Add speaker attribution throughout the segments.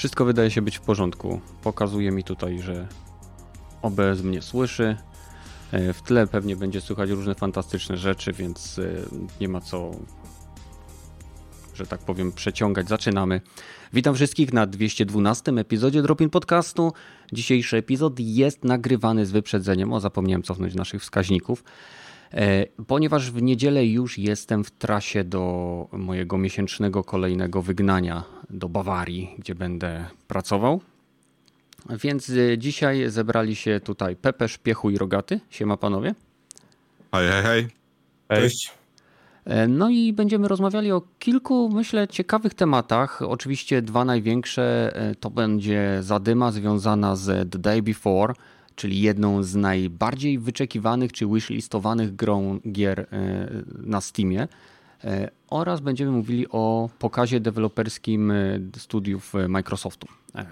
Speaker 1: Wszystko wydaje się być w porządku. Pokazuje mi tutaj, że OBS mnie słyszy. E, w tle pewnie będzie słychać różne fantastyczne rzeczy, więc e, nie ma co, że tak powiem, przeciągać. Zaczynamy. Witam wszystkich na 212 epizodzie Dropin Podcastu. Dzisiejszy epizod jest nagrywany z wyprzedzeniem. O, zapomniałem cofnąć naszych wskaźników. E, ponieważ w niedzielę już jestem w trasie do mojego miesięcznego kolejnego wygnania do Bawarii, gdzie będę pracował. Więc e, dzisiaj zebrali się tutaj Pepe, Szpiechu i Rogaty. Siema panowie.
Speaker 2: Hej, hej, hej.
Speaker 3: Cześć.
Speaker 1: E, no i będziemy rozmawiali o kilku, myślę, ciekawych tematach. Oczywiście dwa największe to będzie zadyma związana z The Day Before, czyli jedną z najbardziej wyczekiwanych czy wishlistowanych grą gier e, na Steamie. E, oraz będziemy mówili o pokazie deweloperskim e, studiów Microsoftu.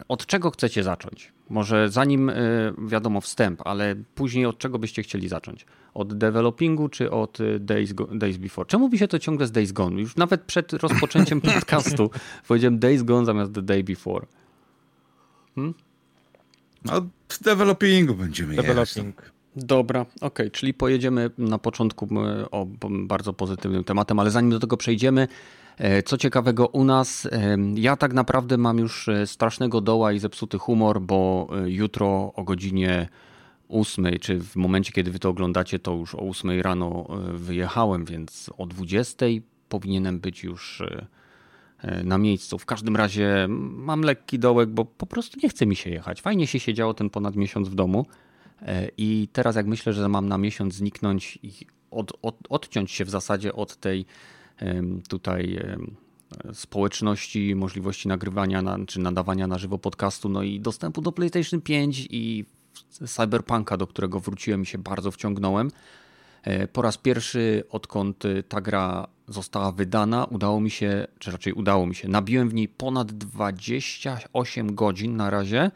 Speaker 1: Od czego chcecie zacząć? Może zanim wiadomo wstęp, ale później od czego byście chcieli zacząć? Od developingu czy od Days, Days Before? Czemu by się to ciągle z Days Gone? Już nawet przed rozpoczęciem podcastu powiedziałem Days Gone zamiast The Day Before.
Speaker 2: Hmm? No, developingu będziemy
Speaker 1: Developing. Dobra, okej, okay. czyli pojedziemy na początku o bardzo pozytywnym tematem, ale zanim do tego przejdziemy, e, co ciekawego u nas, e, ja tak naprawdę mam już e, strasznego doła i zepsuty humor, bo jutro o godzinie 8, czy w momencie, kiedy wy to oglądacie, to już o 8 rano wyjechałem, więc o 20 powinienem być już E, na miejscu. W każdym razie mam lekki dołek, bo po prostu nie chce mi się jechać. Fajnie się siedziało ten ponad miesiąc w domu e, i teraz jak myślę, że mam na miesiąc zniknąć i od, od, odciąć się w zasadzie od tej tutaj społeczności, możliwości nagrywania na, czy nadawania na żywo podcastu, no i dostępu do PlayStation 5 i Cyberpunka, do którego wróciłem i się bardzo wciągnąłem. E, po raz pierwszy, odkąd ta gra została wydana, udało mi się, czy raczej udało mi się, nabiłem w niej ponad 28 godzin na razie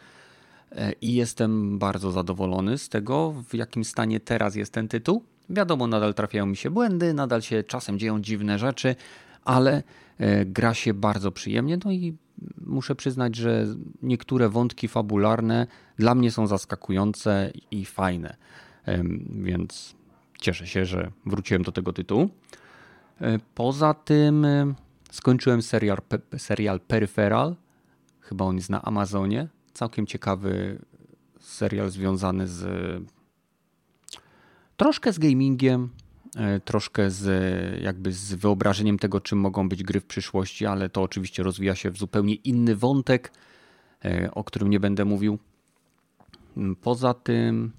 Speaker 1: e, i jestem bardzo zadowolony z tego, w jakim stanie teraz jest ten tytuł. Wiadomo, nadal trafiają mi się błędy, nadal się czasem dzieją dziwne rzeczy, ale e, gra się bardzo przyjemnie. No i muszę przyznać, że niektóre wątki fabularne dla mnie są zaskakujące i fajne. Więc cieszę się, że wróciłem do tego tytułu. E, poza tym e, skończyłem serial, serial Peripheral. Chyba on jest na Amazonie. Całkiem ciekawy serial związany z troszkę z gamingiem, e, troszkę z jakby z wyobrażeniem tego, czym mogą być gry w przyszłości, ale to oczywiście rozwija się w zupełnie inny wątek, o którym nie będę mówił. Poza tym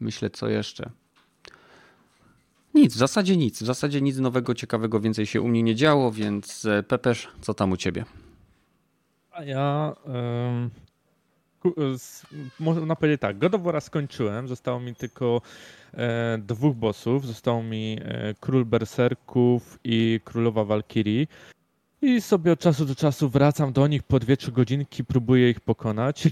Speaker 1: myślę co jeszcze. Nic, w zasadzie nic. W zasadzie nic nowego, ciekawego więcej się u mnie nie działo, więc e, Pepesz, co tam u ciebie?
Speaker 3: A ja można powiedzieć tak, God of War skończyłem, zostało mi tylko e, dwóch bossów, został mi e, Król Berserków i Królowa Walkirii i sobie od czasu do czasu wracam do nich po 2-3 godzinki, próbuję ich pokonać.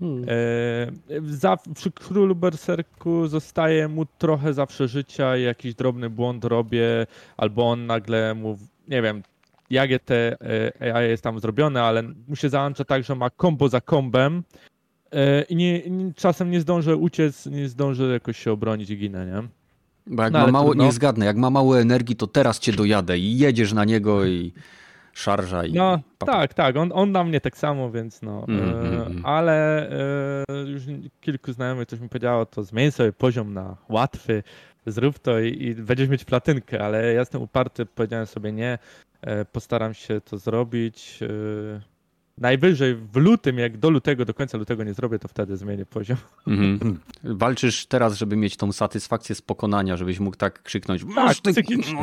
Speaker 3: Hmm. E, za, przy królu berserku zostaje mu trochę zawsze życia, jakiś drobny błąd robię, albo on nagle mu, nie wiem, jak te AI jest tam zrobione, ale mu się załącza tak, że ma kombo za kombem e, i nie, czasem nie zdążę uciec, nie zdążę jakoś się obronić i ginę, nie?
Speaker 1: Bo jak no, ma mało, nie zgadnę, jak ma mało energii, to teraz cię dojadę i jedziesz na niego i szarża i.
Speaker 3: No tak, tak. On, on na mnie tak samo, więc no. Mm, mm, ale e, już kilku znajomych coś mi powiedziało, to zmień sobie poziom na łatwy, zrób to i, i będziesz mieć platynkę, ale ja jestem uparty, powiedziałem sobie nie, e, postaram się to zrobić. E, najwyżej w lutym, jak do lutego, do końca lutego nie zrobię, to wtedy zmienię poziom. Mm.
Speaker 1: Walczysz teraz, żeby mieć tą satysfakcję z pokonania, żebyś mógł tak krzyknąć.
Speaker 3: Tak, psychicznie.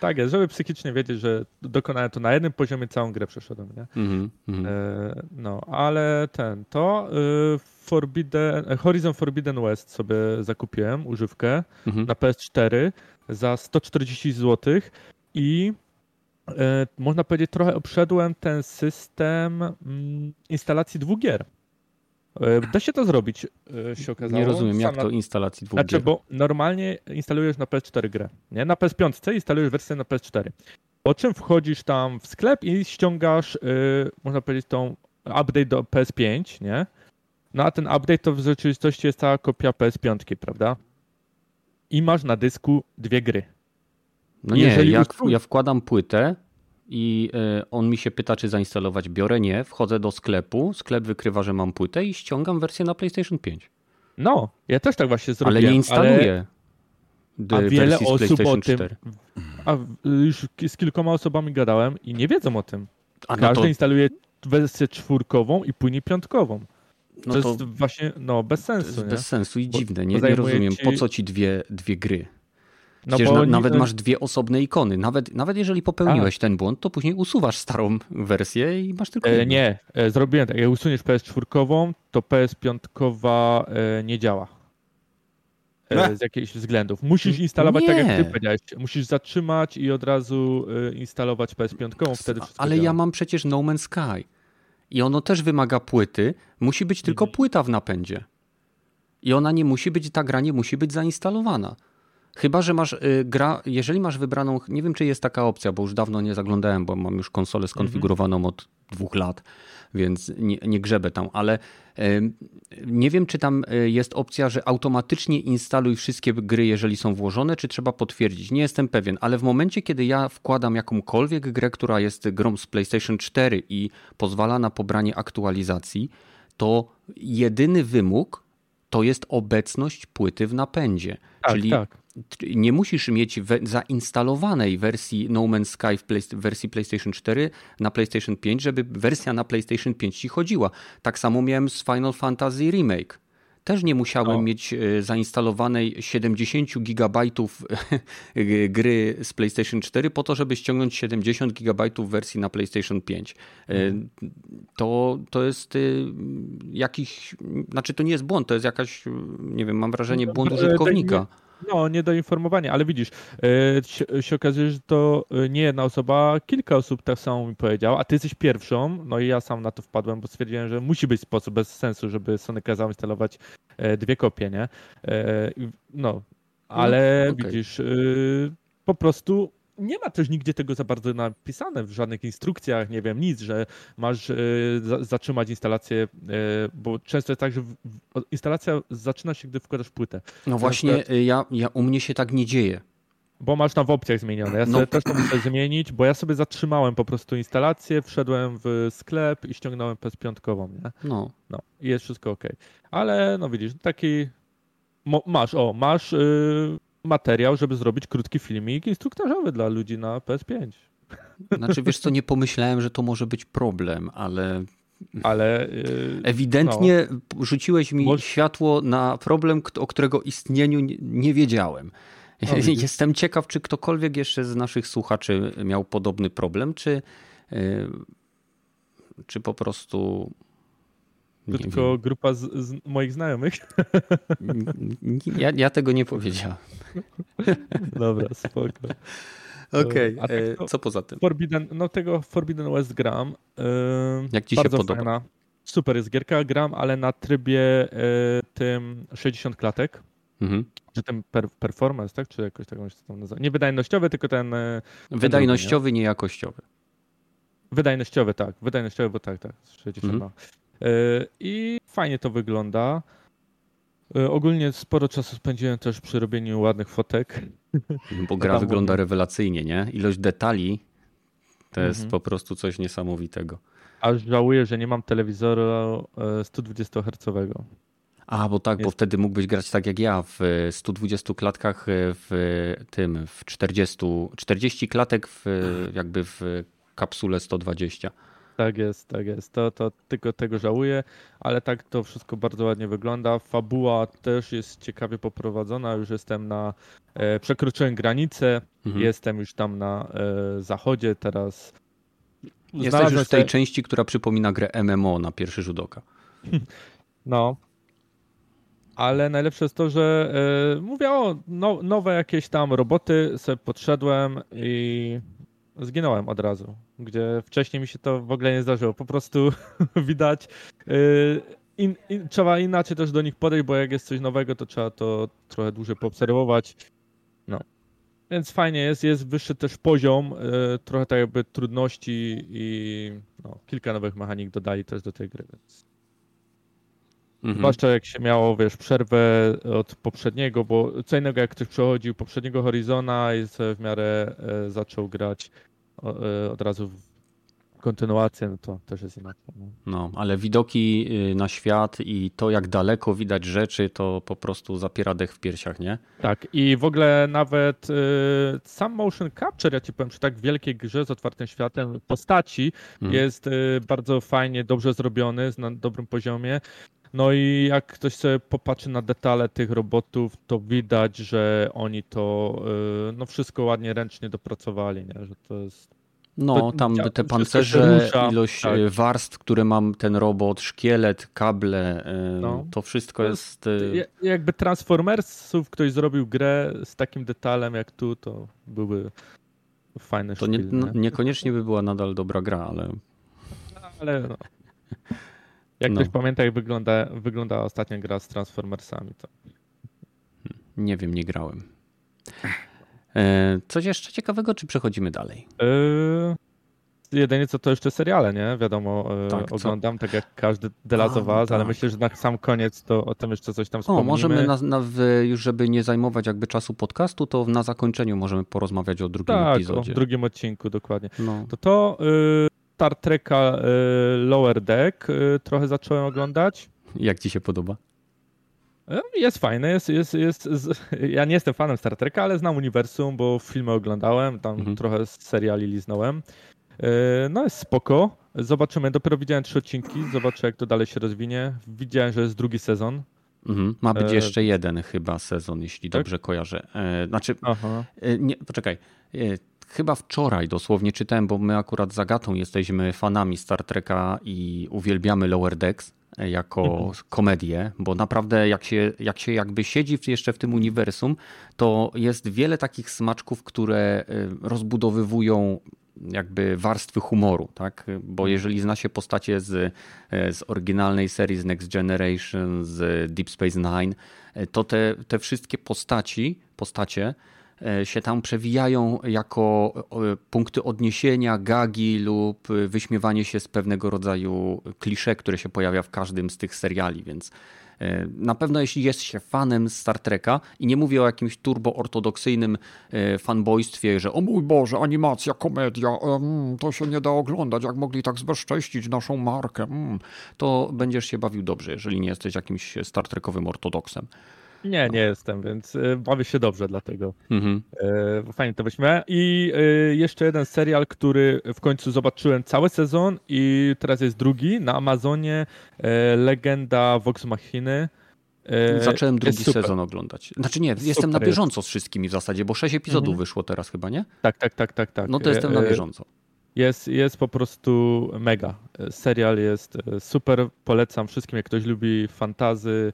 Speaker 3: Tak jest, żeby psychicznie wiedzieć, że dokonałem to na jednym poziomie, całą grę przeszedłem, nie? Mm -hmm. e, no, ale ten, to y, Forbidden, Horizon Forbidden West sobie zakupiłem, używkę mm -hmm. na PS4 za 140 zł i e, można powiedzieć trochę obszedłem ten system mm, instalacji dwóch gier. E, da się to zrobić, e, się okazało.
Speaker 1: Nie rozumiem, jak to instalacji dwóch
Speaker 3: Znaczy, gier. bo normalnie instalujesz na PS4 grę, nie? Na PS5 instalujesz wersję na PS4. Po czym wchodzisz tam w sklep i ściągasz, yy, można powiedzieć, tą update do PS5, nie? No a ten update to w rzeczywistości jest cała kopia PS5, prawda? I masz na dysku dwie gry.
Speaker 1: No nie,
Speaker 3: Jeżeli
Speaker 1: ja, ja wkładam płytę i e, on mi się pyta, czy zainstalować. Biorę nie, wchodzę do sklepu, sklep wykrywa, że mam płytę i ściągam wersję na PlayStation 5.
Speaker 3: No, ja też tak właśnie zrobiłem.
Speaker 1: Ale nie instaluję d-
Speaker 3: A wiele osób o tym.
Speaker 1: 4.
Speaker 3: A już z kilkoma osobami gadałem i nie wiedzą o tym.
Speaker 1: A no
Speaker 3: Każdy
Speaker 1: to,
Speaker 3: instaluje wersję czwórkową i później piątkową.
Speaker 1: no
Speaker 3: to
Speaker 1: to
Speaker 3: jest właśnie no, bez
Speaker 1: to
Speaker 3: sensu.
Speaker 1: bez sensu i
Speaker 3: Bo-
Speaker 1: dziwne. Nie, nie rozumiem,
Speaker 3: ci-
Speaker 1: po co ci dwie, dwie gry.
Speaker 3: No bo
Speaker 1: na, nawet masz dwie osobne ikony. Nawet, nawet jeżeli popełniłeś ten błąd, to później usuwasz starą wersję i masz tylko
Speaker 3: E, nie, e, zrobiłem tak. Jak usuniesz PS4, to PS5 e, nie działa. E, z jakichś względów. Musisz instalować tak jak
Speaker 1: Nie.
Speaker 3: ty powiedziałeś. Musisz zatrzymać i od razu e, instalować PS5, wtedy wszystko
Speaker 1: Ale
Speaker 3: działa.
Speaker 1: ja mam przecież No Man's Sky. I ono też wymaga płyty. Musi być tylko
Speaker 3: Mhm.
Speaker 1: płyta w napędzie. I ona nie musi być, ta gra nie musi być zainstalowana. Chyba, że masz y, gra, jeżeli masz wybraną, nie wiem czy jest taka opcja, bo już dawno nie zaglądałem, bo mam już konsolę skonfigurowaną od dwóch lat, więc nie, nie grzebę tam, ale nie wiem czy tam y, jest opcja, że automatycznie instaluj wszystkie gry, jeżeli są włożone, czy trzeba potwierdzić. Nie jestem pewien, ale w momencie, kiedy ja wkładam jakąkolwiek grę, która jest grą z PlayStation 4 i pozwala na pobranie aktualizacji, to jedyny wymóg to jest obecność płyty w napędzie.
Speaker 3: Tak,
Speaker 1: Czyli
Speaker 3: tak.
Speaker 1: Nie musisz mieć we, zainstalowanej wersji No Man's Sky w, play, wersji PlayStation 4 na PlayStation 5, żeby wersja na PlayStation 5 ci chodziła. Tak samo miałem z Final Fantasy Remake. Też nie musiałem
Speaker 3: No.
Speaker 1: mieć e, zainstalowanej 70 gigabajtów gry z PlayStation 4 po to, żeby ściągnąć 70 gigabajtów wersji na PlayStation 5. E, To, to jest e, jakiś, znaczy to nie jest błąd, to jest jakaś, nie wiem, mam wrażenie
Speaker 3: No,
Speaker 1: błąd użytkownika.
Speaker 3: No, nie do informowania, ale widzisz, e, się, się okazuje, że to e, nie jedna osoba, kilka osób tak samo mi powiedziała, a ty jesteś pierwszą, no i ja sam na to wpadłem, bo stwierdziłem, że musi być sposób bez sensu, żeby Sony kazał instalować e, dwie kopie, nie? I- No, ale
Speaker 1: okej.
Speaker 3: widzisz, po prostu nie ma też nigdzie tego za bardzo napisane w żadnych instrukcjach, nie wiem, nic, że masz e, za, zatrzymać instalację, e, bo często jest tak, że instalacja zaczyna się, gdy wkładasz płytę.
Speaker 1: No właśnie,
Speaker 3: przykład-
Speaker 1: y, ja, ja, u mnie się tak nie dzieje.
Speaker 3: Bo masz tam w opcjach zmienione. Ja
Speaker 1: No.
Speaker 3: sobie też to muszę zmienić, bo ja sobie zatrzymałem po prostu instalację, wszedłem w sklep i ściągnąłem PS5, nie?
Speaker 1: No.
Speaker 3: No i jest wszystko ok. Ale no widzisz, taki mo- masz, o, masz yy, materiał, żeby zrobić krótki filmik instruktażowy dla ludzi na PS5.
Speaker 1: Znaczy, wiesz co, nie pomyślałem, że to może być problem, ale
Speaker 3: Ale yy,
Speaker 1: ewidentnie rzuciłeś mi światło na problem, o którego istnieniu nie, wiedziałem.
Speaker 3: No.
Speaker 1: Jestem ciekaw, czy ktokolwiek jeszcze z naszych słuchaczy miał podobny problem, czy, y, czy po prostu. Nie
Speaker 3: tylko grupa z, z moich znajomych.
Speaker 1: Ja, ja tego nie powiedziałem.
Speaker 3: Dobra, spoko.
Speaker 1: Okej,
Speaker 3: A tak
Speaker 1: e, co poza tym?
Speaker 3: Forbidden, no tego Forbidden West gram. Yy,
Speaker 1: Jak ci się
Speaker 3: bardzo
Speaker 1: podoba?
Speaker 3: Fajna. Super jest gierka, gram, ale na trybie yy, tym 60 klatek.
Speaker 1: Mhm.
Speaker 3: Czy ten per, performance, tak? Czy jakoś tak on się tam nazywa? Nie wydajnościowy, tylko ten
Speaker 1: Wydajnościowy, niejakościowy.
Speaker 3: wydajnościowy, tak. Wydajnościowy, bo tak, tak. 60
Speaker 1: Mhm.
Speaker 3: Yy, I fajnie to wygląda. Yy, ogólnie sporo czasu spędziłem też przy robieniu ładnych fotek.
Speaker 1: Bo gra
Speaker 3: tam
Speaker 1: wygląda
Speaker 3: mówię.
Speaker 1: rewelacyjnie, nie? Ilość detali to jest
Speaker 3: Mhm.
Speaker 1: po prostu coś niesamowitego.
Speaker 3: Aż żałuję, że nie mam telewizora yy, 120 Hz.
Speaker 1: A, bo tak, bo
Speaker 3: Jest.
Speaker 1: wtedy mógłbyś grać tak jak ja w e, 120 klatkach e, w tym, w 40, 40 klatek w, e, jakby w kapsule 120.
Speaker 3: Tak jest, tak jest. To, to tylko tego żałuję, ale tak to wszystko bardzo ładnie wygląda. Fabuła też jest ciekawie poprowadzona. Już jestem na. E, przekroczyłem granicę,
Speaker 1: Mhm.
Speaker 3: jestem już tam na e, zachodzie. Teraz.
Speaker 1: Jesteś
Speaker 3: znalazłem
Speaker 1: już w tej
Speaker 3: sobie-
Speaker 1: części, która przypomina grę MMO na pierwszy rzut oka.
Speaker 3: No. Ale najlepsze jest to, że e, mówię o no, nowe jakieś tam roboty, sobie podszedłem i zginąłem od razu. Gdzie wcześniej mi się to w ogóle nie zdarzyło. Po prostu widać. e, in, in, trzeba inaczej też do nich podejść, bo jak jest coś nowego, to trzeba to trochę dłużej poobserwować. No. Więc fajnie jest, jest wyższy też poziom, e, trochę tak jakby trudności i no, kilka nowych mechanik dodali też do tej gry, więc Mhm. Zwłaszcza jak się miało, wiesz, przerwę od poprzedniego, bo co innego jak ktoś przechodził poprzedniego Horizona i w miarę e, zaczął grać od razu kontynuację, no to też jest inaczej.
Speaker 1: No. no, ale widoki y, na świat i to jak daleko widać rzeczy, to po prostu zapiera dech w piersiach, nie?
Speaker 3: Tak i w ogóle nawet y, sam motion capture, ja ci powiem, przy tak wielkiej grze z otwartym światem postaci mhm. jest y, bardzo fajnie, dobrze zrobiony, na dobrym poziomie. No i jak ktoś sobie popatrzy na detale tych robotów, to widać, że oni to y, no wszystko ładnie ręcznie dopracowali, nie? że to jest
Speaker 1: no, tam te pancerze, ilość tak. Y, warstw, które mam ten robot, szkielet, kable, y, no. to wszystko to jest... jest...
Speaker 3: Jakby Transformersów ktoś zrobił grę z takim detalem jak tu, to były fajne
Speaker 1: To nie, no, niekoniecznie by była nadal dobra gra, ale...
Speaker 3: Ale no. Jak no. ktoś pamięta, jak wygląda, wygląda ostatnia gra z Transformersami, to.
Speaker 1: Nie wiem, nie grałem. E, coś jeszcze ciekawego, czy przechodzimy dalej?
Speaker 3: Yy, jedynie co to jeszcze seriale, nie? Wiadomo, e, tak, oglądam, co? tak jak każdy of Us, tak. ale myślę, że na sam koniec to o tym jeszcze coś tam wspomnimy.
Speaker 1: O, możemy na, na, już, żeby nie zajmować jakby czasu podcastu, to na zakończeniu możemy porozmawiać o drugim
Speaker 3: tak,
Speaker 1: epizodzie.
Speaker 3: o drugim odcinku, dokładnie. No. To to... Yy Star Treka y, Lower Deck y, trochę zacząłem oglądać.
Speaker 1: Jak ci się podoba?
Speaker 3: Y, jest fajne, jest, jest, jest, ja nie jestem fanem Star Treka, ale znam uniwersum, bo filmy oglądałem, tam mhm. trochę seriali liznąłem. No jest spoko. Zobaczymy, dopiero widziałem trzy odcinki, zobaczę jak to dalej się rozwinie. Widziałem, że jest drugi sezon.
Speaker 1: Mhm. Ma być e... jeszcze jeden chyba sezon, jeśli tak? dobrze kojarzę. E, znaczy. E, nie, poczekaj chyba wczoraj dosłownie czytałem, bo my akurat z Agatą jesteśmy fanami Star Treka i uwielbiamy Lower Decks e, jako mhm. komedię, bo naprawdę jak się, jak się jakby siedzi jeszcze w tym uniwersum, to jest wiele takich smaczków, które e, rozbudowywują jakby warstwy humoru, tak? Bo mhm. jeżeli zna się postacie z, e, z oryginalnej serii, z Next Generation, z Deep Space Nine, to te, te wszystkie postaci, postacie się tam przewijają jako punkty odniesienia, gagi lub wyśmiewanie się z pewnego rodzaju klisze, które się pojawia w każdym z tych seriali, więc e, na pewno jeśli jest się fanem Star Treka i nie mówię o jakimś turbo-ortodoksyjnym e, fanboystwie, że o mój Boże, animacja, komedia, to się nie da oglądać, jak mogli tak zbezcześcić naszą markę, mm, to będziesz się bawił dobrze, jeżeli nie jesteś jakimś Star Trekowym ortodoksem.
Speaker 3: Nie, nie jestem, więc y, bawię się dobrze dlatego. Mhm. E, fajnie to wyśmiałem. I y, jeszcze jeden serial, który w końcu zobaczyłem cały sezon i teraz jest drugi na Amazonie. Legenda Vox Machiny.
Speaker 1: Zacząłem drugi sezon oglądać. Znaczy nie, jestem super na bieżąco z wszystkimi w zasadzie, bo sześć epizodów mhm. wyszło teraz chyba, nie?
Speaker 3: Tak, tak, tak, tak, tak.
Speaker 1: No to jestem na bieżąco.
Speaker 3: Jest, jest po prostu mega. Serial jest super, polecam wszystkim, jak ktoś lubi fantazy,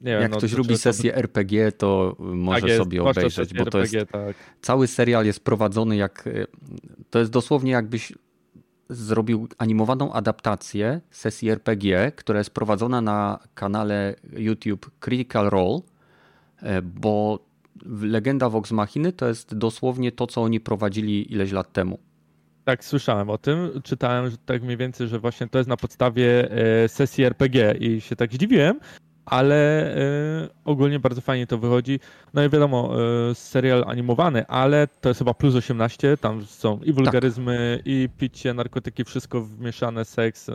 Speaker 1: wiem, Jak no, ktoś lubi sesję to... RPG, to może tak jest, sobie obejrzeć, bo to RPG, jest. Tak. Cały serial jest prowadzony jak. E, to jest dosłownie jakbyś zrobił animowaną adaptację sesji RPG, która jest prowadzona na kanale YouTube Critical Role, e, bo Legenda Vox Machiny to jest dosłownie to, co oni prowadzili ileś lat temu.
Speaker 3: Tak, słyszałem o tym. Czytałem że tak mniej więcej, że właśnie to jest na podstawie e, sesji RPG i się tak zdziwiłem, ale e, ogólnie bardzo fajnie to wychodzi. No i wiadomo, e, serial animowany, ale to jest chyba plus 18, tam są i wulgaryzmy, tak. i picie, narkotyki, wszystko wmieszane, seks,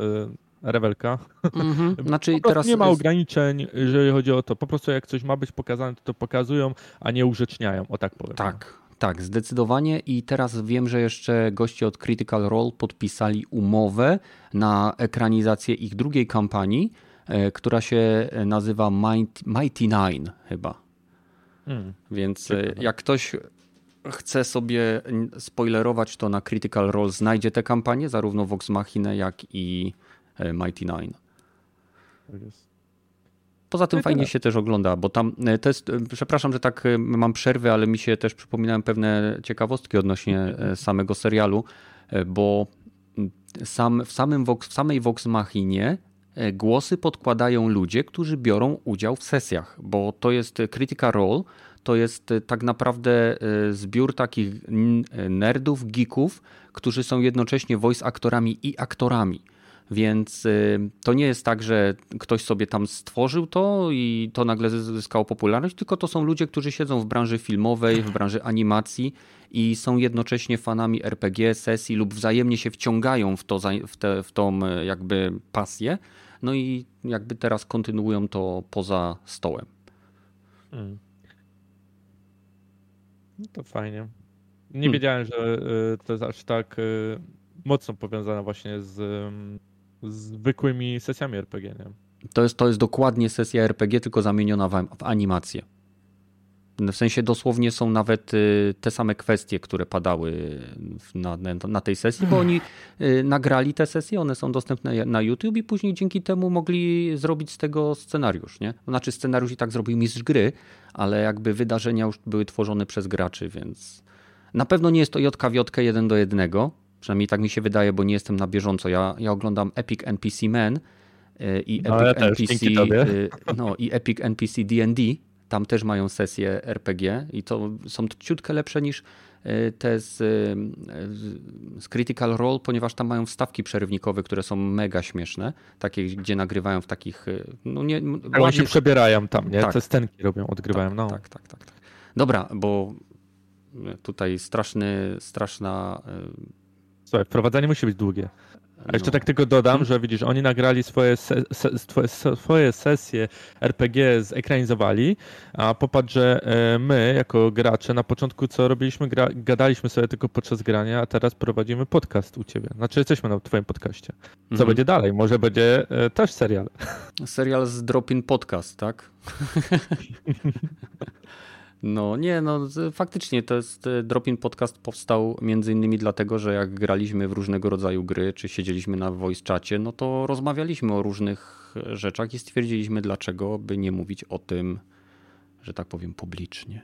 Speaker 3: rewelka. Mm-hmm. Znaczy, teraz nie ma jest... ograniczeń, jeżeli chodzi o to. Po prostu jak coś ma być pokazane, to to pokazują, a nie urzeczniają, o tak powiem.
Speaker 1: Tak, tak, zdecydowanie. I teraz wiem, że jeszcze goście od Critical Role podpisali umowę na ekranizację ich drugiej kampanii, e, która się nazywa Mighty Nine chyba. Hmm. Więc e, Ciekawe. jak ktoś chce sobie spoilerować, to na Critical Role znajdzie tę kampanię, zarówno Vox Machina, jak i e, Mighty Nine. Tak jest. Poza tym no fajnie się też ogląda, bo tam e, to jest, e, przepraszam, że tak e, mam przerwy, ale mi się też przypominają pewne ciekawostki odnośnie samego serialu, bo sam, w, samym Vox, w samej Vox Machinie głosy podkładają ludzie, którzy biorą udział w sesjach, bo to jest Critical Role, to jest tak naprawdę zbiór takich nerdów, geeków, którzy są jednocześnie voice aktorami i aktorami. Więc to nie jest tak, że ktoś sobie tam stworzył to i to nagle zyskało popularność, tylko to są ludzie, którzy siedzą w branży filmowej, w branży animacji i są jednocześnie fanami RPG, sesji lub wzajemnie się wciągają w, to, w, te, w tą jakby pasję. No i jakby teraz kontynuują to poza stołem. Hmm.
Speaker 3: No to fajnie. Nie hmm. wiedziałem, że y, to jest aż tak y, mocno powiązane właśnie z zwykłymi sesjami RPG. Nie?
Speaker 1: To, jest, to jest dokładnie sesja RPG, tylko zamieniona w, w animację. W sensie dosłownie są nawet y, te same kwestie, które padały na, na tej sesji, bo oni y, nagrali te sesje, one są dostępne na YouTube i później dzięki temu mogli zrobić z tego scenariusz. Nie? Znaczy scenariusz i tak zrobił mistrz gry, ale jakby wydarzenia już były tworzone przez graczy, więc na pewno nie jest to JKJ jeden do jednego, przynajmniej tak mi się wydaje, bo nie jestem na bieżąco. Ja, ja oglądam Epic NPC Man y, i Epic no, ja NPC no, i Epic NPC D&D tam też mają sesje RPG i to są ciutkę lepsze niż e, te z, z Critical Role, ponieważ tam mają wstawki przerywnikowe, które są mega śmieszne, takie, gdzie nagrywają w takich... No nie,
Speaker 3: ładnie... Oni się przebierają tam, nie? Tak. Te scenki robią, odgrywają.
Speaker 1: Tak,
Speaker 3: no.
Speaker 1: tak, tak, tak, tak. Dobra, bo tutaj straszny, straszna...
Speaker 3: Słuchaj, wprowadzanie musi być długie. A jeszcze no. tak tylko dodam, że widzisz, oni nagrali swoje, se, se, swoje sesje RPG, zekranizowali, a popatrz, że e, my jako gracze na początku co robiliśmy, gra, gadaliśmy sobie tylko podczas grania, a teraz prowadzimy podcast u ciebie. Znaczy jesteśmy na twoim podcaście. Co mhm. będzie dalej? Może będzie e, też serial.
Speaker 1: Serial z Dropin Podcast, tak? No nie, no faktycznie to jest e, Dropin Podcast powstał między innymi dlatego, że jak graliśmy w różnego rodzaju gry, czy siedzieliśmy na voice czacie, no to rozmawialiśmy o różnych e, rzeczach i stwierdziliśmy dlaczego by nie mówić o tym, że tak powiem publicznie.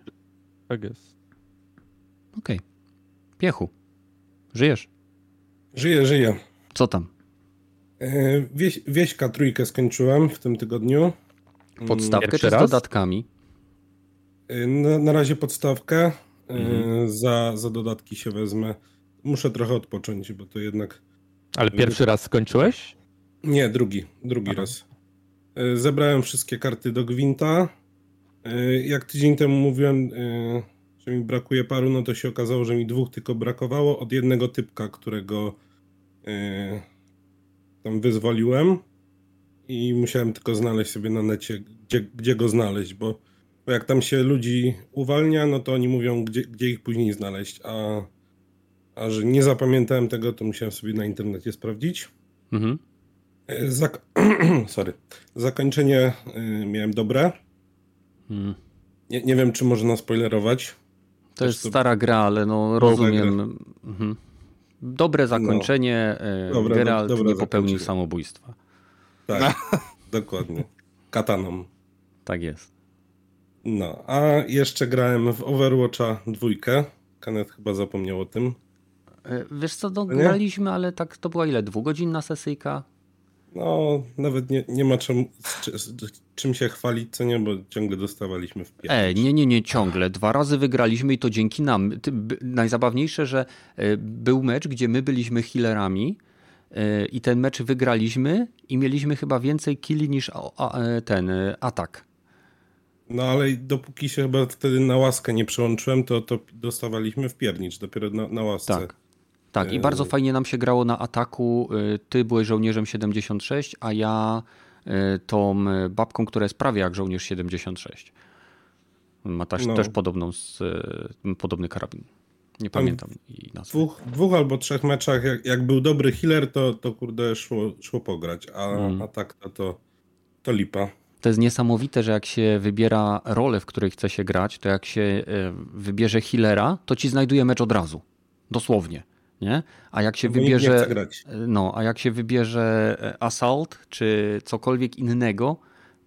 Speaker 3: Tak jest.
Speaker 1: Okej. Okay. Piechu, żyjesz?
Speaker 2: Żyję, żyję.
Speaker 1: Co tam?
Speaker 2: E, wieś, wieśka trójkę skończyłem w tym tygodniu.
Speaker 1: Podstawkę Pierwszy czy z dodatkami?
Speaker 2: Na, na razie podstawkę. Mhm. Za, za dodatki się wezmę. Muszę trochę odpocząć, bo to jednak.
Speaker 3: Ale pierwszy raz skończyłeś?
Speaker 2: Nie, drugi. Drugi Aha. raz. E, zebrałem wszystkie karty do Gwinta. E, jak tydzień temu mówiłem, e, że mi brakuje paru, no to się okazało, że mi dwóch tylko brakowało od jednego typka, którego tam wyzwoliłem. I musiałem tylko znaleźć sobie na necie, gdzie, gdzie go znaleźć, bo bo jak tam się ludzi uwalnia, no to oni mówią, gdzie, gdzie ich później znaleźć. A, a że nie zapamiętałem tego, to musiałem sobie na internecie sprawdzić. Mhm. E, zak Sorry. Zakończenie y, miałem dobre. Hmm. Nie, nie wiem, czy można spoilerować.
Speaker 1: To jest to... stara gra, ale no rozumiem. Mhm. Dobre zakończenie. No. Dobre, Geralt dobre nie popełnił samobójstwa.
Speaker 2: Tak, dokładnie. Kataną.
Speaker 1: Tak jest.
Speaker 2: No, a jeszcze grałem w Overwatcha dwójkę. Kanet chyba zapomniał o tym.
Speaker 1: E, wiesz co, no, graliśmy, ale tak to była ile? Dwugodzinna sesyjka?
Speaker 2: No, nawet nie, nie ma czym, czym się chwalić, co nie, bo ciągle dostawaliśmy w pierwszym.
Speaker 1: E, nie, nie, nie, ciągle. Dwa razy wygraliśmy i to dzięki nam. Najzabawniejsze, że e, był mecz, gdzie my byliśmy healerami e, i ten mecz wygraliśmy i mieliśmy chyba więcej killi niż ten atak.
Speaker 2: No ale dopóki się chyba wtedy na łaskę nie przełączyłem, to, to dostawaliśmy w piernicz, dopiero na, na łasce.
Speaker 1: Tak. Tak, i bardzo fajnie nam się grało na ataku. Y, ty byłeś żołnierzem 76, a ja y, tą babką, która jest prawie jak żołnierz 76. Ma też, no. też podobną, y, podobny karabin. Nie Tam pamiętam jej nazwy.
Speaker 2: Dwóch, dwóch albo trzech meczach, jak, jak, był dobry healer, to, to kurde szło, szło pograć, a, mm. a tak to, to, to lipa
Speaker 1: to jest niesamowite, że jak się wybiera rolę, w której chce się grać, to jak się e, wybierze healera, to ci znajduje mecz od razu. Dosłownie. Nie? A jak się wybierze. E, no, a jak się wybierze e, Assault czy cokolwiek innego,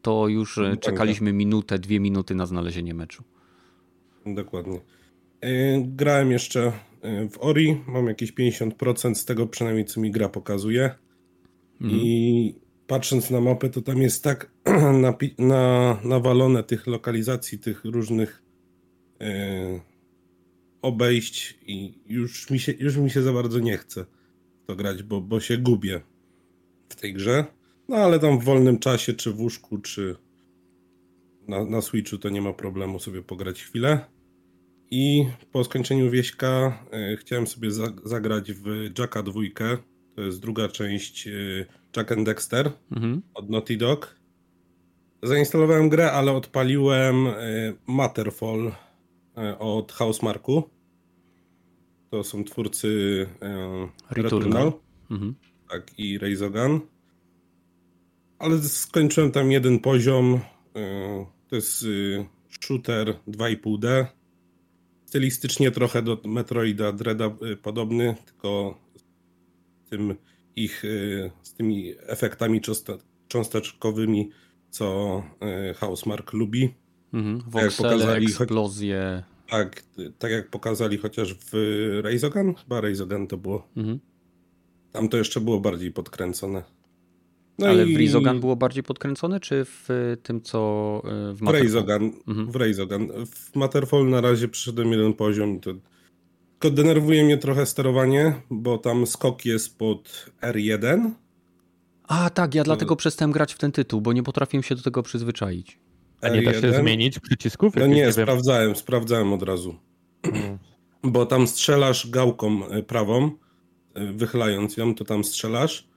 Speaker 1: to już no, czekaliśmy minutę, dwie minuty na znalezienie meczu.
Speaker 2: Dokładnie. Grałem jeszcze w Ori, mam jakieś 50% z tego przynajmniej co mi gra pokazuje. Mhm. I patrząc na mapę, to tam jest tak na, na, nawalone tych lokalizacji, tych różnych obejść i już mi, się, już mi się za bardzo nie chce to grać, bo, bo się gubię w tej grze. No ale tam w wolnym czasie, czy w łóżku, czy na, na Switchu to nie ma problemu sobie pograć chwilę. I po skończeniu wieśka y, chciałem sobie za, zagrać w Jacka dwójkę. To jest druga część y, Jack and Dexter mhm. od Naughty Dog. Zainstalowałem grę, ale odpaliłem y, Matterfall y, od Housemarku. To są twórcy y, Returnal. Mhm. Tak, i Reizogan. Ale skończyłem tam jeden poziom. To jest shooter 2,5D stylistycznie trochę do Metroida Dreada podobny, tylko z, tym ich, y, z tymi efektami cząsteczkowymi, co y, Housemark lubi.
Speaker 1: Mhm. Tak jak pokazali, eksplozje.
Speaker 2: Tak, tak jak pokazali chociaż w Reizogan, chyba Reizogan to było. Mhm. Tam to jeszcze było bardziej podkręcone.
Speaker 1: No Ale i... w Rizogan było bardziej podkręcone, czy w tym, co
Speaker 2: y, w Matterfall? W Reizogan. Mhm. W Reizogan. W Matterfall na razie przyszedłem jeden poziom. To... Tylko denerwuje mnie trochę sterowanie, bo tam skok jest pod R1.
Speaker 1: A tak, ja dlatego przestałem grać w ten tytuł, bo nie potrafiłem się do tego przyzwyczaić.
Speaker 3: A nie da się zmienić przycisków?
Speaker 2: No nie, nie sprawdzałem, sprawdzałem od razu. Hmm. Bo tam strzelasz gałką y, prawą, y, wychylając ją, to tam strzelasz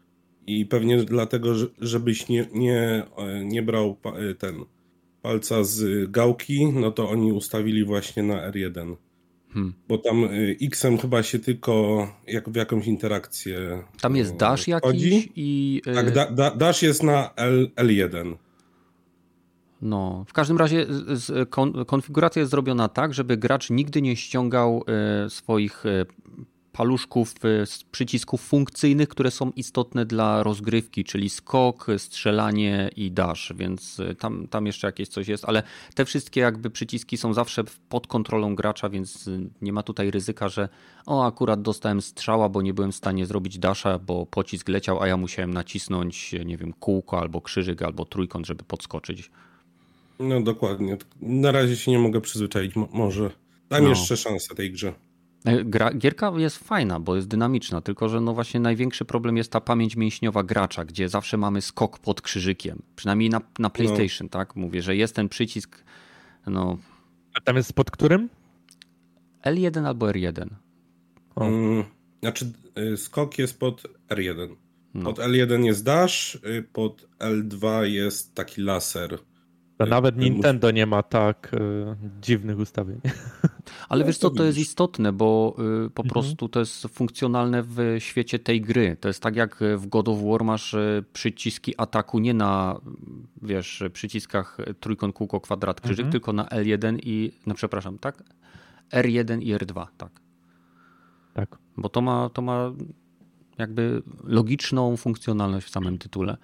Speaker 2: i pewnie dlatego, żebyś nie, nie, nie brał ten palca z gałki, no to oni ustawili właśnie na R1. Hmm. Bo tam y, X-em chyba się tylko jak w jakąś interakcję.
Speaker 1: Tam jest y, dash wchodzi. jakiś i.
Speaker 2: Y, tak, da, da, dash jest na L, L1.
Speaker 1: No, w każdym razie konfiguracja jest zrobiona tak, żeby gracz nigdy nie ściągał swoich paluszków, y, przycisków funkcyjnych, które są istotne dla rozgrywki, czyli skok, strzelanie i dash, więc y, tam, tam jeszcze jakieś coś jest, ale te wszystkie jakby przyciski są zawsze pod kontrolą gracza, więc y, nie ma tutaj ryzyka, że o akurat dostałem strzała, bo nie byłem w stanie zrobić dasha, bo pocisk leciał, a ja musiałem nacisnąć, nie wiem, kółko albo krzyżyk albo trójkąt, żeby podskoczyć.
Speaker 2: No dokładnie. Na razie się nie mogę przyzwyczaić. może dam no. jeszcze szansę tej grze.
Speaker 1: E, gra, gierka jest fajna, bo jest dynamiczna, tylko że no właśnie największy problem jest ta pamięć mięśniowa gracza, gdzie zawsze mamy skok pod krzyżykiem. Przynajmniej na, na PlayStation, no. tak? Mówię, że jest ten przycisk. No.
Speaker 3: A tam jest pod którym?
Speaker 1: L1 albo R1.
Speaker 2: Hmm, znaczy, y, skok jest pod R1. No. Pod L1 jest dash, y, pod L2 jest taki laser.
Speaker 3: To nawet Nintendo nie ma tak y, dziwnych ustawień.
Speaker 1: Ale no, wiesz co, to jest istotne, bo y, po mhm. prostu to jest funkcjonalne w świecie tej gry. To jest tak jak w God of War masz y, przyciski ataku nie na wiesz, przyciskach trójkąt, kółko, kwadrat, krzyżyk, mhm. tylko na L1 i, no przepraszam, tak? R1 i R2, tak.
Speaker 3: Tak.
Speaker 1: Bo to ma, to ma jakby logiczną funkcjonalność w samym tytule.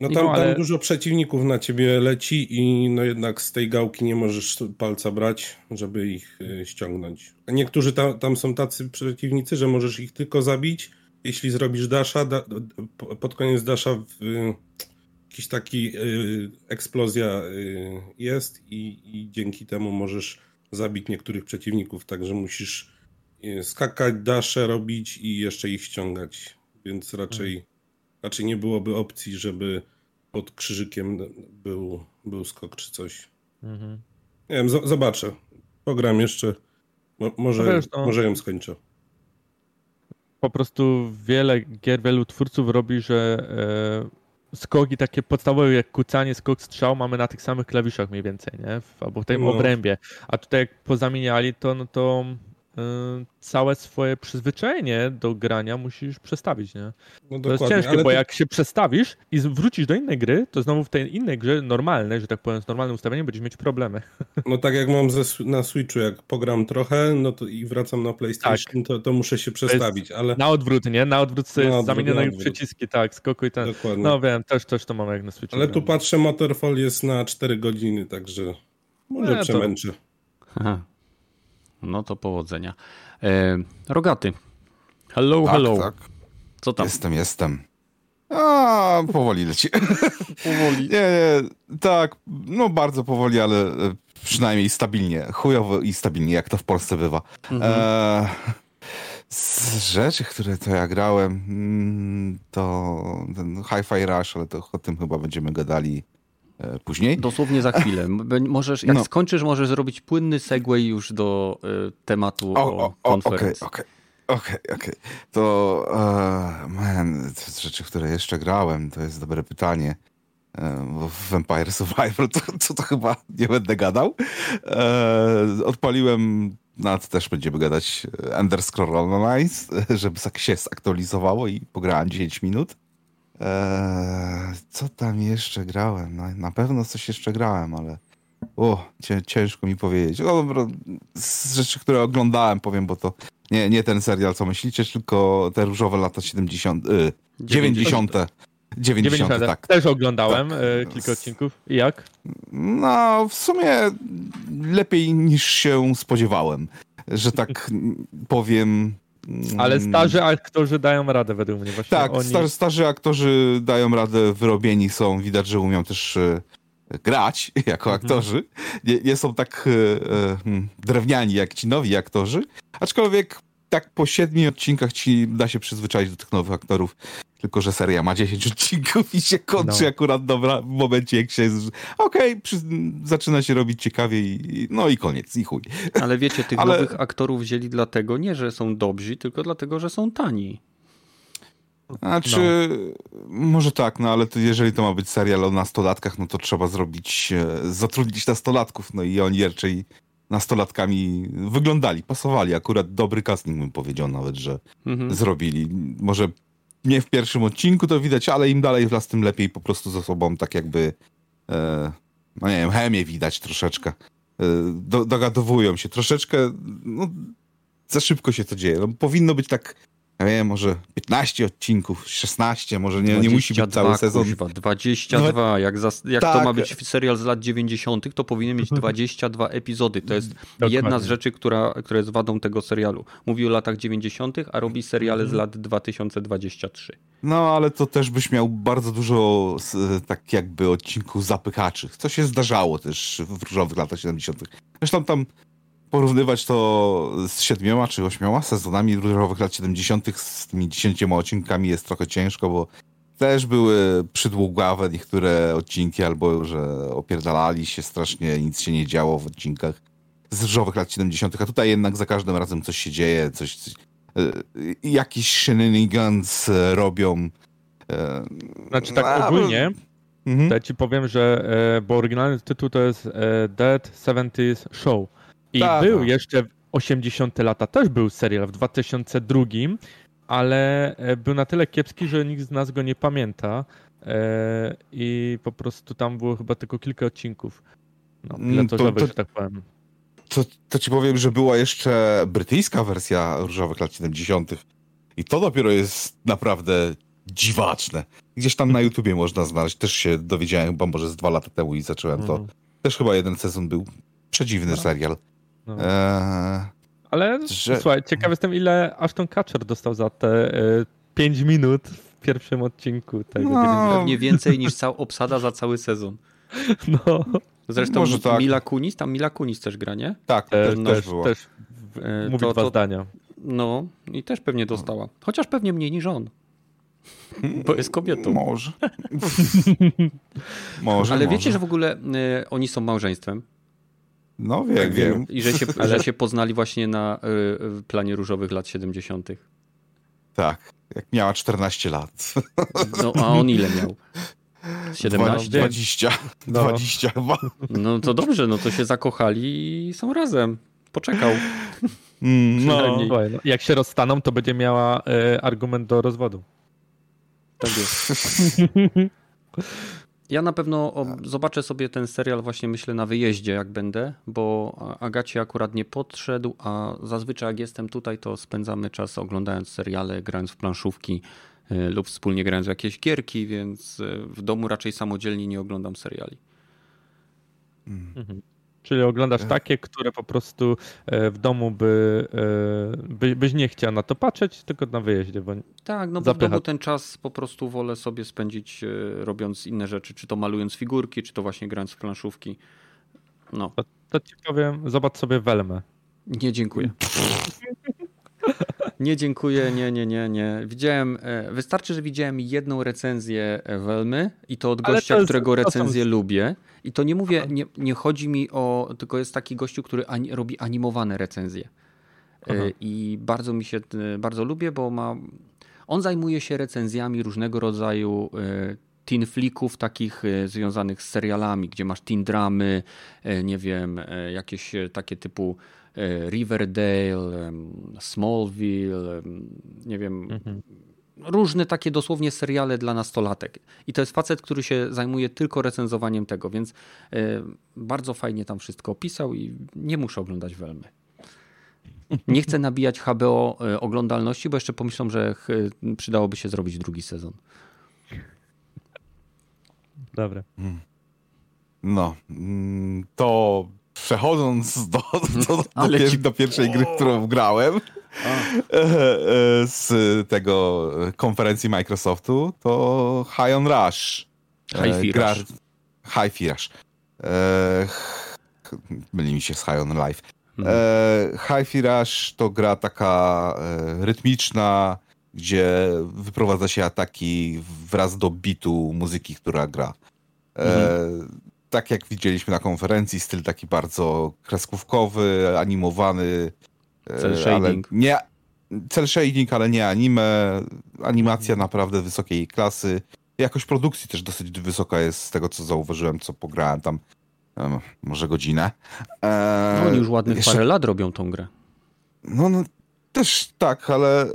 Speaker 2: No tam, no, ale... tam dużo przeciwników na ciebie leci i no jednak z tej gałki nie możesz palca brać, żeby ich y, ściągnąć. A niektórzy tam, tam są tacy przeciwnicy, że możesz ich tylko zabić, jeśli zrobisz dasha, da, pod koniec dasha w, y, jakiś taki y, eksplozja y, jest i, i, dzięki temu możesz zabić niektórych przeciwników, także musisz y, skakać, dasze robić i jeszcze ich ściągać, więc raczej Raczej nie byłoby opcji, żeby pod krzyżykiem był, był skok czy coś. Mhm. Nie wiem, z- zobaczę. Pogram jeszcze. Mo- może, no wiesz, no, może ją skończę.
Speaker 3: Po prostu wiele gier, wielu twórców robi, że e, skoki takie podstawowe jak kucanie, skok, strzał mamy na tych samych klawiszach mniej więcej, nie? Albo w tym no. obrębie. A tutaj jak pozamieniali, to, no to całe swoje przyzwyczajenie do grania musisz przestawić, nie? No to jest ciężkie, bo to... jak się przestawisz i wrócisz do innej gry, to znowu w tej innej grze normalnej, że tak powiem, z normalnym ustawieniem będziesz mieć problemy.
Speaker 2: No tak jak mam ze, na Switchu, jak pogram trochę, no to i wracam na PlayStation, tak. to, to muszę się przestawić, ale...
Speaker 3: Na odwrót, nie? Na odwrót sobie zamienię na przyciski, tak, skoku i ten. Dokładnie. No wiem, też, też to mam jak na Switchu.
Speaker 2: Ale tu patrzę, Motorfall jest na 4 godziny, także może no, przemęczę. To... Aha.
Speaker 1: No to powodzenia. E, rogaty. Hello,
Speaker 4: tak,
Speaker 1: hello.
Speaker 4: Tak. Co tam? Jestem, jestem. A, powoli leci.
Speaker 1: Powoli.
Speaker 4: Nie, nie, tak, no bardzo powoli, ale e, przynajmniej stabilnie. Chujowo i stabilnie, jak to w Polsce bywa.
Speaker 1: Mhm.
Speaker 4: E, z rzeczy, które to ja grałem, mm, to ten Hi-Fi Rush, ale to o tym chyba będziemy gadali później.
Speaker 1: Dosłownie za chwilę. Możesz, jak
Speaker 4: No.
Speaker 1: skończysz, możesz zrobić płynny segway już do y, tematu o,
Speaker 4: O, o,
Speaker 1: konferencji.
Speaker 4: okej. Okej, okej. To, e, man, to rzeczy, w które jeszcze grałem, to jest dobre pytanie. E, bo w Vampire Survivor to, to, to chyba nie będę gadał. E, odpaliłem, na to też będziemy gadać, e, Ender Scroll Online, żeby tak się zaktualizowało i pograłem 10 minut. E, co tam jeszcze grałem? No, na pewno coś jeszcze grałem, ale o, cię, ciężko mi powiedzieć. No, dobra, z rzeczy, które oglądałem, powiem, bo to nie, nie ten serial, co myślicie, tylko te różowe lata 70. Y, 90. 90,
Speaker 3: 90.
Speaker 4: tak.
Speaker 3: Też oglądałem
Speaker 4: Tak.
Speaker 3: e, kilka odcinków. I jak?
Speaker 4: No, w sumie lepiej niż się spodziewałem, że tak powiem.
Speaker 3: Ale starzy aktorzy dają radę według mnie. Właśnie
Speaker 4: Tak,
Speaker 3: oni...
Speaker 4: starzy, starzy aktorzy dają radę, wyrobieni są, widać, że umią też e, grać jako
Speaker 3: Mhm.
Speaker 4: aktorzy. Nie, nie są tak e, e, hmm, drewniani jak ci nowi aktorzy, aczkolwiek tak po siedmiu odcinkach ci da się przyzwyczaić do tych nowych aktorów. Tylko, że seria ma 10 odcinków i się kończy
Speaker 3: No.
Speaker 4: akurat dobra w momencie, jak się. Okej, przy- zaczyna się robić ciekawie i no i koniec, i chuj.
Speaker 1: Ale wiecie, tych
Speaker 4: Ale-
Speaker 1: nowych aktorów wzięli dlatego, nie, że są dobrzy, tylko dlatego, że są tani.
Speaker 4: Znaczy, może tak, no ale to jeżeli to ma być serial o nastolatkach, no to trzeba zrobić, e, zatrudnić nastolatków, no i oni raczej nastolatkami wyglądali, pasowali. Akurat dobry casting bym powiedział nawet, że
Speaker 1: Mhm.
Speaker 4: zrobili. Może nie w pierwszym odcinku to widać, ale im dalej w las, tym lepiej po prostu ze sobą tak jakby, e, no nie wiem, chemię widać troszeczkę. E, do, dogadowują się troszeczkę, no za szybko się to dzieje. No, powinno być tak, ja wiem, może 15 odcinków, 16, może nie, nie musi być
Speaker 1: 22,
Speaker 4: cały sezon.
Speaker 1: Kuźwa, 22. Jak, zas- jak to
Speaker 4: Tak.
Speaker 1: ma być serial z lat 90., to powinien mieć 22 epizody. To jest
Speaker 3: Dokładnie.
Speaker 1: jedna z rzeczy, która, która jest wadą tego serialu. Mówi o latach 90., a robi seriale z lat 2023.
Speaker 4: No, ale to też byś miał bardzo dużo tak jakby odcinków zapychaczy, co się zdarzało też w różowych latach 70. Zresztą tam porównywać to z siedmioma czy ośmioma sezonami różowych lat 70. z tymi dziesięcioma odcinkami jest trochę ciężko, bo też były przydługawe niektóre odcinki, albo że opierdalali się strasznie, nic się nie działo w odcinkach z różowych lat 70., a tutaj jednak za każdym razem coś się dzieje, coś, coś y, jakiś shenanigans e, robią. E,
Speaker 3: Znaczy tak
Speaker 4: a,
Speaker 3: ogólnie,
Speaker 4: Mhm.
Speaker 3: to ja ci powiem, że, bo oryginalny tytuł to jest Dead 70s Show. I
Speaker 4: Tak,
Speaker 3: był
Speaker 4: tak.
Speaker 3: jeszcze w 80 lata, też był serial w 2002, ale e, był na tyle kiepski, że nikt z nas go nie pamięta. E, I po prostu tam było chyba tylko kilka odcinków. No,
Speaker 4: Mm,
Speaker 3: pilotażowych,
Speaker 4: to- to-
Speaker 3: że tak powiem.
Speaker 4: To, to ci powiem, że była jeszcze brytyjska wersja różowych lat 70. I to dopiero jest naprawdę dziwaczne. Gdzieś tam na YouTubie można znaleźć. Też się dowiedziałem chyba może z dwa lata temu i zacząłem to.
Speaker 3: Mhm.
Speaker 4: Też chyba jeden sezon był. Przedziwny serial.
Speaker 3: No.
Speaker 4: Eee,
Speaker 3: Ale
Speaker 4: że-
Speaker 3: słuchaj, ciekaw jestem, ile Ashton Kutcher dostał za te e, 5 minut w pierwszym odcinku tego.
Speaker 4: No.
Speaker 1: Pewnie więcej niż cała obsada za cały sezon.
Speaker 3: No,
Speaker 1: Zresztą
Speaker 4: Może tak.
Speaker 1: Mila Kunis, tam Mila Kunis też gra, nie?
Speaker 4: tak,
Speaker 3: też,
Speaker 4: też,
Speaker 3: też,
Speaker 4: też było.
Speaker 3: też
Speaker 1: E,
Speaker 3: mówi
Speaker 1: to-
Speaker 3: dwa
Speaker 1: to-
Speaker 3: zdania.
Speaker 1: No i też pewnie dostała. Chociaż pewnie mniej niż on. Bo jest kobietą.
Speaker 4: Może. może,
Speaker 1: Ale
Speaker 4: może.
Speaker 1: wiecie, że w ogóle e, oni są małżeństwem?
Speaker 4: No wiem, wiem.
Speaker 1: I że się, że się poznali właśnie na w planie różowych lat 70.
Speaker 4: Tak, jak miała 14 lat.
Speaker 1: No a on ile miał? 17?
Speaker 4: 20.
Speaker 3: No.
Speaker 4: 20 chyba.
Speaker 1: No to dobrze, no to się zakochali i są razem. Poczekał.
Speaker 4: Mm, no.
Speaker 3: No, jak się rozstaną, to będzie miała e, argument do rozwodu.
Speaker 1: Tak jest. Ja na pewno zobaczę sobie ten serial właśnie myślę na wyjeździe jak będę, bo Agacie akurat nie podszedł, a zazwyczaj jak jestem tutaj to spędzamy czas oglądając seriale, grając w planszówki y, lub wspólnie grając w jakieś gierki, więc y, w domu raczej samodzielnie nie oglądam seriali.
Speaker 3: Mhm. Czyli oglądasz takie, które po prostu w domu by, by, byś nie chciał na to patrzeć, tylko na wyjeździe. Bo
Speaker 1: tak, no bo zapycha. w domu ten czas po prostu wolę sobie spędzić robiąc inne rzeczy, czy to malując figurki, czy to właśnie grając w planszówki. No.
Speaker 3: To, to ci powiem, zobacz sobie Welmę.
Speaker 1: Nie, dziękuję. Nie, dziękuję, nie, nie, nie, nie. Widziałem, e, wystarczy, że widziałem jedną recenzję Welmy i to od gościa, to jest, którego recenzję są... lubię. I to nie mówię, nie, nie chodzi mi o, tylko jest taki gościu, który ani, robi animowane recenzje. E, Aha. I bardzo mi się, e, bardzo lubię, bo ma, on zajmuje się recenzjami różnego rodzaju teen flicków takich związanych z serialami, gdzie masz teen dramy, nie wiem, jakieś takie typu E, Riverdale, Smallville, nie wiem, mhm. różne takie dosłownie seriale dla nastolatek. I to jest facet, który się zajmuje tylko recenzowaniem tego, więc e, bardzo fajnie tam wszystko opisał i nie muszę oglądać Welmy. Nie chcę nabijać HBO e, oglądalności, bo jeszcze pomyślą, że przydałoby się zrobić drugi sezon.
Speaker 3: Dobre.
Speaker 4: No, mm, to przechodząc do, do, do, pier, do pierwszej gry, którą grałem e, e, z tego konferencji Microsoftu, to High on Rush.
Speaker 1: High Gra... Rush.
Speaker 4: High Rush. Myli mi się z High on Life. Hmm. High Rush to gra taka rytmiczna, gdzie wyprowadza się ataki wraz do bitu muzyki, która gra. Mhm tak jak widzieliśmy na konferencji, styl taki bardzo kreskówkowy, animowany.
Speaker 1: E, cel shading.
Speaker 4: Nie, cel shading, ale nie anime. Animacja naprawdę wysokiej klasy. Jakość produkcji też dosyć wysoka jest z tego, co zauważyłem, co pograłem tam um, może godzinę.
Speaker 1: E, no oni już ładnych jeszcze... parę lat robią tą grę.
Speaker 4: No, no też tak, ale e,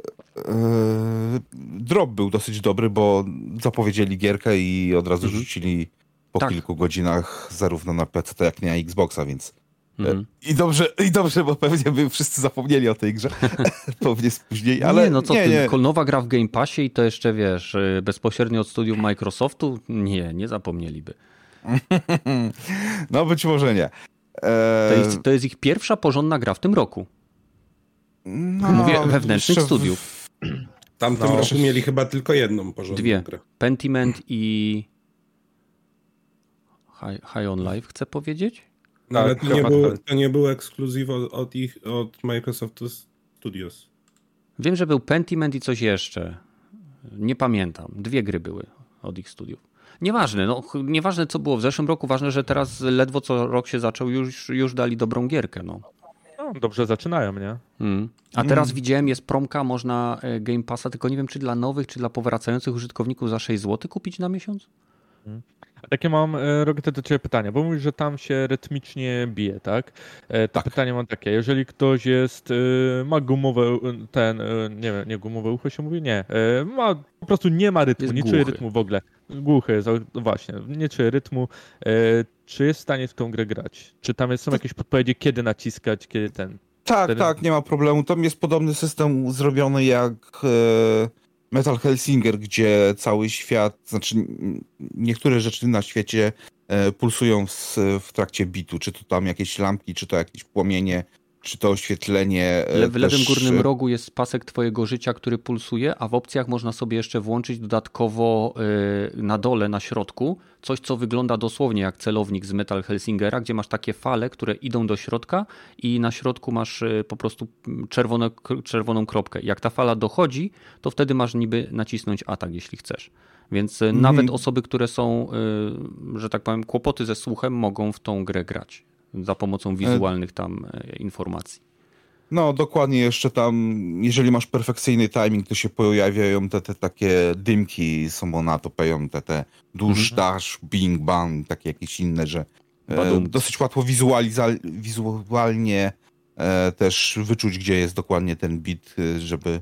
Speaker 4: drop był dosyć dobry, bo zapowiedzieli gierkę i od razu mhm. rzucili po tak. kilku godzinach zarówno na PC, jak i na Xboxa, więc mm. I dobrze, i dobrze, bo pewnie by wszyscy zapomnieli o tej grze. pewnie później, ale
Speaker 1: nie, no co nie, ty, nie. nowa gra w Game Passie i to jeszcze wiesz, y, bezpośrednio od studium Microsoftu? Nie, nie zapomnieliby.
Speaker 4: no być może nie.
Speaker 1: E... To, jest, to jest ich pierwsza porządna gra w tym roku. No, Mówię wewnętrznych studiów. W...
Speaker 2: Tamtym no. roku mieli chyba tylko jedną porządną Dwie. grę.
Speaker 1: Pentiment i High, High on Life chcę powiedzieć?
Speaker 2: No, ale to nie, był, to nie był ekskluzyw od, od, ich, od Microsoft Studios.
Speaker 1: Wiem, że był Pentiment i coś jeszcze. Nie pamiętam. Dwie gry były od ich studiów. Nieważne, no, nieważne co było w zeszłym roku, ważne, że teraz ledwo co rok się zaczął, już, już dali dobrą gierkę. No.
Speaker 3: no dobrze zaczynają, nie?
Speaker 1: Mm. A teraz mm. widziałem, jest promka, można e, Game Passa, tylko nie wiem, czy dla nowych, czy dla powracających użytkowników za 6 zł kupić na miesiąc?
Speaker 3: Mm. Takie mam, e, Rogier, do Ciebie pytanie, bo mówisz, że tam się rytmicznie bije, tak? E, to tak. pytanie mam takie, jeżeli ktoś jest, e, ma gumowe, ten, nie wiem, nie gumowe ucho się mówi? Nie, ma, po prostu nie ma rytmu, jest nie czuje rytmu w ogóle. Głuchy, właśnie, nie czuje rytmu. Czy jest w stanie w tą grę grać? Czy tam są jakieś podpowiedzi, kiedy naciskać, kiedy ten...
Speaker 4: Tak, Wtedy... tak, nie ma problemu. Tam jest podobny system zrobiony jak... Metal Helsinger, gdzie cały świat, znaczy niektóre rzeczy na świecie e, pulsują w, w trakcie bitu, czy to tam jakieś lampki, czy to jakieś płomienie, czy to oświetlenie.
Speaker 1: Le w też... lewym górnym rogu jest pasek twojego życia, który pulsuje, a w opcjach można sobie jeszcze włączyć dodatkowo yy, na dole, na środku, coś co wygląda dosłownie jak celownik z Metal Helsingera, gdzie masz takie fale, które idą do środka i na środku masz po prostu czerwone, czerwoną kropkę. Jak ta fala dochodzi, to wtedy masz niby nacisnąć atak, jeśli chcesz. Więc mm. nawet osoby, które są, że tak powiem, kłopoty ze słuchem, mogą w tą grę grać za pomocą e, wizualnych tam e, informacji.
Speaker 4: No, dokładnie jeszcze tam, jeżeli masz perfekcyjny timing, to się pojawiają te, te takie dymki samonatopeją, te, te dusz, mhm. dash, bing, bang, takie jakieś inne, że e, dosyć łatwo wizualnie e, też wyczuć, gdzie jest dokładnie ten bit, e, żeby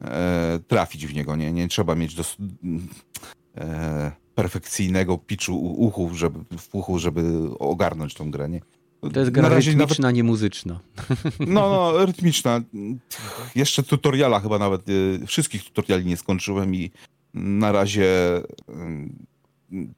Speaker 4: e, trafić w niego, nie? Nie trzeba mieć dos, perfekcyjnego pitchu uchu, żeby, w uchu, żeby ogarnąć tą grę, nie?
Speaker 1: To jest gra rytmiczna, nawet... nie muzyczna.
Speaker 4: No, no, rytmiczna. Jeszcze tutoriala chyba nawet, y, wszystkich tutoriali nie skończyłem i na razie y,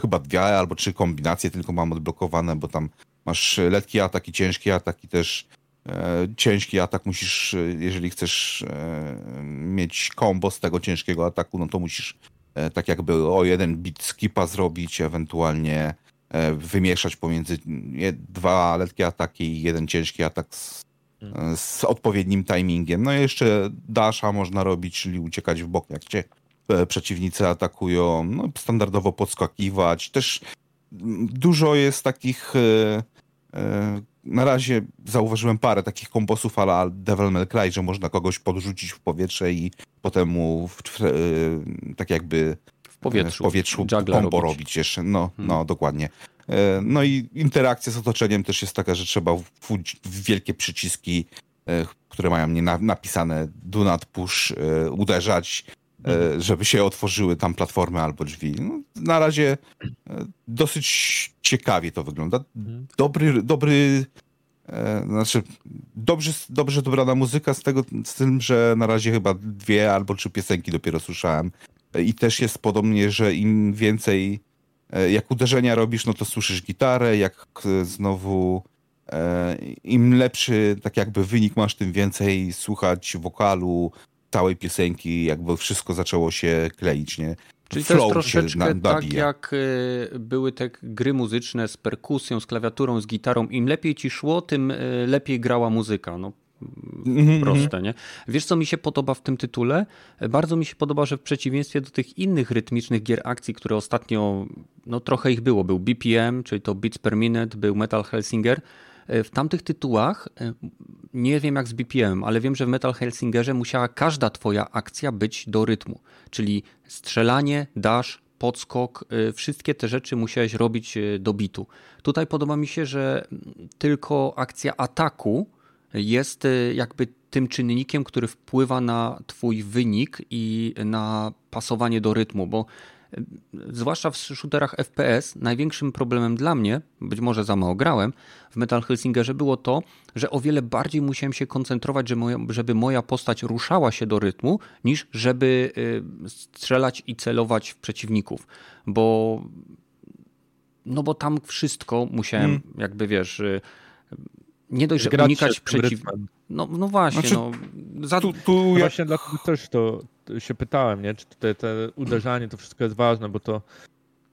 Speaker 4: chyba dwie albo trzy kombinacje tylko mam odblokowane, bo tam masz lekki atak i ciężki atak i też e, ciężki atak musisz, jeżeli chcesz e, mieć combo z tego ciężkiego ataku, no to musisz e, tak jakby o jeden bit skipa zrobić, ewentualnie wymieszać pomiędzy dwa lekkie ataki i jeden ciężki atak z, e, z odpowiednim timingiem. No i jeszcze dasha można robić, czyli uciekać w bok, jak cię e, przeciwnicy atakują, no, standardowo podskakiwać. Też mm, dużo jest takich. E, e, na razie zauważyłem parę takich kombosów ala Devil May Cry, że można kogoś podrzucić w powietrze i potem mu w, w, e, tak jakby
Speaker 1: powietrzu.
Speaker 4: w powietrzu combo
Speaker 1: robić.
Speaker 4: robić. jeszcze. No,
Speaker 1: Hmm.
Speaker 4: no dokładnie. E, No i interakcja z otoczeniem też jest taka, że trzeba w wielkie przyciski, e, które mają napisane do not push, e, uderzać, e, żeby się otworzyły tam platformy albo drzwi. No, na razie dosyć ciekawie to wygląda.
Speaker 3: Mhm.
Speaker 4: Dobry, dobry znaczy dobrze, dobrze dobrana muzyka z tego, z tym, że na razie chyba dwie albo trzy piosenki dopiero słyszałem. I też jest podobnie, że im więcej e, jak uderzenia robisz, no to słyszysz gitarę, jak e, znowu e, im lepszy tak jakby wynik masz, tym więcej słuchać wokalu, całej piosenki, jakby wszystko zaczęło się kleić, nie?
Speaker 1: Czyli to jest
Speaker 4: Flow się
Speaker 1: troszeczkę tak, jak były te gry muzyczne z perkusją, z klawiaturą, z gitarą. Im lepiej ci szło, tym lepiej grała muzyka. No, proste, nie? Wiesz, co mi się podoba w tym tytule? Bardzo mi się podoba, że w przeciwieństwie do tych innych rytmicznych gier akcji, które ostatnio, no trochę ich było, był BPM, czyli to Beats per Minute, był Metal Hellsinger, w tamtych tytułach, e, nie wiem jak z BPM, ale wiem, że w Metal Helsingerze musiała każda twoja akcja być do rytmu. Czyli strzelanie, dash, podskok, e, wszystkie te rzeczy musiałeś robić e, do bitu. Tutaj podoba mi się, że tylko akcja ataku jest e, jakby tym czynnikiem, który wpływa na twój wynik i na pasowanie do rytmu, bo e, zwłaszcza w shooterach FPS największym problemem dla mnie, być może za mało grałem, w Metal Helsingerze było to, że o wiele bardziej musiałem się koncentrować, żeby moja, postać ruszała się do rytmu, niż żeby y, strzelać i celować w przeciwników, bo no bo tam wszystko musiałem,
Speaker 4: Mm.
Speaker 1: jakby wiesz, y, nie dość, że
Speaker 3: Grać
Speaker 1: unikać
Speaker 3: się
Speaker 1: przeciw... No, no właśnie,
Speaker 4: Znaczy,
Speaker 1: no. Za...
Speaker 4: Tu, tu
Speaker 3: No
Speaker 4: jak
Speaker 3: Właśnie dlatego też to to się pytałem, nie? Czy tutaj te uderzanie to wszystko jest ważne, bo to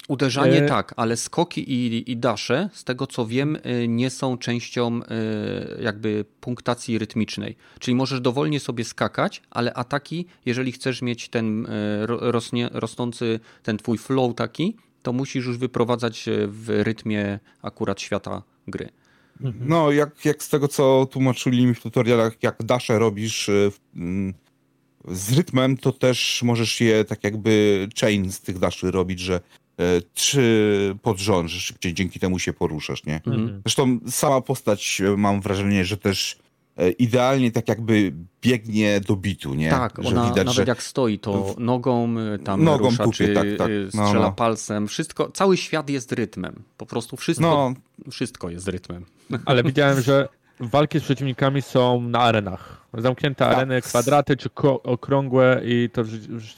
Speaker 1: Uderzanie
Speaker 3: E-
Speaker 1: tak, ale skoki i, i dasze, z tego co wiem, y, nie są częścią y, jakby punktacji rytmicznej. Czyli możesz dowolnie sobie skakać, ale ataki, jeżeli chcesz mieć ten y, ro- rośnie, rosnący, ten twój flow taki, to musisz już wyprowadzać w rytmie akurat świata gry.
Speaker 4: No, jak, jak z tego, co tłumaczyli mi w tutorialach, jak dasze robisz y, w- mm, z rytmem, to też możesz je tak jakby chain z tych daszy robić, że e, trzy pod rząd, że szybciej dzięki temu się poruszasz, nie?
Speaker 3: Mhm.
Speaker 4: Zresztą sama postać, e, mam wrażenie, że też idealnie tak jakby biegnie do bitu, nie?
Speaker 1: Tak,
Speaker 4: że
Speaker 1: ona
Speaker 4: widać,
Speaker 1: nawet
Speaker 4: że
Speaker 1: jak stoi, to nogą y, tam
Speaker 4: Nogą
Speaker 1: rusza,
Speaker 4: tupie,
Speaker 1: czy
Speaker 4: tak, tak.
Speaker 1: y,
Speaker 4: No,
Speaker 1: strzela
Speaker 4: no.
Speaker 1: palcem. Wszystko, cały świat jest rytmem. Po prostu wszystko,
Speaker 4: no,
Speaker 1: wszystko jest rytmem.
Speaker 3: Ale widziałem, że walki z przeciwnikami są na arenach. Zamknięte
Speaker 4: Tak.
Speaker 3: areny, kwadraty czy okrągłe i to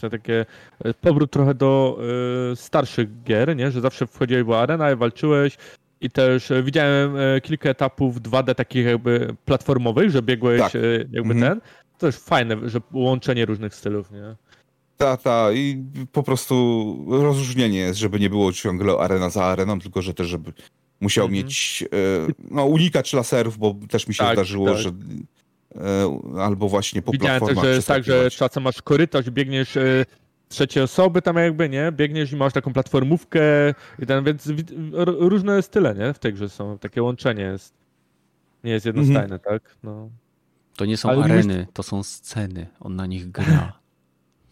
Speaker 3: to takie e, powrót trochę do e, starszych gier, nie? Że zawsze wchodziłeś w arenę i walczyłeś i też e, widziałem e, kilka etapów 2D takich jakby platformowych, że biegłeś
Speaker 4: Tak.
Speaker 3: e, jakby
Speaker 4: Mhm.
Speaker 3: ten. To jest fajne, że łączenie różnych stylów, nie?
Speaker 4: Ta, ta i po prostu rozróżnienie jest, żeby nie było ciągle arena za areną, tylko że też, żeby musiał
Speaker 3: Mhm.
Speaker 4: mieć, no unikać laserów, bo też mi się
Speaker 3: Tak,
Speaker 4: zdarzyło,
Speaker 3: tak.
Speaker 4: że albo właśnie po
Speaker 3: Widziałem też,
Speaker 4: platformach
Speaker 3: że jest tak, że czasem masz korytarz, biegniesz e, trzeciej osoby tam jakby, nie? Biegniesz i masz taką platformówkę i ten, więc różne style, nie? W tej grze są, takie łączenie jest. Nie jest jednostajne, tak? No.
Speaker 1: To nie są
Speaker 3: Ale
Speaker 1: areny, to są sceny. On na nich gra.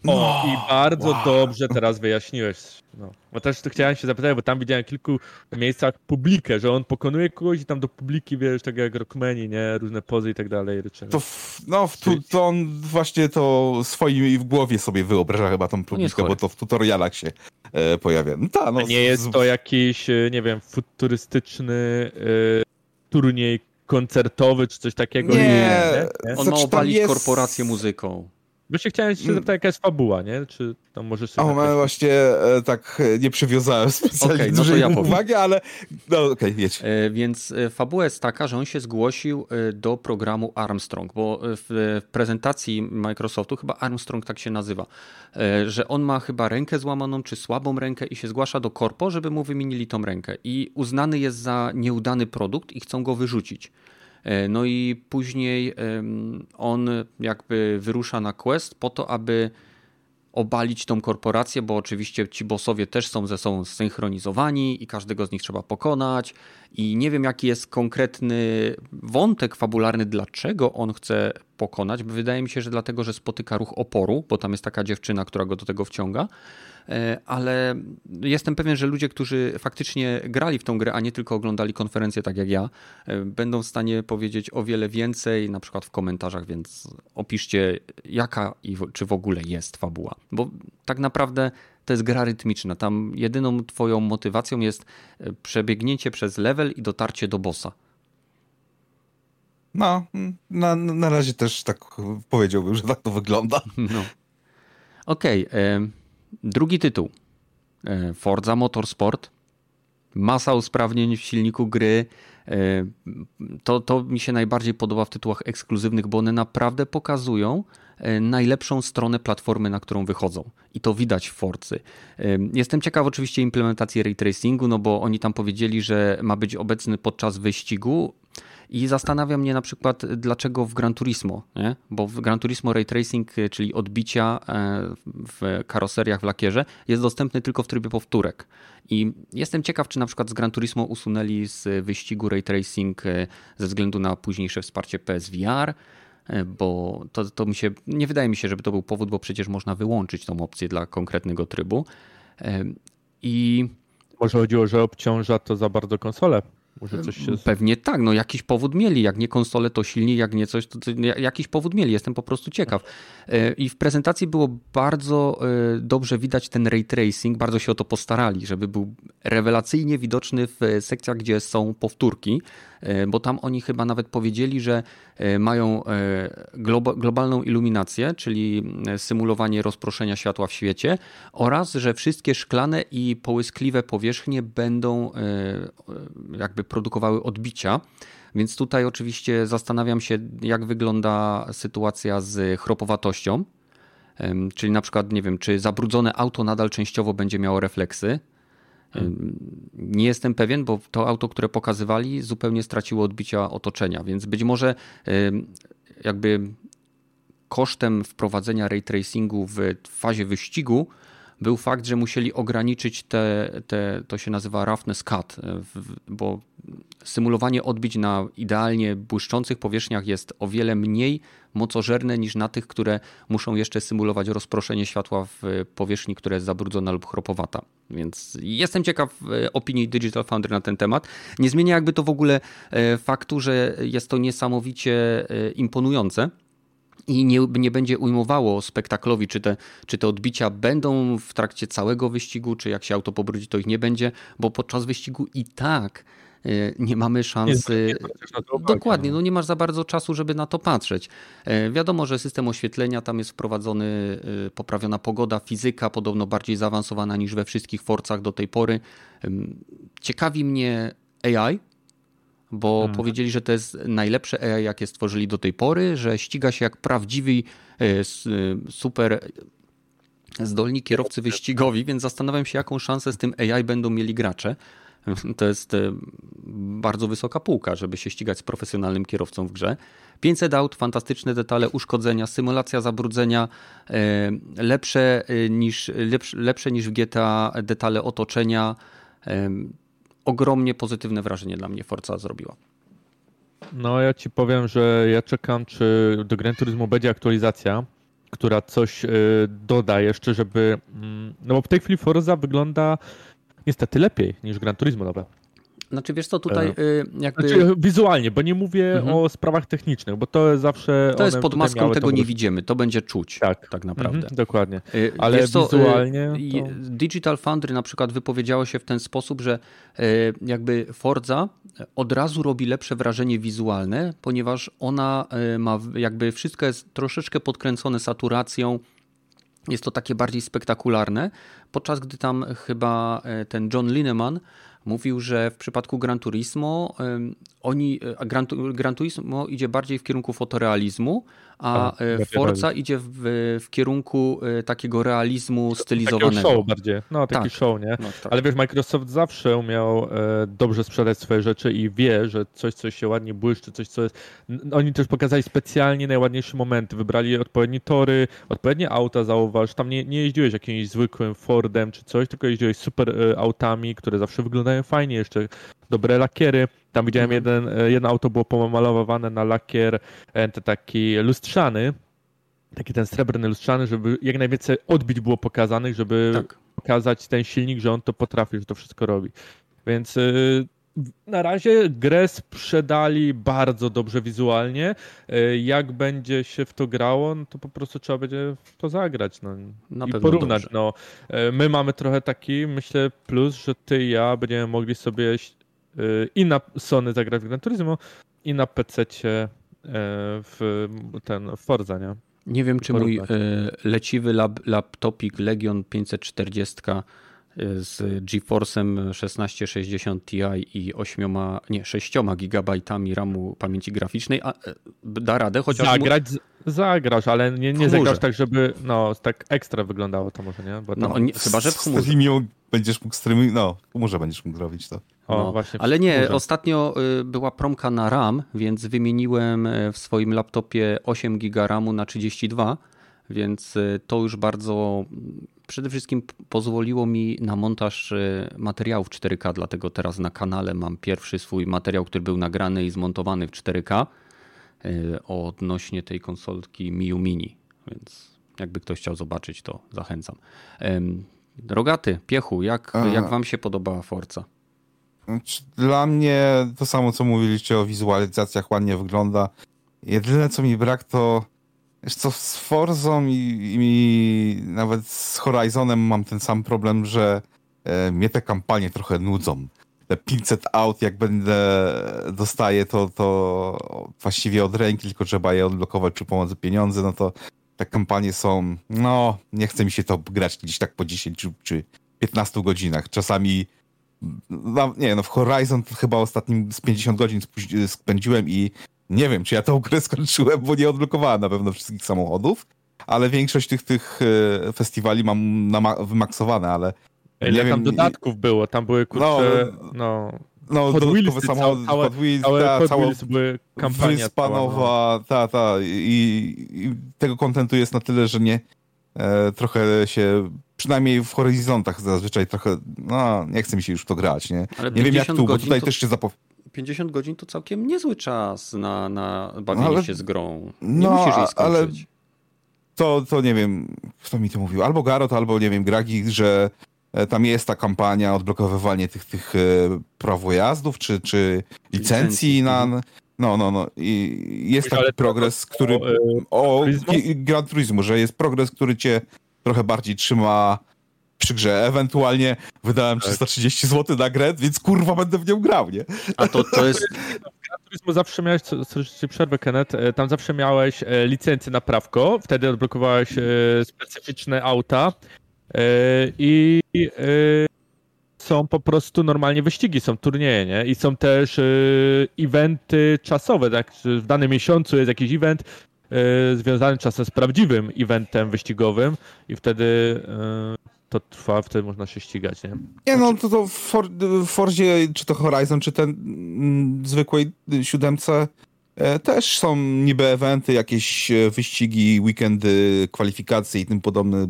Speaker 3: O, i bardzo
Speaker 4: wow.
Speaker 3: dobrze teraz wyjaśniłeś. No. Bo też tu chciałem się zapytać, bo tam widziałem w kilku miejscach publikę, że on pokonuje kogoś i tam do publiki, wiesz, tak jak Rockmani, nie? Różne pozy i tak dalej.
Speaker 4: To, w, no, w tu, to on właśnie to swoim w głowie sobie wyobraża chyba tą
Speaker 1: jest
Speaker 4: publikę, bo to w tutorialach się e, pojawia. No, ta, no,
Speaker 3: nie jest to jakiś, e, nie wiem, futurystyczny e, turniej koncertowy czy coś takiego?
Speaker 4: Nie.
Speaker 3: nie?
Speaker 1: On
Speaker 4: Znaczy,
Speaker 1: ma obalić
Speaker 4: jest-
Speaker 1: korporację muzyką.
Speaker 3: Właśnie chciałem się zapytać, jaka jest fabuła, nie? Czy tam możesz
Speaker 4: sobie... O, jakoś... właśnie e, tak e, nie przywiązałem specjalnie okay, no to ja uwagi, ale no okej, okay, jedź.
Speaker 1: E, więc e, fabuła jest taka, że on się zgłosił e, do programu Armstrong, bo w, w prezentacji Microsoftu chyba Armstrong tak się nazywa, e, że on ma chyba rękę złamaną, czy słabą rękę i się zgłasza do korpo, żeby mu wymienili tą rękę i uznany jest za nieudany produkt i chcą go wyrzucić. E, no i później on jakby wyrusza na quest po to, aby obalić tą korporację, bo oczywiście ci bossowie też są ze sobą zsynchronizowani i każdego z nich trzeba pokonać. I nie wiem, jaki jest konkretny wątek fabularny, dlaczego on chce pokonać. Wydaje mi się, że dlatego, że spotyka ruch oporu, bo tam jest taka dziewczyna, która go do tego wciąga. E, ale jestem pewien, że ludzie, którzy faktycznie grali w tą grę, a nie tylko oglądali konferencję tak jak ja, e, będą w stanie powiedzieć o wiele więcej, na przykład w komentarzach, więc opiszcie jaka i czy w ogóle jest fabuła. Bo tak naprawdę to jest gra rytmiczna. Tam jedyną twoją motywacją jest e, przebiegnięcie przez level i dotarcie do bossa.
Speaker 4: No, na, na razie też tak powiedziałbym, że tak to wygląda. No.
Speaker 1: Okej. Okay. Drugi tytuł. E, Forza Motorsport. Masa usprawnień w silniku gry. E, to, to mi się najbardziej podoba w tytułach ekskluzywnych, bo one naprawdę pokazują e, najlepszą stronę platformy, na którą wychodzą. I to widać w Forcy. Jestem ciekaw oczywiście implementacji ray tracingu, no bo oni tam powiedzieli, że ma być obecny podczas wyścigu. I zastanawia mnie na przykład, dlaczego w Gran Turismo, nie? bo w Gran Turismo Ray Tracing, y, czyli odbicia e, w karoseriach w lakierze, jest dostępny tylko w trybie powtórek. I jestem ciekaw, czy na przykład z Gran Turismo usunęli z wyścigu Ray Tracing e, ze względu na późniejsze wsparcie PSVR, e, bo to, to mi się, nie wydaje mi się, żeby to był powód, bo przecież można wyłączyć tą opcję dla konkretnego trybu. I
Speaker 3: może chodziło, że obciąża to za bardzo konsolę. Może coś się...
Speaker 1: Pewnie tak, no jakiś powód mieli, jak nie konsole to silni, jak nie coś, to, to jakiś powód mieli, jestem po prostu ciekaw. E, I w prezentacji było bardzo e, dobrze widać ten ray tracing, bardzo się o to postarali, żeby był rewelacyjnie widoczny w sekcjach, gdzie są powtórki, bo tam oni chyba nawet powiedzieli, że mają globalną iluminację, czyli symulowanie rozproszenia światła w świecie oraz, że wszystkie szklane i połyskliwe powierzchnie będą jakby produkowały odbicia. Więc tutaj oczywiście zastanawiam się, jak wygląda sytuacja z chropowatością. Czyli na przykład, nie wiem, czy zabrudzone auto nadal częściowo będzie miało refleksy. Nie jestem pewien, bo to auto, które pokazywali, zupełnie straciło odbicia otoczenia, więc być może jakby kosztem wprowadzenia ray tracingu w fazie wyścigu był fakt, że musieli ograniczyć te, te to się nazywa roughness cut, bo symulowanie odbić na idealnie błyszczących powierzchniach jest o wiele mniej mocożerne niż na tych, które muszą jeszcze symulować rozproszenie światła w powierzchni, która jest zabrudzona lub chropowata. Więc jestem ciekaw e, opinii Digital Foundry na ten temat. Nie zmienia jakby to w ogóle e, faktu, że jest to niesamowicie e, imponujące i nie, nie będzie ujmowało spektaklowi, czy te, czy te odbicia będą w trakcie całego wyścigu, czy jak się auto pobrudzi, to ich nie będzie, bo podczas wyścigu i tak nie mamy szansy. Nie, Dokładnie, no. no nie masz za bardzo czasu, żeby na to patrzeć. E, wiadomo, że system oświetlenia tam jest wprowadzony, e, poprawiona pogoda, fizyka, podobno bardziej zaawansowana niż we wszystkich forcach do tej pory. Ciekawi mnie AI, bo hmm. powiedzieli, że to jest najlepsze AI, jakie stworzyli do tej pory, że ściga się jak prawdziwy e, e, super zdolni kierowcy wyścigowi, więc zastanawiam się, jaką szansę z tym AI będą mieli gracze. To jest e, bardzo wysoka półka, żeby się ścigać z profesjonalnym kierowcą w grze. 500 aut, fantastyczne detale, uszkodzenia, symulacja zabrudzenia, lepsze niż, lepsze, lepsze niż w GTA detale otoczenia ogromnie pozytywne wrażenie dla mnie Forza zrobiła.
Speaker 3: No ja ci powiem, że ja czekam, czy do Gran Turismo będzie aktualizacja, która coś doda jeszcze, żeby... Mm, no bo w tej chwili Forza wygląda niestety lepiej niż Gran Turismo nowe.
Speaker 1: Znaczy wiesz co, tutaj
Speaker 3: E,
Speaker 1: y, jakby...
Speaker 3: Znaczy, wizualnie, bo nie mówię
Speaker 1: Mhm.
Speaker 3: o sprawach technicznych, bo to zawsze.
Speaker 1: to jest pod maską, tego nie widzimy, to będzie czuć
Speaker 3: Tak.
Speaker 1: tak naprawdę.
Speaker 3: Mhm, dokładnie.
Speaker 1: Y,
Speaker 3: Ale
Speaker 1: wiesz co, y,
Speaker 3: wizualnie
Speaker 1: i-
Speaker 3: to-
Speaker 1: Digital Foundry na przykład wypowiedziało się w ten sposób, że jakby Forza od razu robi lepsze wrażenie wizualne, ponieważ ona ma jakby wszystko jest troszeczkę podkręcone saturacją. Jest to takie bardziej spektakularne, podczas gdy tam chyba y, ten John Lineman mówił, że w przypadku Gran Turismo oni, a Gran, Gran Turismo idzie bardziej w kierunku fotorealizmu, a
Speaker 3: Tak, lepiej
Speaker 1: Forza idzie w, w kierunku y, takiego realizmu
Speaker 3: Takiego
Speaker 1: stylizowanego.
Speaker 3: show bardziej. No, taki
Speaker 1: Tak.
Speaker 3: show, nie?
Speaker 1: No, tak.
Speaker 3: Ale wiesz, Microsoft zawsze umiał e, dobrze sprzedać swoje rzeczy i wie, że coś, co się ładnie błyszczy, coś, co jest... Oni też pokazali specjalnie najładniejsze momenty, wybrali odpowiednie tory, odpowiednie auta, zauważ, tam nie, nie jeździłeś jakimś zwykłym Fordem czy coś, tylko jeździłeś super e, autami, które zawsze wyglądają fajnie, jeszcze dobre lakiery. Tam widziałem
Speaker 1: Mhm.
Speaker 3: jeden, e, jedno auto było pomalowane na lakier e, taki lustrzany, taki ten srebrny lustrzany, żeby jak najwięcej odbić było pokazanych, żeby
Speaker 1: tak.
Speaker 3: pokazać ten silnik, że on to potrafi, że to wszystko robi. Więc y, na razie grę sprzedali bardzo dobrze wizualnie. Jak będzie się w to grało, no to po prostu trzeba będzie w to zagrać. No,
Speaker 1: Na
Speaker 3: I porównać.
Speaker 1: dobrze.
Speaker 3: No. My mamy trochę taki, myślę, plus, że ty i ja będziemy mogli sobie i na Sony zagrać w Gran Turismo, i na PC-cie w ten w Forza, nie?
Speaker 1: Nie wiem, czy mój y, leciwy lap, laptopik Legion 540 y, z GeForce'em 1660 Ti i 8, nie, 6 gigabajtami RAMu pamięci graficznej a, y, da radę, chociaż mu-
Speaker 3: Zagrać, z- zagrasz, ale nie, nie zagrasz tak, żeby no, tak ekstra wyglądało to może, nie? Bo
Speaker 1: no, nie, chyba, że w chmurze.
Speaker 4: Streamią będziesz mógł streaminг, no, w chmurze będziesz mógł robić to.
Speaker 3: o,
Speaker 1: No,
Speaker 3: właśnie
Speaker 1: ale nie,
Speaker 3: chmurze.
Speaker 1: ostatnio y, była promka na RAM, więc wymieniłem y, w swoim laptopie 8 giga RAMu na 32, więc y, to już bardzo mm, przede wszystkim pozwoliło mi na montaż y, materiałów 4K, dlatego teraz na kanale mam pierwszy swój materiał, który był nagrany i zmontowany w 4K y, odnośnie tej konsolki Miu Mini, więc jakby ktoś chciał zobaczyć, to zachęcam. Rogaty, Piechu, jak, jak wam się podobała Forza?
Speaker 4: Dla mnie to samo, co mówiliście o wizualizacjach, ładnie wygląda. Jedyne, co mi brak, to wiesz co, z Forzą i, i nawet z Horizonem mam ten sam problem, że e, mnie te kampanie trochę nudzą. Te 500 aut, jak będę dostaję, to, to właściwie od ręki, tylko trzeba je odblokować przy pomocy pieniędzy, no to te kampanie są, no, nie chce mi się to grać gdzieś tak po 10 czy, czy 15 godzinach. Czasami no, nie no, w Horizon chyba ostatnim z 50 godzin spędziłem i nie wiem, czy ja tą grę skończyłem, bo nie odblokowałem na pewno wszystkich samochodów, ale większość tych, tych e, festiwali mam na wymaksowane, ale
Speaker 3: Ile
Speaker 4: nie
Speaker 3: tam
Speaker 4: wiem,
Speaker 3: dodatków było? Tam były kurczę,
Speaker 4: No,
Speaker 3: no,
Speaker 4: no,
Speaker 3: Hot
Speaker 4: dodatkowe samochody,
Speaker 3: całe-
Speaker 4: Hot Wheels,
Speaker 3: całe
Speaker 4: ta,
Speaker 3: Hot
Speaker 4: cała
Speaker 3: Wheels były kampania
Speaker 4: wyspa
Speaker 3: cała, no.
Speaker 4: ta, ta, i, i tego kontentu jest na tyle, że nie e, trochę się, przynajmniej w horyzontach zazwyczaj trochę, no, nie chce mi się już w to grać, nie?
Speaker 1: Ale
Speaker 4: Nie wiem jak
Speaker 1: 50
Speaker 4: tu, bo tutaj
Speaker 1: to-
Speaker 4: też się zapow...
Speaker 1: 50 godzin to całkiem niezły czas na, na bawienie
Speaker 4: No, ale-
Speaker 1: się z grą. Nie
Speaker 4: No,
Speaker 1: musisz jej
Speaker 4: ale-
Speaker 1: skończyć.
Speaker 4: to, to nie wiem, kto mi to mówił, albo Garot, albo nie wiem, Gragi, że tam jest ta kampania odblokowywanie tych, tych e, praw jazdów, czy, czy licencji
Speaker 1: Licencji,
Speaker 4: na...
Speaker 1: mhm.
Speaker 4: No, no, no. I jest
Speaker 3: Ale
Speaker 4: taki
Speaker 3: to-
Speaker 4: progres, który...
Speaker 3: o, e,
Speaker 4: O Gran Turismo, że jest progres, który cię trochę bardziej trzyma przy grze. Ewentualnie wydałem
Speaker 3: Tak.
Speaker 4: 330 zł na grę, więc kurwa będę w nią grał, nie?
Speaker 1: A to, to jest.
Speaker 3: Turismo zawsze miałeś, co- co ci przerwę Kenneth, e, tam zawsze miałeś e, licencję na prawko, wtedy odblokowałeś e, specyficzne auta e, i e, są po prostu normalnie wyścigi, są turnieje, nie? I są też e, eventy czasowe, tak? W danym miesiącu jest jakiś event e, związany czasem z prawdziwym eventem wyścigowym i wtedy e, to trwa, wtedy można się ścigać, nie?
Speaker 4: Nie no, to, to w, For, Forzie, czy to Horizon, czy ten mm, zwykłej siódemce e, też są niby eventy, jakieś e, wyścigi, weekendy, kwalifikacje i tym podobne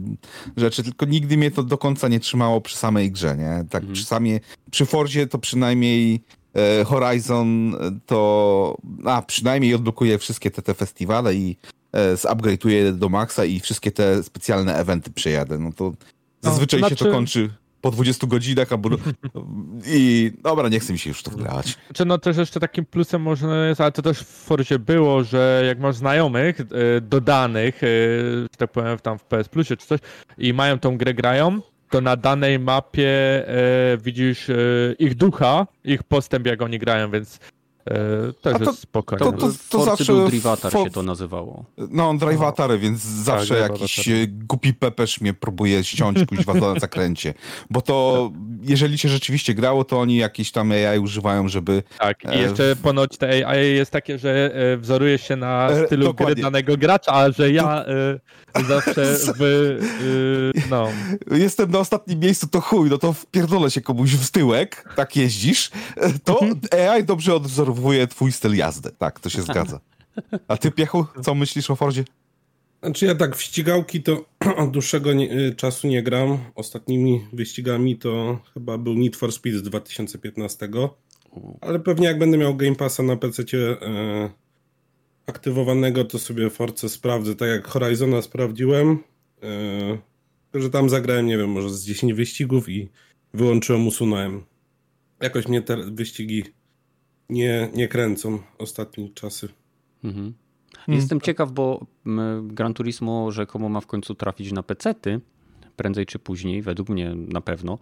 Speaker 4: rzeczy, tylko nigdy mnie to do końca nie trzymało przy samej grze, nie? Tak
Speaker 1: Mhm.
Speaker 4: przy samej, przy Forzie to przynajmniej e, Horizon to, a przynajmniej odblokuje wszystkie te, te festiwale i e, zupgrade'uję do maksa i wszystkie te specjalne eventy przejadę, no to zazwyczaj się to
Speaker 3: znaczy-
Speaker 4: kończy po 20 godzinach, albo... I dobra, nie chcę mi się już to wgrać.
Speaker 3: Czy no też jeszcze takim plusem można jest, ale to też w Forzie było, że jak masz znajomych e, dodanych, e, że tak powiem tam w PS Plusie czy coś i mają tą grę grają, to na danej mapie e, widzisz ich ducha, ich postęp jak oni grają, więc E, też to, jest spokojne.
Speaker 1: To, to, to zawsze Drivatar for... się to nazywało.
Speaker 4: No, Drivatar, więc tak, zawsze tak, jakiś e, głupi pepesz mnie próbuje ściąć kuźwa na zakręcie. Bo to, jeżeli się rzeczywiście grało, to oni jakieś tam AI używają, żeby...
Speaker 3: Tak, i e, jeszcze ponoć te AI jest takie, że wzoruje się na stylu Dokładnie. gry danego gracza, a że ja zawsze w... no...
Speaker 4: Jestem na ostatnim miejscu, to chuj, no to wpierdolę się komuś w tyłek, tak jeździsz, to. AI dobrze odwzoruje obserwuję twój styl jazdy. Tak, to się zgadza. A ty, Piechu, co myślisz o Fordzie?
Speaker 2: Znaczy ja tak w ścigałki to od dłuższego nie, y, czasu nie gram. Ostatnimi wyścigami to chyba był Need for Speed z 2015. Ale pewnie jak będę miał Game Passa na PC e, aktywowanego, to sobie Force sprawdzę. Tak jak Horizona sprawdziłem, e, że tam zagrałem, nie wiem, może z 10 wyścigów i wyłączyłem, usunąłem. Jakoś mnie te wyścigi nie, nie kręcą ostatnie czasy. Mhm.
Speaker 1: Hmm. Jestem ciekaw, bo Gran Turismo rzekomo ma w końcu trafić na pecety, prędzej czy później, według mnie na pewno.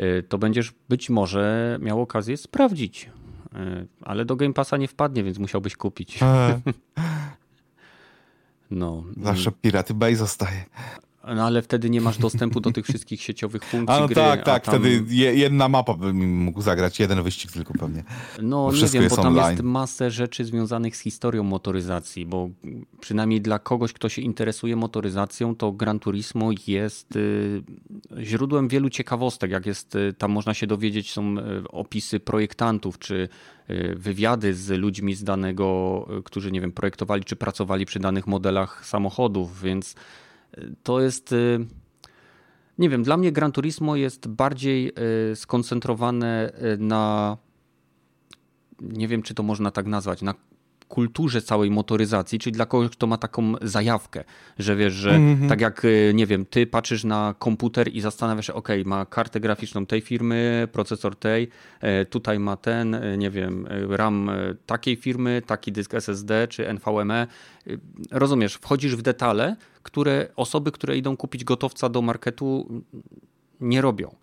Speaker 1: Y, to będziesz być może miał okazję sprawdzić. Y, ale do Game Passa nie wpadnie, więc musiałbyś kupić.
Speaker 4: no. Zawsze Piraty Bay zostaje.
Speaker 1: No ale wtedy nie masz dostępu do tych wszystkich sieciowych funkcji
Speaker 4: a no
Speaker 1: gry.
Speaker 4: Tak, tak, tam... wtedy jedna mapa bym mógł zagrać, jeden wyścig tylko pewnie.
Speaker 1: No nie wiem, bo tam online. jest masę rzeczy związanych z historią motoryzacji, bo przynajmniej dla kogoś, kto się interesuje motoryzacją, to Gran Turismo jest y, źródłem wielu ciekawostek. Jak jest, y, tam można się dowiedzieć, są y, opisy projektantów, czy wywiady z ludźmi z danego, którzy nie wiem, projektowali czy pracowali przy danych modelach samochodów, więc to jest. Y, nie wiem, dla mnie Gran Turismo jest bardziej y, skoncentrowane y, na. Nie wiem, czy to można tak nazwać, na kulturze całej motoryzacji, czyli dla kogoś, kto ma taką zajawkę, że wiesz, że mm -hmm. tak jak, nie wiem, ty patrzysz na komputer i zastanawiasz się, ok, ma kartę graficzną tej firmy, procesor tej, e, tutaj ma ten, e, nie wiem, RAM e, takiej firmy, taki dysk SSD czy NVMe. Rozumiesz, wchodzisz w detale, które osoby, które idą kupić gotowca do marketu nie robią.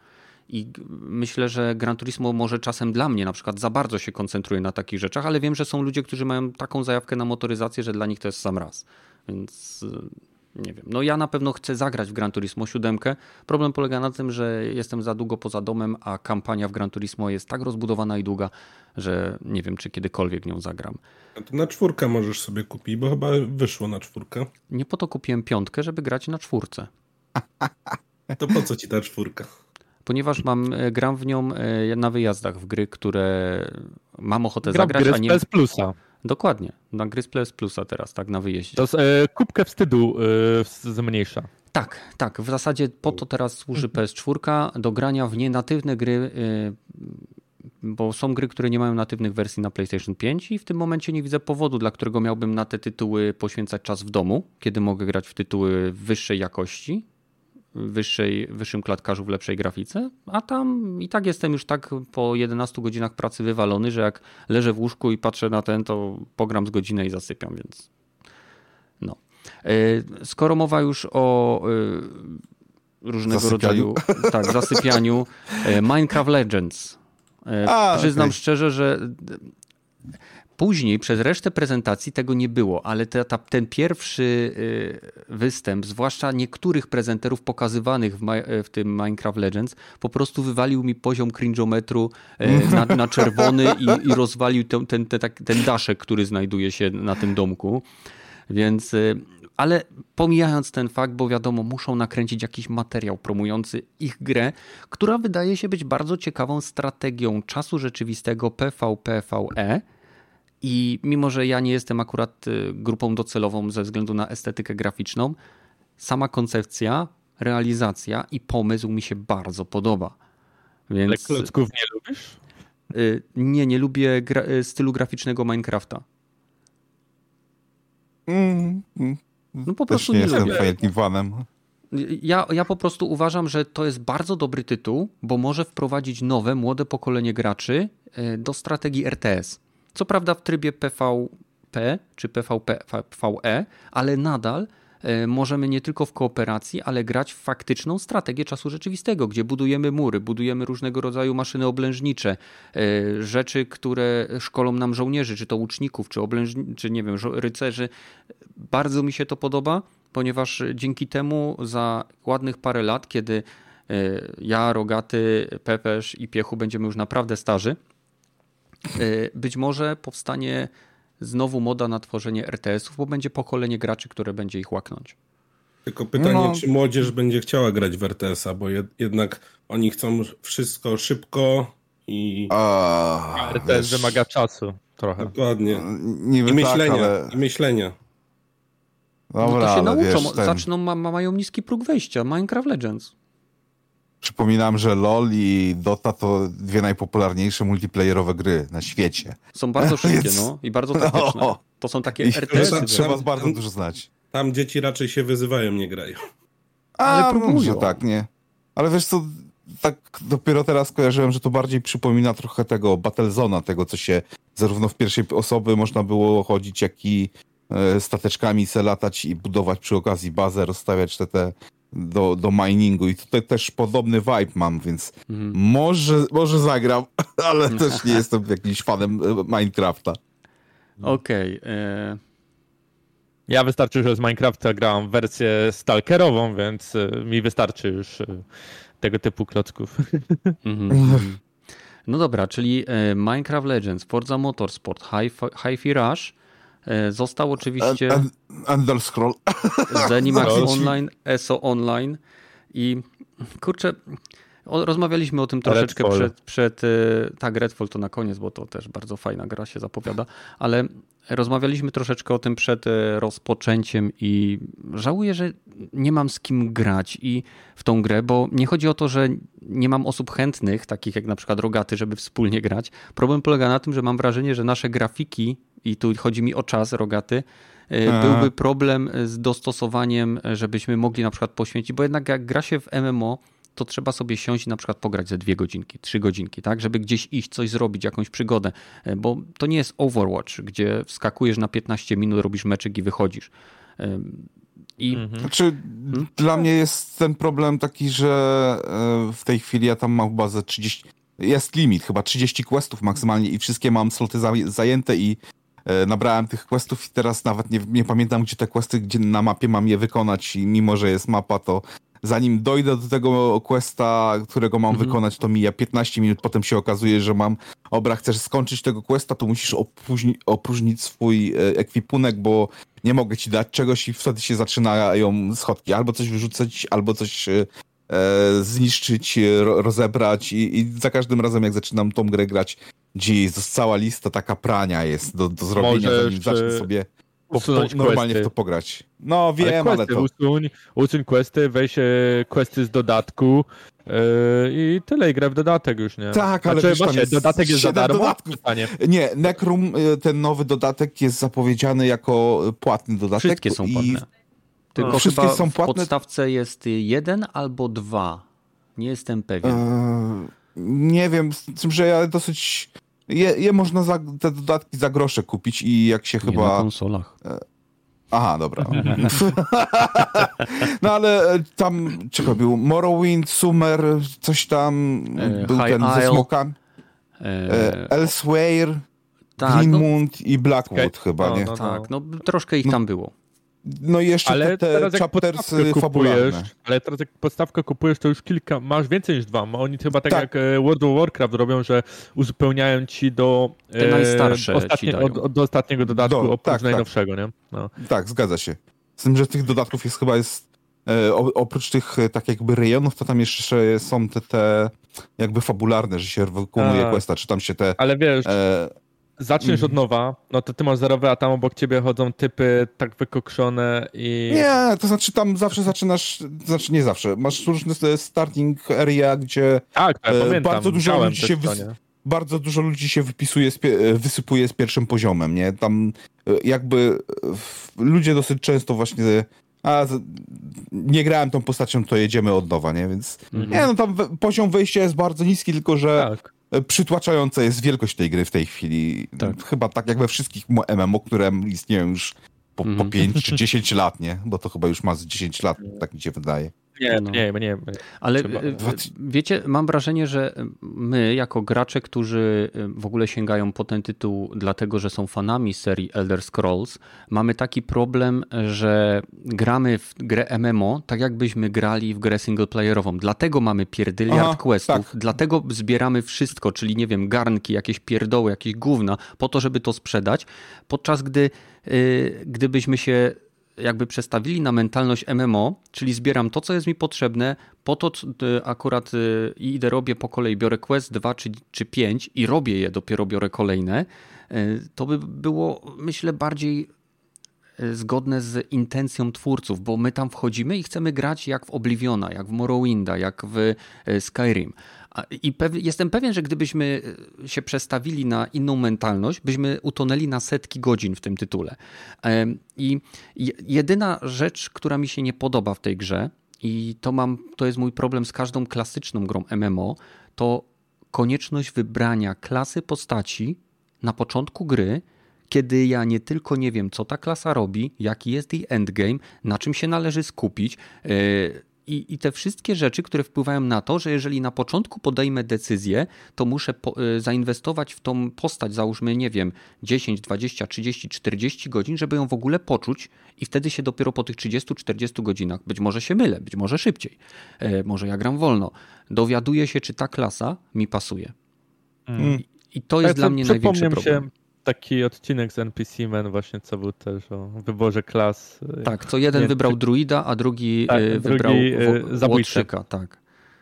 Speaker 1: I myślę, że Gran Turismo może czasem dla mnie na przykład za bardzo się koncentruje na takich rzeczach, ale wiem, że są ludzie, którzy mają taką zajawkę na motoryzację, że dla nich to jest sam raz. Więc y, nie wiem. No ja na pewno chcę zagrać w Gran Turismo 7. Problem polega na tym, że jestem za długo poza domem, a kampania w Gran Turismo jest tak rozbudowana i długa, że nie wiem, czy kiedykolwiek nią zagram.
Speaker 2: A to na czwórkę możesz sobie kupić, bo chyba wyszło na czwórkę.
Speaker 1: Nie po to kupiłem piątkę, żeby grać na czwórce.
Speaker 2: To po co ci ta czwórka?
Speaker 1: Ponieważ mam, e, gram w nią e, na wyjazdach w gry, które mam ochotę
Speaker 3: Gram
Speaker 1: zagrać,
Speaker 3: gry a nie... PS Plusa.
Speaker 1: Dokładnie, na gry z PS Plusa teraz, tak, na wyjeździe.
Speaker 3: To jest, e, kubkę wstydu e, zmniejsza.
Speaker 1: Tak, tak, w zasadzie po to teraz służy mhm. PS4 do grania w nienatywne gry, e, bo są gry, które nie mają natywnych wersji na PlayStation 5 i w tym momencie nie widzę powodu, dla którego miałbym na te tytuły poświęcać czas w domu, kiedy mogę grać w tytuły wyższej jakości, wyższej, wyższym klatkarzu w lepszej grafice, a tam i tak jestem już tak po 11 godzinach pracy wywalony, że jak leżę w łóżku i patrzę na ten, to pogram z godzinę i zasypiam, więc no. E, skoro mowa już o e, różnego zasypianiu. rodzaju tak, zasypianiu, e, Minecraft Legends. A, Przyznam okay. szczerze, że Później przez resztę prezentacji tego nie było, ale te, ta, ten pierwszy y, występ, zwłaszcza niektórych prezenterów pokazywanych w, w, tym Minecraft Legends, po prostu wywalił mi poziom cringeometru y, na, na, czerwony i, i rozwalił ten, ten, ten, ten daszek, który znajduje się na tym domku. Więc y, ale pomijając ten fakt, bo wiadomo, muszą nakręcić jakiś materiał promujący ich grę, która wydaje się być bardzo ciekawą strategią czasu rzeczywistego PvPVE, i mimo, że ja nie jestem akurat y, grupą docelową ze względu na estetykę graficzną, sama koncepcja, realizacja i pomysł mi się bardzo podoba.
Speaker 3: Więc... Ale klocków nie lubisz?
Speaker 1: Y, nie, nie lubię gra y, stylu graficznego Minecrafta.
Speaker 4: Mm, mm. No po Też prostu nie, nie jestem fanem.
Speaker 1: Ja, ja po prostu uważam, że to jest bardzo dobry tytuł, bo może wprowadzić nowe, młode pokolenie graczy do strategii RTS. Co prawda w trybie PvP czy PvP, PvE, ale nadal E, możemy nie tylko w kooperacji, ale grać w faktyczną strategię czasu rzeczywistego, gdzie budujemy mury, budujemy różnego rodzaju maszyny oblężnicze, e, rzeczy, które szkolą nam żołnierzy, czy to łuczników, czy, oblężni- czy nie wiem, rycerzy. Bardzo mi się to podoba, ponieważ dzięki temu za ładnych parę lat, kiedy e, ja, Rogaty, Pepesz i Piechu będziemy już naprawdę starzy, być może powstanie znowu moda na tworzenie RTS-ów, bo będzie pokolenie graczy, które będzie ich łaknąć.
Speaker 2: Tylko pytanie, no. czy młodzież będzie chciała grać w RTS-a, bo jed jednak oni chcą wszystko szybko i...
Speaker 3: A, RTS wiesz... wymaga czasu trochę.
Speaker 2: Dokładnie. Niby I myślenia. Tak, ale... I myślenia.
Speaker 1: Dobra, no to się nauczą, wiesz, ten... zaczną, ma, mają niski próg wejścia. Minecraft Legends.
Speaker 4: Przypominam, że LOL i Dota to dwie najpopularniejsze multiplayerowe gry na świecie.
Speaker 1: Są bardzo szybkie, Więc... no i bardzo taktyczne. No. To są takie RTS. -y.
Speaker 4: Trzeba tam, bardzo dużo znać.
Speaker 2: Tam dzieci raczej się wyzywają, nie grają.
Speaker 4: A, Ale próbują. tak, nie. Ale wiesz co, tak dopiero teraz kojarzyłem, że to bardziej przypomina trochę tego Battlezona, tego co się zarówno w pierwszej osoby można było chodzić, jak i e, stateczkami se latać i budować przy okazji bazę, rozstawiać te, te do, do miningu i tutaj też podobny vibe mam, więc mhm. może, może zagram, ale też nie jestem jakimś fanem e, Minecrafta.
Speaker 1: Okej. Okay, e...
Speaker 3: Ja wystarczy, że z Minecrafta grałam wersję stalkerową, więc e, mi wystarczy już tego typu klocków. Mhm.
Speaker 1: No dobra, czyli Minecraft Legends, Forza Motorsport, Hi-Fi Rush, E, został oczywiście
Speaker 4: Ender Scroll.
Speaker 1: Zenimax Online, ESO Online i kurczę, rozmawialiśmy o tym troszeczkę Redfall. przed, przed, e, tak Redfall to na koniec, bo to też bardzo fajna gra się zapowiada, ale rozmawialiśmy troszeczkę o tym przed e, rozpoczęciem i żałuję, że nie mam z kim grać i w tą grę, bo nie chodzi o to, że nie mam osób chętnych, takich jak na przykład Rogaty, żeby wspólnie grać. Problem polega na tym, że mam wrażenie, że nasze grafiki i tu chodzi mi o czas rogaty, e, byłby problem z dostosowaniem, żebyśmy mogli na przykład poświęcić, bo jednak jak gra się w MMO, to trzeba sobie siąść i na przykład pograć ze dwie godzinki, trzy godzinki, tak, żeby gdzieś iść, coś zrobić, jakąś przygodę, e, bo to nie jest Overwatch, gdzie wskakujesz na 15 minut, robisz meczek i wychodzisz. E,
Speaker 4: I... Mhm. Znaczy, hmm? dla mnie jest ten problem taki, że w tej chwili ja tam mam chyba ze 30, jest limit, chyba 30 questów maksymalnie i wszystkie mam sloty zajęte i E, nabrałem tych questów i teraz nawet nie, nie pamiętam, gdzie te questy, gdzie na mapie mam je wykonać i mimo, że jest mapa, to zanim dojdę do tego questa, którego mam mhm. wykonać, to mija 15 minut, potem się okazuje, że mam, obra, chcesz skończyć tego questa, to musisz opróżni, opróżnić swój e, ekwipunek, bo nie mogę ci dać czegoś i wtedy się zaczynają schodki. Albo coś wyrzucać, albo coś e, e zniszczyć, rozebrać i, i, za każdym razem, jak zaczynam tą grę grać, Jezus, cała lista taka prania jest do, do zrobienia, Możesz, zanim zacznę sobie usunąć normalnie questy. w to pograć. No wiem, ale, questy, ale to...
Speaker 3: Usuń, usuń questy, weź questy z dodatku yy, i tyle, i grę w dodatek już, nie?
Speaker 4: Tak, ale znaczy,
Speaker 3: właśnie, jest dodatek jest za darmo? Dodatków.
Speaker 4: Nie, Necrum, y, ten nowy dodatek jest zapowiedziany jako płatny dodatek.
Speaker 1: Wszystkie są płatne. Tylko no. Wszystkie są płatne. w podstawce jest jeden albo dwa. Nie jestem pewien. Eee
Speaker 4: nie wiem, z tym, że ja dosyć. Je, je można za, te dodatki za grosze kupić i jak się nie chyba.
Speaker 1: Na konsolach. E,
Speaker 4: aha, dobra. no ale e, tam, czego był? Morrowind, Summer, coś tam. E, był High ten Isle. ze smokami. E... Elsewhere, tak, Greenmund no... i Blackwood chyba, no, nie?
Speaker 1: No, tak, no troszkę ich tam było.
Speaker 4: No i jeszcze ale te, te teraz jak chaptersy kupujesz,
Speaker 3: Ale teraz jak podstawkę kupujesz, to już kilka, masz więcej niż dwa. Oni chyba tak, tak. jak e, World of Warcraft robią, że uzupełniają ci do...
Speaker 1: Te e, najstarsze ostatnie,
Speaker 3: od, od, do ostatniego dodatku, do, oprócz tak, tak. najnowszego, tak. nie? No.
Speaker 4: Tak, zgadza się. Z tym, że tych dodatków jest chyba jest... E, oprócz tych tak jakby rejonów, to tam jeszcze są te, te jakby fabularne, że się wykonuje tak. questa, czy tam się te...
Speaker 3: Ale wiesz... E, zaczniesz od mhm. nowa, no to ty masz zerowy, a tam obok ciebie chodzą typy tak wykokszone i...
Speaker 4: Nie, to znaczy tam zawsze zaczynasz, znaczy nie zawsze, masz różne starting area, gdzie
Speaker 3: tak, tak, e,
Speaker 4: bardzo dużo ludzi się... Wys... Bardzo dużo ludzi się wypisuje, e, wysypuje z pierwszym poziomem, nie? Tam e, jakby ludzie dosyć często właśnie a nie grałem tą postacią, to jedziemy od nowa, nie? Więc mhm. nie, no tam poziom wejścia jest bardzo niski, tylko że tak. Przytłaczająca jest wielkość tej gry w tej chwili. Tak. Chyba tak jak we wszystkich MMO, które istnieją już po, po 5 mhm. czy 10 lat, nie? Bo to chyba już ma z 10 lat, tak mi się wydaje.
Speaker 3: Nie, no. nie, nie.
Speaker 1: Ale Trzeba... E, wiecie, mam wrażenie, że my, jako gracze, którzy e, w ogóle sięgają po ten tytuł, dlatego że są fanami serii Elder Scrolls, mamy taki problem, że gramy w grę MMO, tak jakbyśmy grali w grę singleplayerową. Dlatego mamy pierdyliard Aha, questów, tak. dlatego zbieramy wszystko, czyli nie wiem, garnki, jakieś pierdoły, jakieś gówna, po to, żeby to sprzedać, podczas gdy yy, gdybyśmy się jakby przestawili na mentalność MMO, czyli zbieram to, co jest mi potrzebne, po to akurat y, i idę robię po kolei, biorę quest 2 czy, czy 5 i robię je, dopiero biorę kolejne, y, to by było, myślę, bardziej y, zgodne z intencją twórców, bo my tam wchodzimy i chcemy grać jak w Obliviona, jak w Morrowinda, jak w Skyrim. I jestem pewien, że gdybyśmy e, się przestawili na inną mentalność, byśmy utonęli na setki godzin w tym tytule. I jedyna rzecz, która mi się nie podoba w tej grze, i to, mam, to jest mój problem z każdą klasyczną grą MMO, to konieczność wybrania klasy postaci na początku gry, kiedy ja nie tylko nie wiem, co ta klasa robi, jaki jest jej endgame, na czym się należy skupić, e, i, I te wszystkie rzeczy, które wpływają na to, że jeżeli na początku podejmę decyzję, to muszę po, y, zainwestować w tą postać, załóżmy, nie wiem, 10, 20, 30, 40 godzin, żeby ją w ogóle poczuć, i wtedy się dopiero po tych 30-40 godzinach, być może się mylę, być może szybciej, e, może ja gram wolno, dowiaduję się, czy ta klasa mi pasuje. Mm. I to jest dla mnie największy problem. Się
Speaker 3: taki odcinek z NPC Man właśnie, co był też o wyborze klas.
Speaker 1: Tak, co jeden nie, wybrał druida, a drugi tak, y, wybrał drugi, zabójczyka, tak.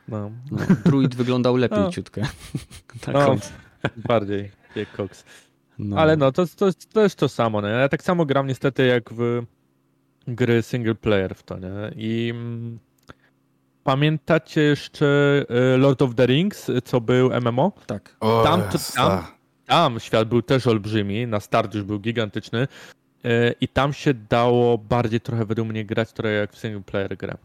Speaker 1: No. No, druid wyglądał lepiej no. ciutkę.
Speaker 3: tak, no, bardziej jak Cox. No. Ale no, to, to, to jest to samo. Nie? Ja tak samo gram niestety jak w gry single player w to, nie? I mm, pamiętacie jeszcze y, Lord of the Rings, co był MMO?
Speaker 1: Tak.
Speaker 3: Tam, to, tam, tam świat był też olbrzymi, na start już był gigantyczny e, i tam się dało bardziej trochę według mnie grać trochę jak w single player grę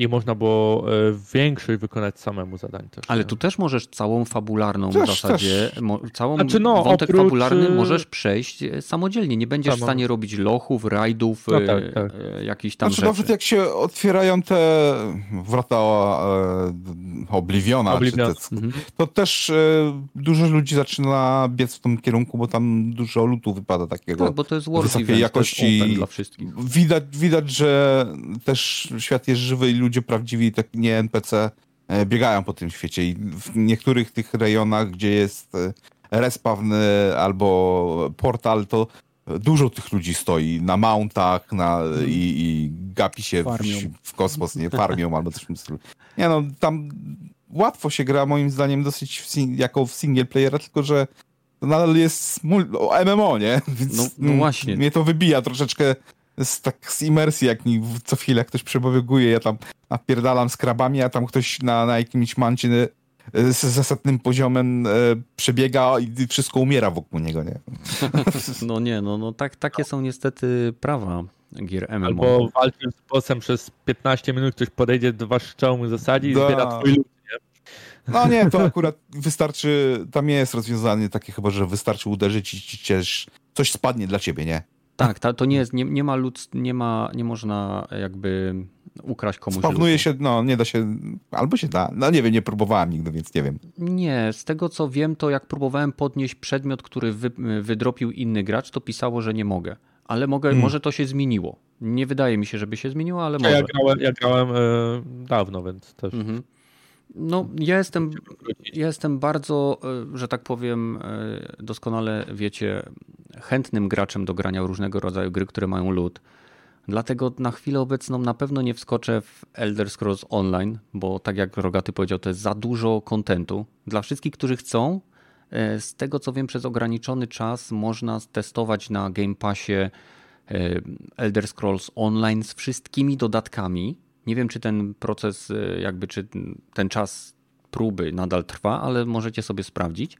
Speaker 3: i można było e, większość wykonać samemu zadań też.
Speaker 1: Ale nie? tu też możesz całą fabularną też, w zasadzie, całą znaczy no, wątek oprócz... fabularny e, możesz przejść e, samodzielnie. Nie będziesz Samo. w stanie robić lochów, rajdów, no tak, tak. jakichś tam znaczy, rzeczy.
Speaker 4: Nawet jak się otwierają te wrota e, Obliviona, Oblivion. te, mhm. to też e, dużo ludzi zaczyna biec w tym kierunku, bo tam dużo lutu wypada takiego. Tak,
Speaker 1: bo to jest wysokiej event, jakości. dla wszystkich.
Speaker 4: Widać, widać, że też świat jest żywy i ludzie ludzie prawdziwi, tak nie NPC, e, biegają po tym świecie i w niektórych tych rejonach, gdzie jest e, respawn albo portal, to dużo tych ludzi stoi na mountach na, i, i gapi się w, w, kosmos, nie farmią albo coś w tym stylu. Nie no, tam łatwo się gra moim zdaniem dosyć w jako w single playera, tylko że to nadal jest MMO, nie? Więc no, no właśnie. Mnie to wybija troszeczkę z, tak z imersji, jak mi co chwilę ktoś przebieguje, ja tam napierdalam z krabami, a tam ktoś na, na jakimś mancie e, z zasadnym poziomem e, przebiega i wszystko umiera wokół niego, nie?
Speaker 1: No nie, no, no tak, takie są niestety prawa gier MMO.
Speaker 3: Albo walczysz z bossem przez 15 minut, ktoś podejdzie do was szczołu zasadzi i da. zbiera twój nie?
Speaker 4: No nie, to akurat wystarczy, tam jest rozwiązanie takie chyba, że wystarczy uderzyć i cię coś spadnie dla ciebie, nie?
Speaker 1: Tak, ta, to nie jest, nie, nie ma lud, nie ma, nie można jakby ukraść komuś.
Speaker 4: Spawnuje się, no nie da się, albo się da, no nie wiem, nie próbowałem nigdy, więc nie wiem.
Speaker 1: Nie, z tego co wiem, to jak próbowałem podnieść przedmiot, który wy, wydropił inny gracz, to pisało, że nie mogę. Ale mogę, hmm. może to się zmieniło. Nie wydaje mi się, żeby się zmieniło, ale może.
Speaker 3: Ja grałem, ja grałem e, dawno, więc też. Mhm.
Speaker 1: No, ja jestem, ja jestem bardzo, e, że tak powiem, e, doskonale wiecie, chętnym graczem do grania różnego rodzaju gry, które mają lód. Dlatego na chwilę obecną na pewno nie wskoczę w Elder Scrolls Online, bo tak jak Rogaty powiedział, to jest za dużo kontentu. Dla wszystkich, którzy chcą, e, z tego co wiem, przez ograniczony czas można testować na Game Passie Elder Scrolls Online z wszystkimi dodatkami nie wiem, czy ten proces, y, jakby, czy ten czas próby nadal trwa, ale możecie sobie sprawdzić.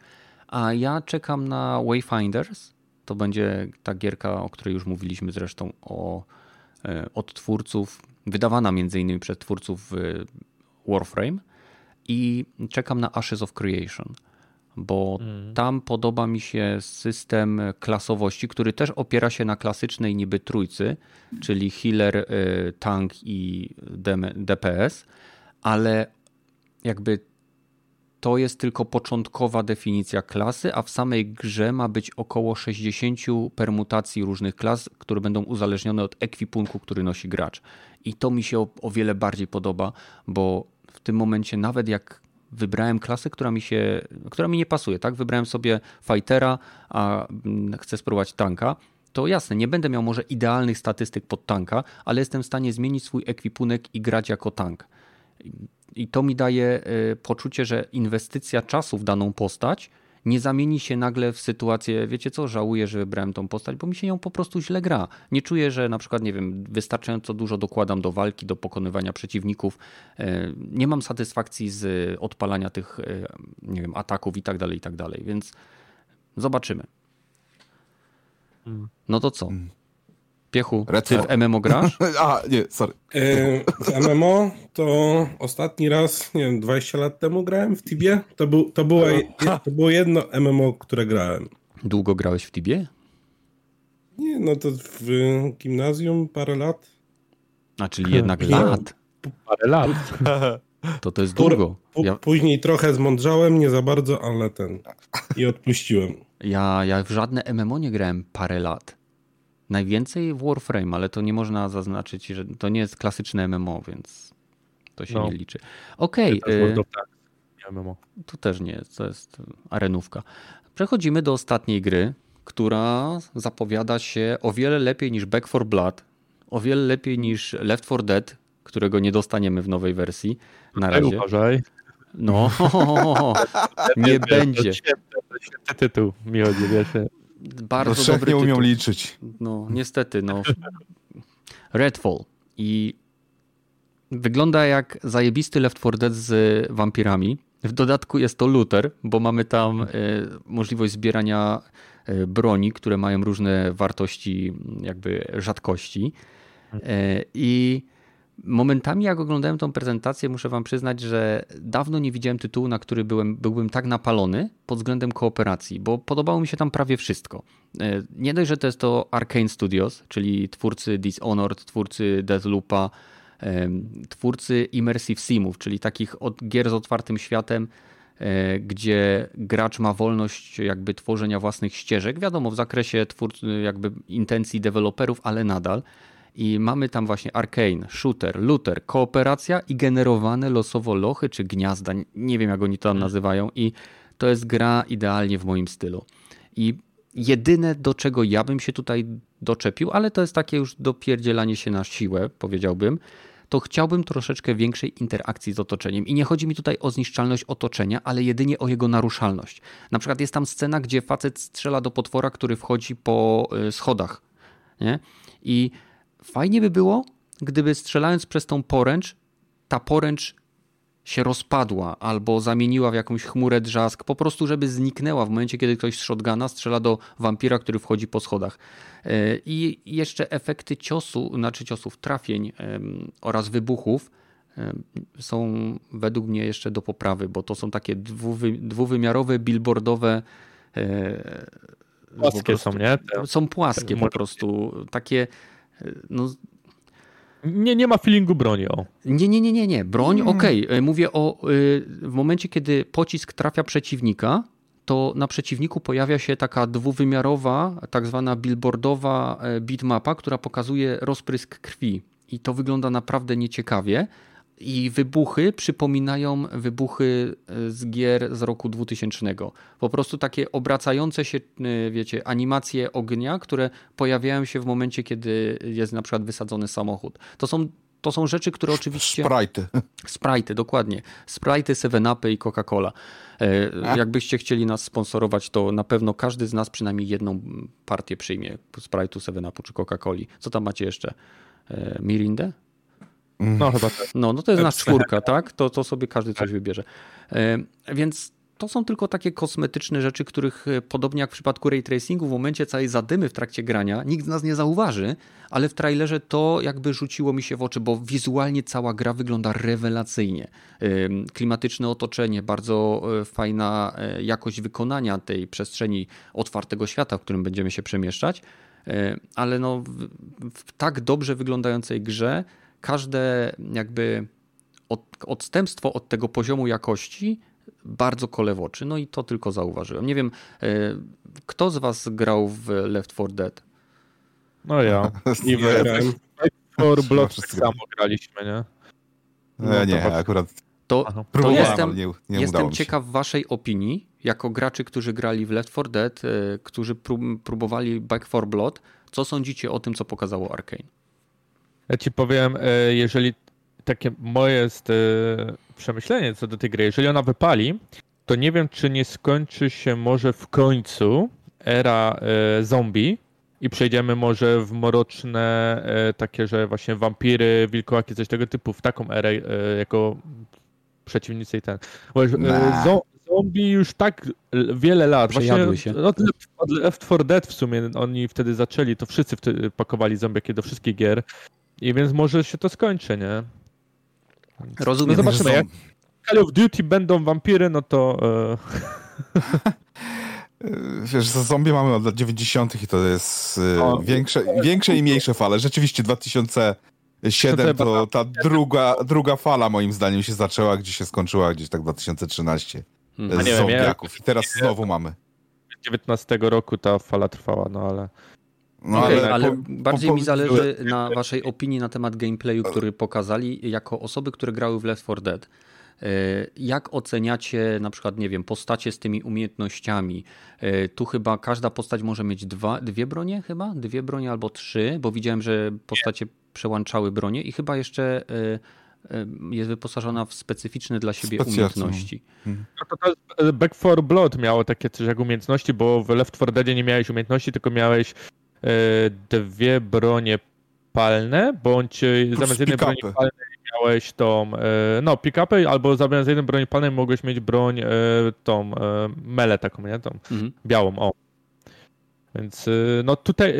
Speaker 1: A ja czekam na Wayfinders. To będzie ta gierka, o której już mówiliśmy zresztą o od twórców, wydawana między innymi przez twórców Warframe i czekam na Ashes of Creation bo mm. tam podoba mi się system klasowości, który też opiera się na klasycznej niby trójcy, czyli healer, y, tank i DPS, ale jakby to jest tylko początkowa definicja klasy, a w samej grze ma być około 60 permutacji różnych klas, które będą uzależnione od ekwipunku, który nosi gracz. I to mi się o, o wiele bardziej podoba, bo w tym momencie nawet jak wybrałem klasę, która mi się, która mi nie pasuje, tak? Wybrałem sobie fightera, a mm, chcę spróbować tanka, to jasne, nie będę miał może idealnych statystyk pod tanka, ale jestem w stanie zmienić swój ekwipunek i grać jako tank. I to mi daje y, poczucie, że inwestycja czasu w daną postać nie zamieni się nagle w sytuację, wiecie co, żałuję, że wybrałem tą postać, bo mi się ją po prostu źle gra. Nie czuję, że na przykład, nie wiem, wystarczająco dużo dokładam do walki, do pokonywania przeciwników. E, nie mam satysfakcji z odpalania tych, e, nie wiem, ataków i tak dalej, i tak dalej, więc zobaczymy. Mm. No to co? Piechu, ty w MMO grasz?
Speaker 4: A, nie, sorry.
Speaker 2: E, w MMO to ostatni raz, nie wiem, 20 lat temu grałem w Tibie. To, był, to, była, to było jedno MMO, które grałem.
Speaker 1: Długo grałeś w Tibie?
Speaker 2: Nie, no to w gimnazjum parę lat.
Speaker 1: A, czyli jednak lat.
Speaker 3: Parę lat.
Speaker 1: To to jest długo.
Speaker 2: Ja... Później trochę zmądrzałem, nie za bardzo, ale ten. I odpuściłem.
Speaker 1: Ja, ja w żadne MMO nie grałem parę lat. Najwięcej w Warframe, ale to nie można zaznaczyć, że to nie jest klasyczne MMO, więc to się no. nie liczy. Okej. Okay. Tu też nie jest, to jest arenówka. Przechodzimy do ostatniej gry, która zapowiada się o wiele lepiej niż Back 4 Blood, o wiele lepiej niż Left 4 Dead, którego nie dostaniemy w nowej wersji na razie.
Speaker 3: Uważaj.
Speaker 1: No, nie będzie.
Speaker 3: Świetny tytuł mi chodzi, wiesz
Speaker 1: bardzo dobry
Speaker 4: nie
Speaker 1: tytuł.
Speaker 4: liczyć.
Speaker 1: No, niestety, no. Redfall i wygląda jak zajebisty Left 4 Dead z wampirami. W dodatku jest to looter, bo mamy tam e, możliwość zbierania e, broni, które mają różne wartości, jakby rzadkości. E, I Momentami, jak oglądałem tą prezentację, muszę Wam przyznać, że dawno nie widziałem tytułu, na który byłem, byłbym tak napalony pod względem kooperacji, bo podobało mi się tam prawie wszystko. E, nie dość, że to jest to Arkane Studios, czyli twórcy Dishonored, twórcy Deathloopa, twórcy Immersive Simów, czyli takich od gier z otwartym światem, e, gdzie gracz ma wolność jakby tworzenia własnych ścieżek, wiadomo, w zakresie twórcy, jakby intencji deweloperów, ale nadal. I mamy tam właśnie arcane, shooter, looter, kooperacja i generowane losowo lochy czy gniazda. Nie wiem, jak oni to tam hmm. nazywają. I to jest gra idealnie w moim stylu. I jedyne, do czego ja bym się tutaj doczepił, ale to jest takie już dopierdzielanie się na siłę, powiedziałbym, to chciałbym troszeczkę większej interakcji z otoczeniem. I nie chodzi mi tutaj o zniszczalność otoczenia, ale jedynie o jego naruszalność. Na przykład jest tam scena, gdzie facet strzela do potwora, który wchodzi po y, schodach. Nie? I Fajnie by było, gdyby strzelając przez tą poręcz, ta poręcz się rozpadła albo zamieniła w jakąś chmurę drzask, po prostu żeby zniknęła w momencie, kiedy ktoś z shotguna strzela do wampira, który wchodzi po schodach. E, I jeszcze efekty ciosu, znaczy ciosów, trafień oraz wybuchów są według mnie jeszcze do poprawy, bo to są takie dwuwy, dwuwymiarowe, billboardowe
Speaker 3: e, Płaskie są, nie?
Speaker 1: Są płaskie po prostu. Takie no,
Speaker 3: nie, nie ma feelingu broni. O.
Speaker 1: Nie, nie, nie, nie, nie. Broń, mm. okej. Okay. Mówię o y, w momencie, kiedy pocisk trafia przeciwnika, to na przeciwniku pojawia się taka dwuwymiarowa, tak zwana billboardowa e, bitmapa, która pokazuje rozprysk krwi. I to wygląda naprawdę nieciekawie i wybuchy przypominają wybuchy e, z gier z roku 2000. Po prostu takie obracające się, e, wiecie, animacje ognia, które pojawiają się w momencie, kiedy jest na przykład wysadzony samochód. To są to są rzeczy, które oczywiście.
Speaker 4: Sprite.
Speaker 1: Sprite, dokładnie. Sprite, 7-Upy i Coca-Cola. E, jakbyście chcieli nas sponsorować, to na pewno każdy z nas przynajmniej jedną partię przyjmie Sprite'u, 7-Upu czy Coca-Coli. Co tam macie jeszcze? Mirindę?
Speaker 3: No chyba tak.
Speaker 1: No, no to jest nasz czwórka, tak? To, to sobie każdy coś wybierze. E, więc to są tylko takie kosmetyczne rzeczy, których e, podobnie jak w przypadku ray tracingu, w momencie całej zadymy w trakcie grania nikt z nas nie zauważy, ale w trailerze to jakby rzuciło mi się w oczy, bo wizualnie cała gra wygląda rewelacyjnie. Klimatyczne otoczenie, bardzo e, fajna e, jakość wykonania tej przestrzeni otwartego świata, w którym będziemy się przemieszczać, ale no w tak dobrze wyglądającej grze każde jakby od, odstępstwo od tego poziomu jakości bardzo kolewoczy. No i to tylko zauważyłem. Nie wiem, e, kto z was grał w Left 4 Dead?
Speaker 3: No ja. I w Left 4 Blood samo graliśmy, nie?
Speaker 4: No, no nie, akurat
Speaker 1: to, to jestem, nie, nie jestem ciekaw waszej opinii, jako graczy, którzy grali w Left 4 Dead, e, którzy próbowali Back 4 Blood. Co sądzicie o tym, co pokazało Arkane?
Speaker 3: Ja ci powiem, e, jeżeli takie moje jest e, przemyślenie co do tej gry. Jeżeli ona wypali, to nie wiem, czy nie skończy się może w końcu era e, zombie i przejdziemy może w mroczne takie, że właśnie wampiry, wilkołaki, coś tego typu, w taką erę jako przeciwnicy i ten. Bo zombie już tak wiele lat.
Speaker 1: Właśnie się.
Speaker 3: Od, od Left 4 Dead w sumie oni wtedy zaczęli, to wszyscy wtedy pakowali zombiaki do wszystkich gier. I więc może się to skończy, nie?
Speaker 1: Rozumiem.
Speaker 3: No zobaczymy, jak Call of Duty będą wampiry, no to...
Speaker 4: E... Wiesz, za zombie mamy od lat 90. i to jest e, o, większe, większe i mniejsze fale. Rzeczywiście 2007 to ta druga, druga fala moim zdaniem się zaczęła, gdzie się skończyła gdzieś tak 2013 hmm. z zombiaków. I teraz znowu mamy.
Speaker 3: 19 roku ta fala trwała, no ale...
Speaker 1: No, okay, ale, ale po, bardziej po, po, mi zależy na waszej opinii na temat gameplayu, który pokazali jako osoby, które grały w Left 4 Dead. E, jak oceniacie na przykład, nie wiem, postacie z tymi umiejętnościami? E, tu chyba każda postać może mieć dwa, dwie bronie chyba? Dwie bronie albo trzy, bo widziałem, że postacie przełączały bronie i chyba jeszcze e, jest wyposażona w specyficzne dla siebie umiejętności.
Speaker 3: Mhm. No to, to Back 4 Blood miało takie coś jak umiejętności, bo w Left 4 Deadzie nie miałeś umiejętności, tylko miałeś dwie bronie palne, bądź e, Plus zamiast jednej broni palnej miałeś tą, e, no pick-upy, albo zamiast jednej broni palnej mogłeś mieć broń tą melę taką, nie? Tą mhm. białą, o. Więc no tutaj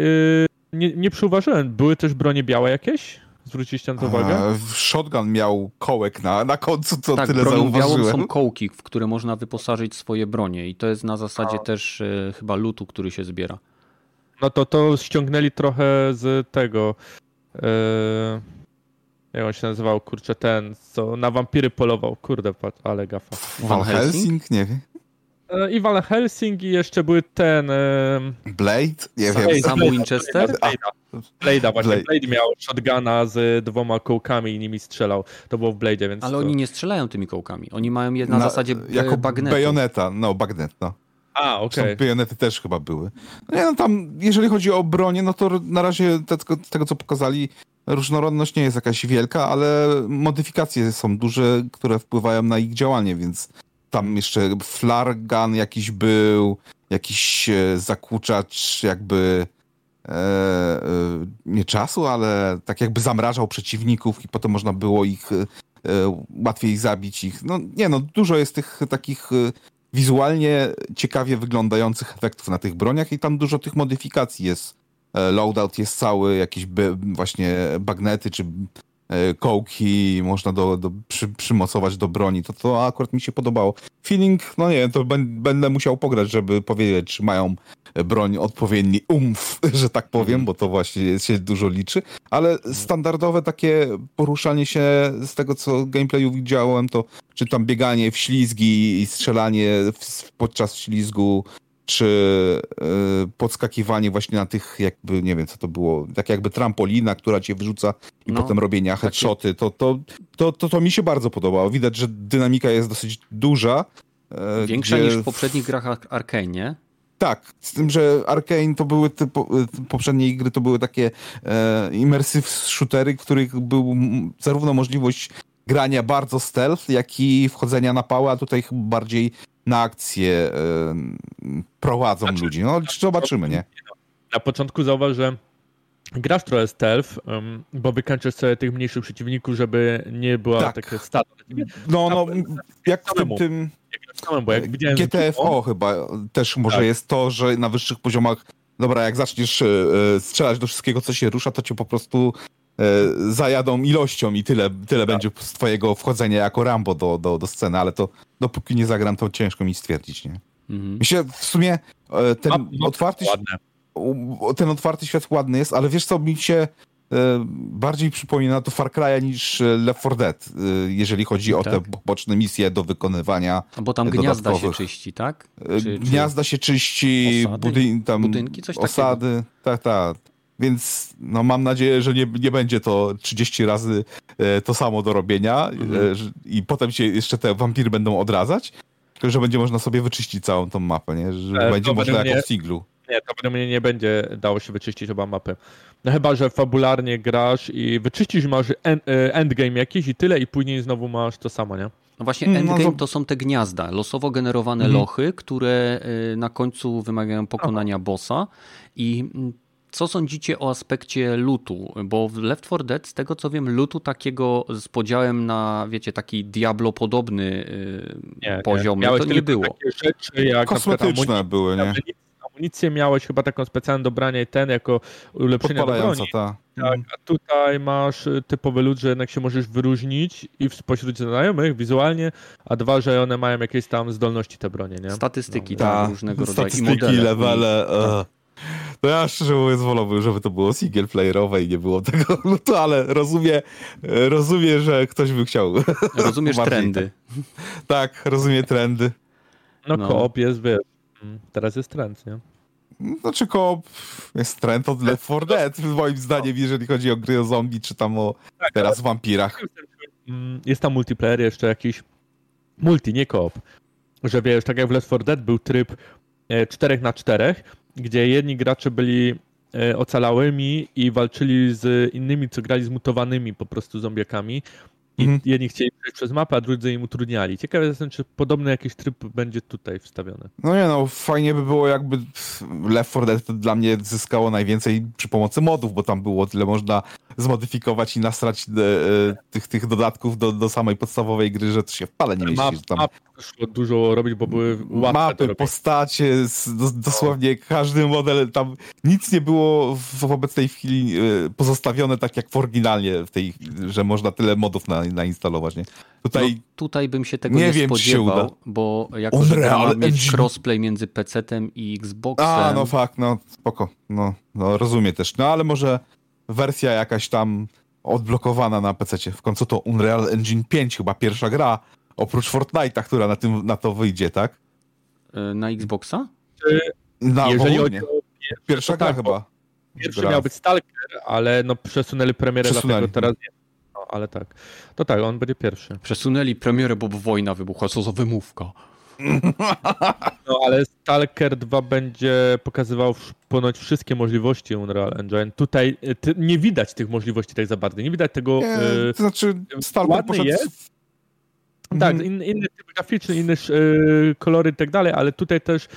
Speaker 3: nie, nie przyuważyłem. Były też bronie białe jakieś? Zwróciliście na to uwagę? A,
Speaker 4: shotgun miał kołek na, na końcu, co
Speaker 1: tak,
Speaker 4: tyle zauważyłem.
Speaker 1: białą są kołki, w które można wyposażyć swoje bronie i to jest na zasadzie A. też chyba lutu, który się zbiera.
Speaker 3: No to to ściągnęli trochę z tego. Yy, jak on się nazywał, kurczę, ten, co na wampiry polował. Kurde, ale gafa.
Speaker 4: Van Helsing? Nie wiem.
Speaker 3: E, I Van Helsing i jeszcze były ten...
Speaker 4: Blade? Nie
Speaker 1: Blade, wiem. Sam Winchester?
Speaker 3: Blade'a. Blade'a właśnie. Blade. Blade miał shotguna z dwoma kołkami i nimi strzelał. To było w Blade'ie, więc...
Speaker 1: Ale
Speaker 3: to...
Speaker 1: oni nie strzelają tymi kołkami. Oni mają je na, na zasadzie
Speaker 4: jako
Speaker 1: bagnetu.
Speaker 4: bajoneta, no bagnet, no.
Speaker 3: A, okej. Okay.
Speaker 4: bajonety też chyba były. No nie, no tam, jeżeli chodzi o bronię, no to na razie tego, tego, co pokazali, różnorodność nie jest jakaś wielka, ale modyfikacje są duże, które wpływają na ich działanie, więc tam jeszcze flargan jakiś był, jakiś e, zakłóczacz jakby e, e, nie czasu, ale tak jakby zamrażał przeciwników i potem można było ich e, łatwiej zabić ich. No nie no, dużo jest tych takich e, wizualnie ciekawie wyglądających efektów na tych broniach i tam dużo tych modyfikacji jest. E, loadout jest cały, jakieś właśnie bagnety czy kołki można do, do, przy, przymocować do broni. To, to akurat mi się podobało. Feeling, no nie, to będę musiał pograć, żeby powiedzieć, czy mają broń odpowiedni umf, że tak powiem, bo to właśnie się dużo liczy, ale standardowe takie poruszanie się z tego, co gameplayu widziałem, to czy tam bieganie w ślizgi i strzelanie w, podczas ślizgu, czy yy, podskakiwanie właśnie na tych jakby, nie wiem co to było, tak jakby trampolina, która cię wyrzuca i no, potem robienia headshoty, to, to, to, to, to mi się bardzo podobało. Widać, że dynamika jest dosyć duża.
Speaker 1: Yy, Większa niż w poprzednich grach Arkane, nie?
Speaker 4: Tak, z tym, że Arkane to były te po, poprzednie gry, to były takie e, immersive shootery, których był zarówno możliwość grania bardzo stealth, jak i wchodzenia na pałę, a tutaj bardziej na akcję e, prowadzą znaczy, ludzi. No, zobaczymy, nie?
Speaker 3: Na początku zauważ, że grasz trochę stealth, bo wykańczasz sobie tych mniejszych przeciwników, żeby nie była tak. takie stado.
Speaker 4: No, no, jak w tym, tym
Speaker 3: bo jak widziałem
Speaker 4: GTFO chyba też może
Speaker 3: Tak.
Speaker 4: jest to, że na wyższych poziomach, dobra, jak zaczniesz e, e, strzelać do wszystkiego, co się rusza, to cię po prostu zajadą ilością i tyle, tyle będzie z twojego wchodzenia jako Rambo do, do, do sceny, ale to dopóki nie zagram, to ciężko mi stwierdzić, nie?
Speaker 1: Mhm.
Speaker 4: Się w sumie e, ten otwarty, ten otwarty świat ładny jest, ale wiesz co, mi się e, bardziej przypomina to Far Cry'a niż e, Left 4 Dead, e, jeżeli chodzi o te
Speaker 1: Tak.
Speaker 4: boczne misje do wykonywania.
Speaker 1: A Bo tam gniazda się czyści, tak?
Speaker 4: E,
Speaker 1: Czy- czy-
Speaker 4: Gniazda się czyści, tam
Speaker 1: Budynki, coś takiego.
Speaker 4: osady, tak, tak. Więc no, mam nadzieję, że nie, nie będzie to 30 razy e, to samo do robienia
Speaker 1: Mhm.
Speaker 4: e, i potem się jeszcze te wampiry będą odradzać, tylko że będzie można sobie wyczyścić całą tą mapę, nie? Że
Speaker 3: E,
Speaker 4: będzie można
Speaker 3: według
Speaker 4: jako
Speaker 3: mnie-
Speaker 4: w singlu.
Speaker 3: Nie, to według mnie nie będzie dało się wyczyścić oba mapy. No chyba, że fabularnie grasz i wyczyścisz, masz en, e, endgame jakiś i tyle i później znowu masz to samo, nie?
Speaker 1: No właśnie
Speaker 4: Mm, no
Speaker 1: endgame
Speaker 4: to-
Speaker 1: to są te gniazda, losowo generowane
Speaker 4: Mhm.
Speaker 1: lochy, które y, na końcu wymagają pokonania bossa i mm, co sądzicie o aspekcie lutu? Bo w Left 4 Dead, z tego co wiem, lutu takiego z podziałem na, wiecie, taki Diablo-podobny y,
Speaker 3: Nie,
Speaker 1: poziom,
Speaker 3: nie. Miałeś
Speaker 1: to nie było.
Speaker 3: takie rzeczy jak
Speaker 4: Kosmetyczne były, nie?
Speaker 3: amunic- amunicję miałeś chyba taką specjalną do brania i ten jako ulepszenie do broni.
Speaker 4: ta.
Speaker 3: Tak, a tutaj masz y, typowy lud, że jednak się możesz wyróżnić i w- spośród znajomych wizualnie, a dwa, że one mają jakieś tam zdolności te bronie, nie?
Speaker 1: Statystyki,
Speaker 3: No,
Speaker 1: tak,
Speaker 4: Ta,
Speaker 1: różnego rodzaju
Speaker 4: statystyki, levele. e. To ja szczerze mówiąc wolałbym, żeby to było single playerowe i nie było tego lutu, ale rozumiem, e, rozumiem, że ktoś by chciał.
Speaker 1: Rozumiesz trendy.
Speaker 4: tak, rozumiem trendy.
Speaker 3: No,
Speaker 1: No.
Speaker 3: koop jest, wiesz, teraz jest trend, nie?
Speaker 4: Znaczy koop jest trend od Left 4 Dead, moim zdaniem, jeżeli chodzi o gry o zombie, czy tam o teraz wampirach.
Speaker 3: Mm, Jest tam multiplayer jeszcze jakiś, multi, nie koop, że wiesz, tak jak w Left 4 Dead był tryb 4 na 4 gdzie jedni gracze byli e, ocalałymi i walczyli z innymi, co grali zmutowanymi po prostu zombiakami. I
Speaker 4: Mhm.
Speaker 3: jedni chcieli przejść przez mapę, a drudzy im utrudniali. Ciekawe jestem, czy podobny jakiś tryb będzie tutaj wstawiony.
Speaker 4: No nie no, fajnie by było jakby Left 4 Dead dla mnie zyskało najwięcej przy pomocy modów, bo tam było tyle można zmodyfikować i nasrać e, e, tych, tych dodatków do, do samej podstawowej gry, że to się w pale nie mieści.
Speaker 3: Map,
Speaker 4: tam
Speaker 3: map szło dużo robić, bo były łatwe
Speaker 4: mapy, postacie, dosłownie każdy model, tam nic nie było w, w obecnej chwili e, pozostawione tak jak w oryginalnie, w tej, że można tyle modów na, nainstalować, nie? Tutaj
Speaker 1: No, tutaj bym się tego
Speaker 4: nie
Speaker 1: nie,
Speaker 4: wiem,
Speaker 1: spodziewał, bo jako, że
Speaker 4: Unreal
Speaker 1: ma mieć
Speaker 4: Engine.
Speaker 1: crossplay między PC-tem i Xboxem,
Speaker 4: A, no fakt, no spoko. No, no rozumiem też. No ale może wersja jakaś tam odblokowana na PC. W końcu to Unreal Engine 5 chyba pierwsza gra, oprócz Fortnite'a, która na, tym, na to wyjdzie, tak?
Speaker 1: y, na Xboxa?
Speaker 4: Na
Speaker 3: Jeżeli chodzi o
Speaker 4: Pierwsza gra
Speaker 3: tak,
Speaker 4: chyba.
Speaker 3: Pierwszy miał być Stalker, ale no przesunęli premierę,
Speaker 4: Przesunęli.
Speaker 3: dlatego teraz nie. No, ale tak. To tak, on będzie pierwszy.
Speaker 1: Przesunęli premierę, bo wojna wybuchła, co za wymówka.
Speaker 3: No ale Stalker 2 będzie pokazywał ponoć wszystkie możliwości Unreal Engine. Tutaj y, ty, nie widać tych możliwości tak za bardzo. Nie widać tego.
Speaker 4: Nie,
Speaker 3: y,
Speaker 4: to znaczy Stalker
Speaker 3: ładny
Speaker 4: poszedł...
Speaker 3: jest. Tak, inny, inny typ graficzny, inne y, kolory i tak dalej, ale tutaj też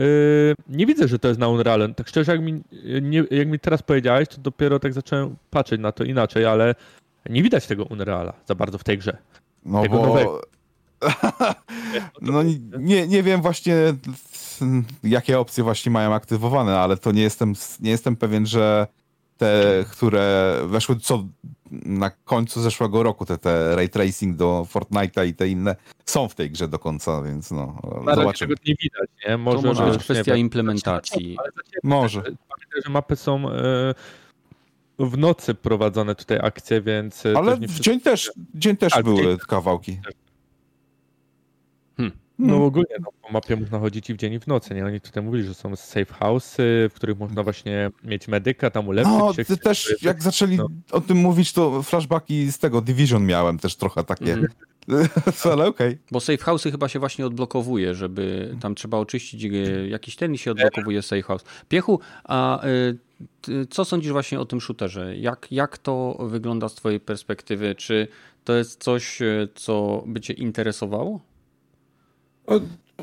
Speaker 3: y, nie widzę, że to jest na Unreal. Tak szczerze, jak mi, nie, jak mi teraz powiedziałeś, to dopiero tak zacząłem patrzeć na to inaczej, ale nie widać tego Unreala za bardzo w tej grze.
Speaker 4: No
Speaker 3: tego
Speaker 4: bo...
Speaker 3: nowego.
Speaker 4: no nie, nie wiem właśnie jakie opcje właśnie mają aktywowane, ale to nie jestem, nie jestem pewien, że te, które weszły co na końcu zeszłego roku, te, te ray tracing do Fortnite'a i te inne są w tej grze do końca, więc no
Speaker 3: razie
Speaker 4: zobaczymy.
Speaker 3: nie widać, nie?
Speaker 1: To
Speaker 3: Może,
Speaker 1: może być kwestia implementacji.
Speaker 3: Ale
Speaker 4: Może.
Speaker 3: też, Pamiętaj, że mapy są e, w nocy prowadzone tutaj akcje, więc e,
Speaker 4: Ale
Speaker 3: też
Speaker 4: w dzień też, dzień też były
Speaker 3: dzień
Speaker 4: kawałki.
Speaker 3: No ogólnie no, po mapie można chodzić i w dzień i w nocy, nie? Oni tutaj mówili, że są safe house'y, w których można właśnie mieć medyka, tam ulepszyć
Speaker 4: No,
Speaker 3: się.
Speaker 4: ty też jak zaczęli
Speaker 3: no.
Speaker 4: o tym mówić, to flashbacki z tego Division miałem też trochę takie.
Speaker 1: Mhm.
Speaker 4: Ale okej.
Speaker 1: Bo safe house'y chyba się właśnie odblokowuje, żeby tam trzeba oczyścić y, jakiś ten i się odblokowuje safe house. Piechu, a y, ty, co sądzisz właśnie o tym shooterze? Jak, jak to wygląda z twojej perspektywy? Czy to jest coś, y, co by cię interesowało?
Speaker 2: O,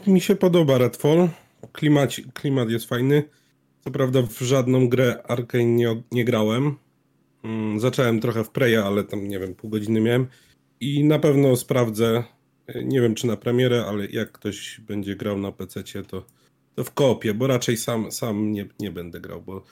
Speaker 2: mi się podoba Redfall. Klimat, klimat jest fajny. Co prawda w żadną grę Arkane nie, nie grałem. Mm, zacząłem trochę w Preya, ale tam nie wiem, pół godziny miałem. I na pewno sprawdzę Nie wiem, czy na premierę, ale jak ktoś będzie grał na PC, to, to w kopie, bo raczej sam, sam nie, nie będę grał, bo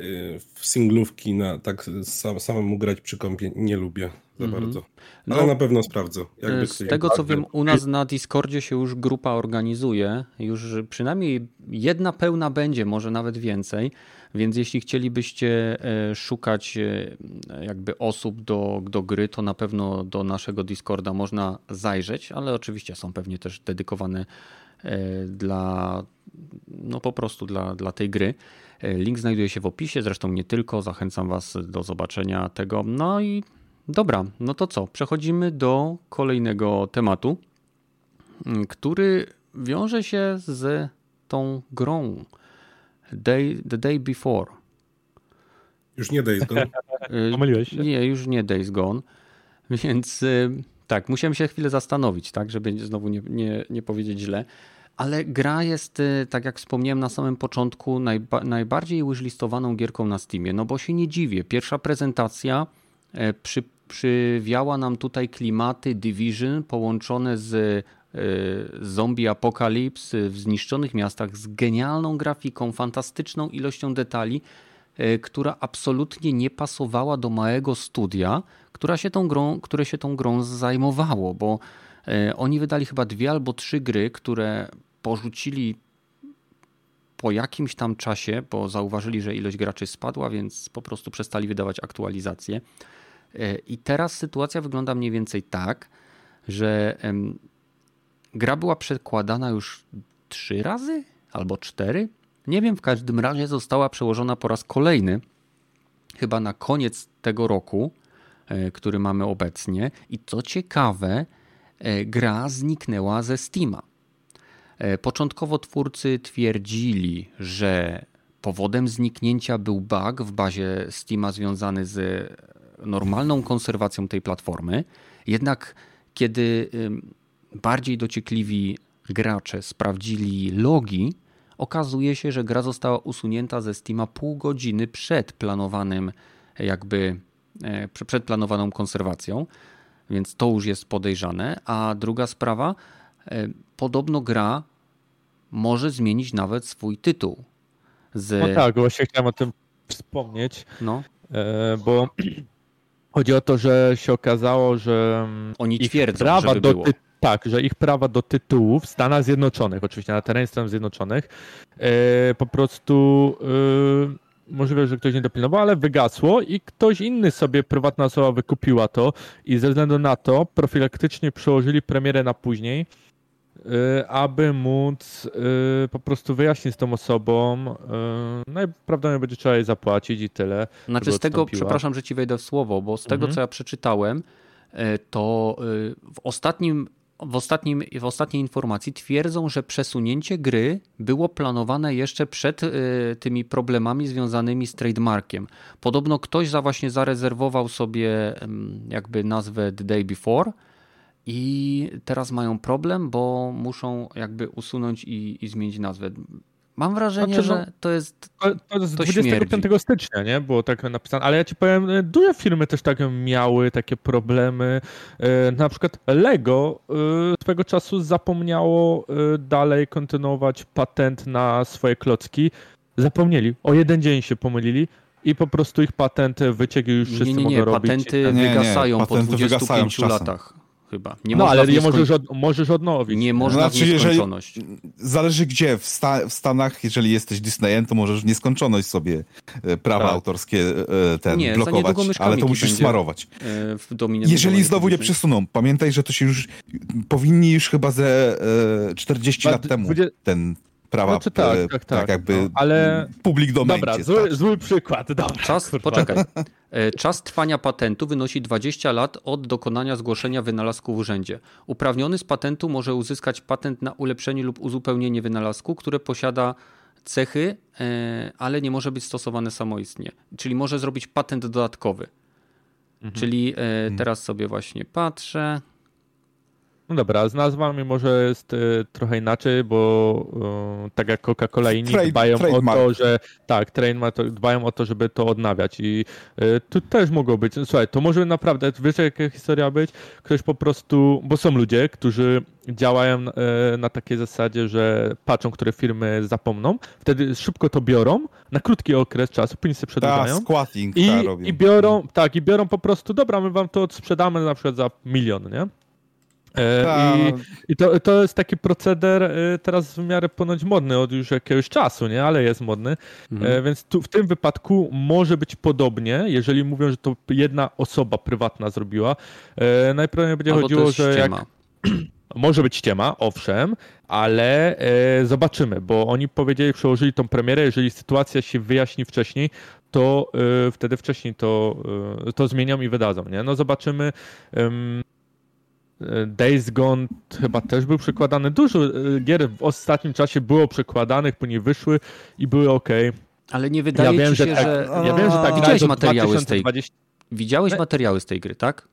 Speaker 2: y, w singlówki na, tak sam, samemu grać przy kompie nie lubię za mm -hmm. bardzo. Ale no, na pewno sprawdzę.
Speaker 1: Jakby z tego co wiem, u nas na Discordzie się już grupa organizuje. Już przynajmniej jedna pełna będzie, może nawet więcej. Więc jeśli chcielibyście e, szukać e, jakby osób do, do gry, to na pewno do naszego Discorda można zajrzeć, ale oczywiście są pewnie też dedykowane e, dla, no po prostu dla, dla tej gry. Link znajduje się w opisie, zresztą nie tylko. Zachęcam Was do zobaczenia tego. No i dobra, no to co? Przechodzimy do kolejnego tematu, który wiąże się z tą grą. Day, the Day Before.
Speaker 2: Już nie Days Gone.
Speaker 3: Pomyliłeś się?
Speaker 1: Nie, już nie Days Gone. Więc y, tak, musiałem się chwilę zastanowić, tak, żeby znowu nie, nie, nie powiedzieć źle. Ale gra jest, y, tak jak wspomniałem na samym początku, najba najbardziej łyżlistowaną gierką na Steamie. No bo się nie dziwię. Pierwsza prezentacja e, przy, przywiała nam tutaj klimaty Division połączone z Y, zombie apokalips w zniszczonych miastach z genialną grafiką, fantastyczną ilością detali, y, która absolutnie nie pasowała do małego studia, która się tą grą, które się tą grą zajmowało, bo y, oni wydali chyba dwie albo trzy gry, które porzucili po jakimś tam czasie, bo zauważyli, że ilość graczy spadła, więc po prostu przestali wydawać aktualizacje. I teraz sytuacja wygląda mniej więcej tak, że Gra była przekładana już trzy razy albo cztery. Nie wiem, w każdym razie została przełożona po raz kolejny, chyba na koniec tego roku, e, który mamy obecnie. I co ciekawe, e, gra zniknęła ze Steama. E, początkowo twórcy twierdzili, że powodem zniknięcia był bug w bazie Steama związany z normalną konserwacją tej platformy. Jednak kiedy bardziej dociekliwi gracze sprawdzili logi, okazuje się, że gra została usunięta ze Steama pół godziny przed planowanym jakby e, przed planowaną konserwacją, więc to już jest podejrzane. A druga sprawa, e, podobno gra może zmienić nawet swój tytuł.
Speaker 3: Z... No tak, właśnie chciałem o tym wspomnieć, no. E, bo chodzi o to, że się okazało, że
Speaker 1: mm, oni twierdzą, prawa do, było.
Speaker 3: Tak, że ich prawa do tytułów w Stanach Zjednoczonych, oczywiście na terenie Stanów Zjednoczonych, e, po prostu e, możliwe, że ktoś nie dopilnował, ale wygasło i ktoś inny sobie, prywatna osoba wykupiła to i ze względu na to profilaktycznie przełożyli premierę na później, aby móc po prostu wyjaśnić z tą osobą, najprawdopodobniej będzie trzeba jej zapłacić i tyle.
Speaker 1: Znaczy z tego, przepraszam, że ci wejdę w słowo, bo z tego, mhm. co ja przeczytałem, to w ostatnim w, ostatnim, w ostatniej informacji twierdzą, że przesunięcie gry było planowane jeszcze przed y, tymi problemami związanymi z trademarkiem. Podobno ktoś za właśnie zarezerwował sobie jakby nazwę The Day Before i teraz mają problem, bo muszą jakby usunąć i, i zmienić nazwę. Mam wrażenie, znaczy, no, że to jest.
Speaker 3: To, jest to 25 śmierdzi. stycznia, nie? Było tak napisane, ale ja ci powiem, e, duże firmy też tak miały takie problemy. E, na przykład Lego e, swego czasu zapomniało dalej kontynuować patent na swoje klocki. Zapomnieli. O jeden dzień się pomylili i po prostu ich patent wyciekł już wszyscy nie, nie, nie, mogą
Speaker 1: patenty robić. Patenty wygasają po 25 wygasają latach chyba.
Speaker 3: Nie no ale je możesz, od, możesz odnowić.
Speaker 1: Nie można znaczy, w nieskończoność. Jeżeli,
Speaker 4: zależy gdzie. W, sta, w, Stanach, jeżeli jesteś Disneyem, to możesz w nieskończoność sobie e, prawa tak. autorskie e, ten, nie, blokować, ale to musisz smarować. E, jeżeli znowu nie przesuną, pamiętaj, że to się już powinni już chyba ze 40 lat temu 20... ten prawa, znaczy, tak, tak, tak, tak, jakby no, ale... public domain.
Speaker 3: Dobra, zły, zły, przykład. Dobra,
Speaker 1: Czas, poczekaj. E, czas trwania patentu wynosi 20 lat od dokonania zgłoszenia wynalazku w urzędzie. Uprawniony z patentu może uzyskać patent na ulepszenie lub uzupełnienie wynalazku, które posiada cechy, e, ale nie może być stosowane samoistnie. Czyli może zrobić patent dodatkowy. Mhm. Czyli e, mhm. teraz sobie właśnie patrzę.
Speaker 3: No dobra, z nazwami może jest y, trochę inaczej, bo y, tak jak Coca-Cola i inni
Speaker 4: Trade-
Speaker 3: dbają o
Speaker 4: trademark.
Speaker 3: to, że tak, trademark, to, dbają o to, żeby to odnawiać i y, tu też mogło być, no, słuchaj, to może naprawdę, wiesz jaka historia być? Ktoś po prostu, bo są ludzie, którzy działają y, na takiej zasadzie, że patrzą, które firmy zapomną, wtedy szybko to biorą, na krótki okres czasu, później
Speaker 4: Ta,
Speaker 3: przedłużają.
Speaker 4: squatting
Speaker 3: I,
Speaker 4: ta robią.
Speaker 3: I biorą, tak, i biorą po prostu, dobra, my wam to sprzedamy na przykład za milion, nie? E,
Speaker 4: Ta,
Speaker 3: I, i to, to jest taki proceder e, teraz w miarę ponoć modny od już jakiegoś czasu, nie? Ale jest modny.
Speaker 1: Mhm.
Speaker 3: E, Więc tu, w tym wypadku może być podobnie, jeżeli mówią, że to jedna osoba prywatna zrobiła. E, Najprawdopodobniej będzie
Speaker 1: Albo
Speaker 3: chodziło, że jak może być ściema, owszem, ale zobaczymy, bo oni powiedzieli, przełożyli tą premierę, jeżeli sytuacja się wyjaśni wcześniej, to wtedy wcześniej to, to zmienią i wydadzą, nie? No zobaczymy. E, Days Gone chyba też był przekładany. Dużo e, gier w ostatnim czasie było przekładanych, później wyszły i były ok.
Speaker 1: Ale nie wydaje
Speaker 3: Ja wiem,
Speaker 1: ci
Speaker 3: że
Speaker 1: się,
Speaker 3: tak.
Speaker 1: że...
Speaker 3: Ja wiem, że tak.
Speaker 1: Widziałeś materiały z tej-
Speaker 3: 2020
Speaker 1: Widziałeś
Speaker 3: Ne-
Speaker 1: materiały z tej gry, tak?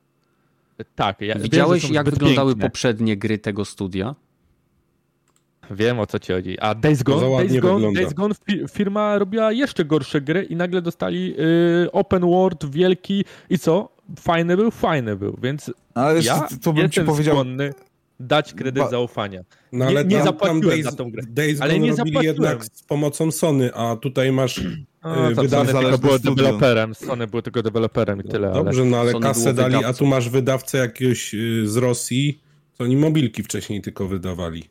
Speaker 3: Tak. Ja wiem, że
Speaker 1: Widziałeś,
Speaker 3: są
Speaker 1: jak wyglądały
Speaker 3: piękne.
Speaker 1: poprzednie gry tego studia?
Speaker 3: Wiem o co ci chodzi. A Days Gone, Days Gone. Days Gone fi- firma robiła jeszcze gorsze gry i nagle dostali y, open world wielki i co? Fajny był, fajny był, więc
Speaker 4: Ale wiesz,
Speaker 3: ja
Speaker 4: to, to bym ci
Speaker 3: jestem
Speaker 4: powiedział,
Speaker 3: skłonny dać kredyt
Speaker 4: Ba-
Speaker 3: zaufania.
Speaker 2: No
Speaker 3: Nie-
Speaker 2: ale
Speaker 3: nie
Speaker 2: tam,
Speaker 3: zapłaciłem
Speaker 2: tam Days,
Speaker 3: za tą grę.
Speaker 2: Days
Speaker 3: Ale nie
Speaker 2: robili
Speaker 3: zapłaciłem.
Speaker 2: jednak z pomocą Sony, a tutaj masz...
Speaker 3: No,
Speaker 2: Yy,
Speaker 3: to
Speaker 2: wydawca
Speaker 3: Sony tylko było deweloperem, Sony było tylko deweloperem i tyle, ale...
Speaker 2: Dobrze, no ale
Speaker 1: Sony
Speaker 2: kasę dali, a tu masz wydawcę jakiegoś yy, z Rosji, co oni mobilki wcześniej tylko wydawali.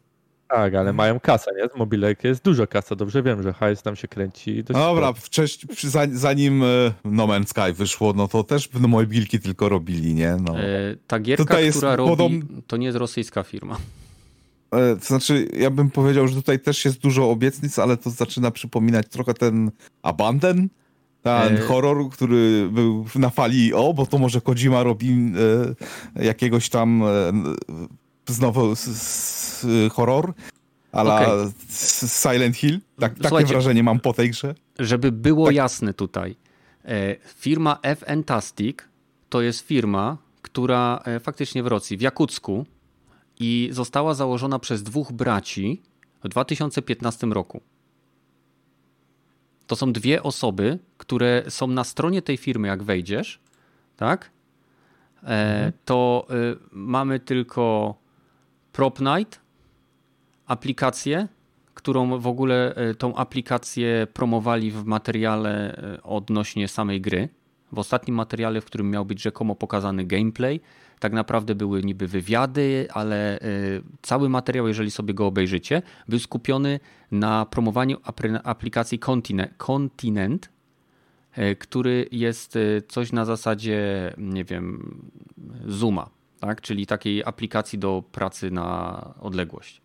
Speaker 3: Tak, ale mają kasę, nie? Z mobilek jest dużo kasa, dobrze wiem, że hajs tam się kręci. dość
Speaker 4: No dobra, wcześniej, zanim e, No Man's Sky wyszło, no to też no, mobilki tylko robili, nie? No.
Speaker 1: E, ta gierka,
Speaker 4: Tutaj jest
Speaker 1: która robi,
Speaker 4: podob-
Speaker 1: to nie jest rosyjska firma.
Speaker 4: E, To znaczy, ja bym powiedział, że tutaj też jest dużo obietnic, ale to zaczyna przypominać trochę ten Abandon, ten
Speaker 1: E.
Speaker 4: horror, który był na fali, o, bo to może Kojima robi e, jakiegoś tam e, znowu s, s, horror, ale
Speaker 1: Okej.
Speaker 4: Silent Hill. Tak, takie wrażenie mam po tej grze.
Speaker 1: Żeby było
Speaker 4: Tak.
Speaker 1: jasne tutaj, e, firma F-Entastic to jest firma, która e, faktycznie w Rosji, w Jakucku i została założona przez dwóch braci w 2015 roku. To są dwie osoby, które są na stronie tej firmy, jak wejdziesz, tak? E, to e, mamy tylko Prop Night, aplikację, którą w ogóle e, tą aplikację promowali w materiale e, odnośnie samej gry. W ostatnim materiale, w którym miał być rzekomo pokazany gameplay, tak naprawdę były niby wywiady, ale e, cały materiał, jeżeli sobie go obejrzycie, był skupiony na promowaniu aplikacji Contine- Continent, który jest coś na zasadzie, nie wiem, Zooma, tak? czyli takiej aplikacji do pracy na odległość.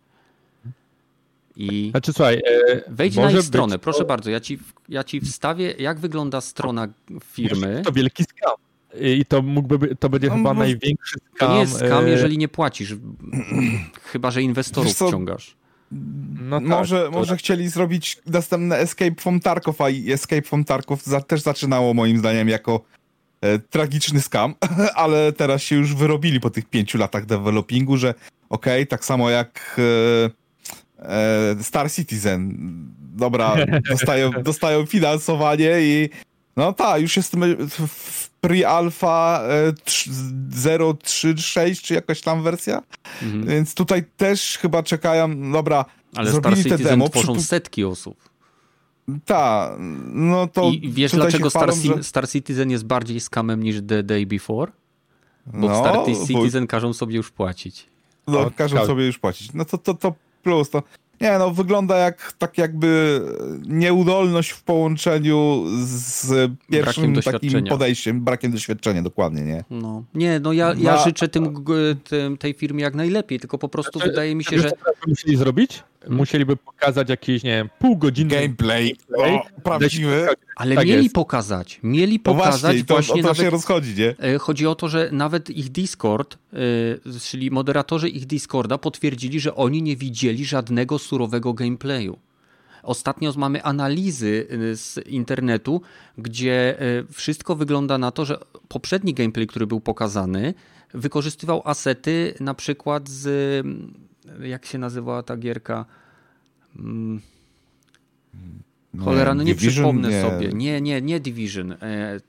Speaker 1: I
Speaker 3: Znaczy słuchaj, e,
Speaker 1: wejdź na ich stronę,
Speaker 3: to-
Speaker 1: proszę bardzo. Ja ci, ja ci wstawię, jak wygląda strona firmy.
Speaker 3: To wielki skam. I to mógłby, by- to będzie
Speaker 4: No,
Speaker 3: chyba
Speaker 4: może-
Speaker 3: największy skam.
Speaker 1: To nie jest skam,
Speaker 3: e,
Speaker 1: jeżeli nie płacisz. Chyba, że inwestorów
Speaker 4: co?
Speaker 1: wciągasz.
Speaker 3: No tak,
Speaker 4: może,
Speaker 3: to-
Speaker 4: może chcieli zrobić następne Escape from Tarkov, a Escape from Tarkov za, też zaczynało moim zdaniem jako e, tragiczny skam, ale teraz się już wyrobili po tych pięciu latach developingu, że okej, tak samo jak e, Star Citizen, dobra, dostają, dostają finansowanie i no tak, już jestem w- w pre-alpha e, trz- 036 czy jakaś tam wersja,
Speaker 1: Mhm.
Speaker 4: więc tutaj też chyba czekają, dobra,
Speaker 1: Ale Star
Speaker 4: zrobili te
Speaker 1: Citizen
Speaker 4: demo,
Speaker 1: tworzą
Speaker 4: przypu-
Speaker 1: setki osób.
Speaker 4: Ta, no to.
Speaker 1: I wiesz, dlaczego Star, Ci-
Speaker 4: że-
Speaker 1: Star Citizen jest bardziej skamem niż The Day Before? Bo w
Speaker 4: No,
Speaker 1: Star
Speaker 4: bo-
Speaker 1: Citizen każą sobie już płacić.
Speaker 4: No,
Speaker 3: O,
Speaker 4: każą
Speaker 3: tak.
Speaker 4: sobie już płacić. No to, to, to plus. To, nie, no wygląda jak tak jakby nieudolność w połączeniu z pierwszym takim podejściem, brakiem doświadczenia, dokładnie, nie?
Speaker 1: No. Nie, no ja, ja życzę tym, tym, tej firmie jak najlepiej, tylko po prostu
Speaker 3: Znaczy,
Speaker 1: wydaje mi się, że
Speaker 3: co musieli zrobić? Musieliby pokazać jakieś, nie wiem, pół godziny
Speaker 4: Gameplay,
Speaker 3: gameplay,
Speaker 4: o, prawdziwy.
Speaker 1: ale
Speaker 3: Tak
Speaker 1: mieli
Speaker 3: jest.
Speaker 1: pokazać, mieli
Speaker 4: No
Speaker 1: pokazać
Speaker 4: właśnie, to,
Speaker 1: właśnie
Speaker 4: o to
Speaker 1: nawet
Speaker 4: się rozchodzi, nie?
Speaker 1: E, Chodzi o to, że nawet ich Discord, e, czyli moderatorzy ich Discorda potwierdzili, że oni nie widzieli żadnego surowego gameplayu. Ostatnio mamy analizy e, z internetu, gdzie wszystko wygląda na to, że poprzedni gameplay, który był pokazany, wykorzystywał asety na przykład z, jak się nazywała ta gierka? Mm. Cholera, no nie Division, przypomnę nie. sobie. Nie, nie, nie Division. E,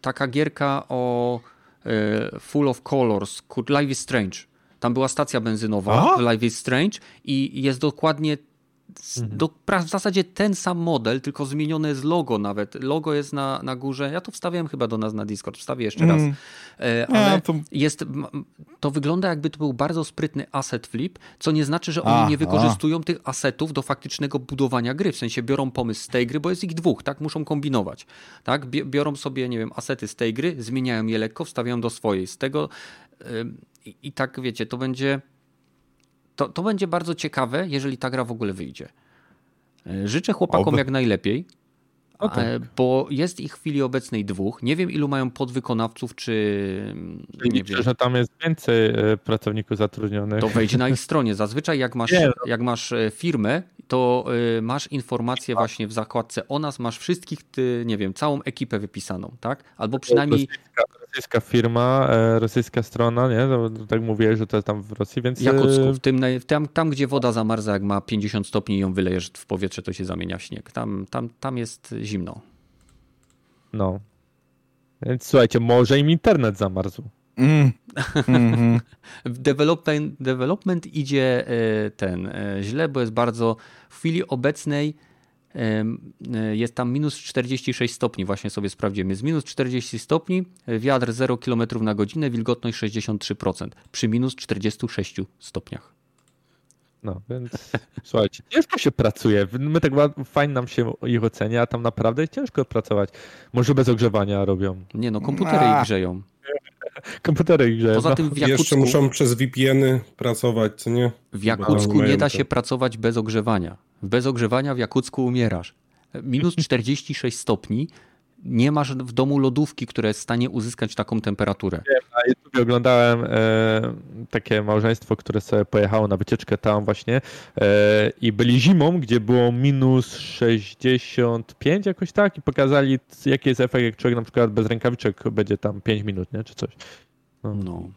Speaker 1: taka gierka o e, Full of Colors, Life is Strange. Tam była stacja benzynowa w Life is Strange i jest dokładnie Mhm. Do, w zasadzie ten sam model, tylko zmienione jest logo nawet. Logo jest na, na górze. Ja to wstawiałem chyba do nas na Discord. Wstawię jeszcze raz. Mm. E, ale to... jest, to wygląda jakby to był bardzo sprytny asset flip, co nie znaczy, że oni a, nie wykorzystują a. tych asetów do faktycznego budowania gry. W sensie biorą pomysł z tej gry, bo jest ich dwóch, tak? Muszą kombinować. Tak? Biorą sobie, nie wiem, asety z tej gry, zmieniają je lekko, wstawiają do swojej. Z tego i, i tak wiecie, to będzie to, to będzie bardzo ciekawe, jeżeli ta gra w ogóle wyjdzie. E, życzę chłopakom Oby. jak najlepiej, e, tak. bo jest ich w chwili obecnej dwóch. Nie wiem, ilu mają podwykonawców, czy.
Speaker 3: Nie Liczę, wiem. że tam jest więcej e, pracowników zatrudnionych.
Speaker 1: To wejdź na ich stronie. Zazwyczaj, jak masz, nie, no. jak masz firmę, to masz informację właśnie w zakładce o nas, masz wszystkich, ty, nie wiem, całą ekipę wypisaną, tak? Albo przynajmniej
Speaker 3: rosyjska firma, e, rosyjska strona, nie? Tak mówię, że to jest tam w Rosji, więc...
Speaker 1: E, w tym, tam, tam gdzie woda zamarza, jak ma 50 stopni i ją wylejesz w powietrze, to się zamienia w śnieg. Tam, tam, tam jest zimno.
Speaker 3: No. Więc słuchajcie, może im internet zamarzł. Mm.
Speaker 1: Mm-hmm. development, development idzie e, ten źle, bo jest bardzo w chwili obecnej E, jest tam minus 46 stopni, właśnie sobie sprawdziłem. Jest minus 40 stopni, wiatr 0 km na godzinę, wilgotność 63% przy minus 46 stopniach.
Speaker 3: No, więc słuchajcie, ciężko się pracuje. My tak fajnie nam się ich ocenia, a tam naprawdę ciężko pracować. Może bez ogrzewania robią.
Speaker 1: Nie no, komputery ich grzeją.
Speaker 3: Komputery grzeją.
Speaker 1: Poza no. tym w Jakucku...
Speaker 2: Jeszcze muszą przez VPN-y pracować, co nie?
Speaker 1: W Jakucku nie da się pracować bez ogrzewania. Bez ogrzewania w Jakucku umierasz. Minus 46 stopni. Nie masz w domu lodówki, która jest w stanie uzyskać taką temperaturę.
Speaker 3: Na YouTube oglądałem e, takie małżeństwo, które sobie pojechało na wycieczkę tam właśnie e, i byli zimą, gdzie było minus 65 jakoś tak i pokazali jaki jest efekt, jak człowiek na przykład bez rękawiczek będzie tam 5 minut, nie? czy coś.
Speaker 1: No. no.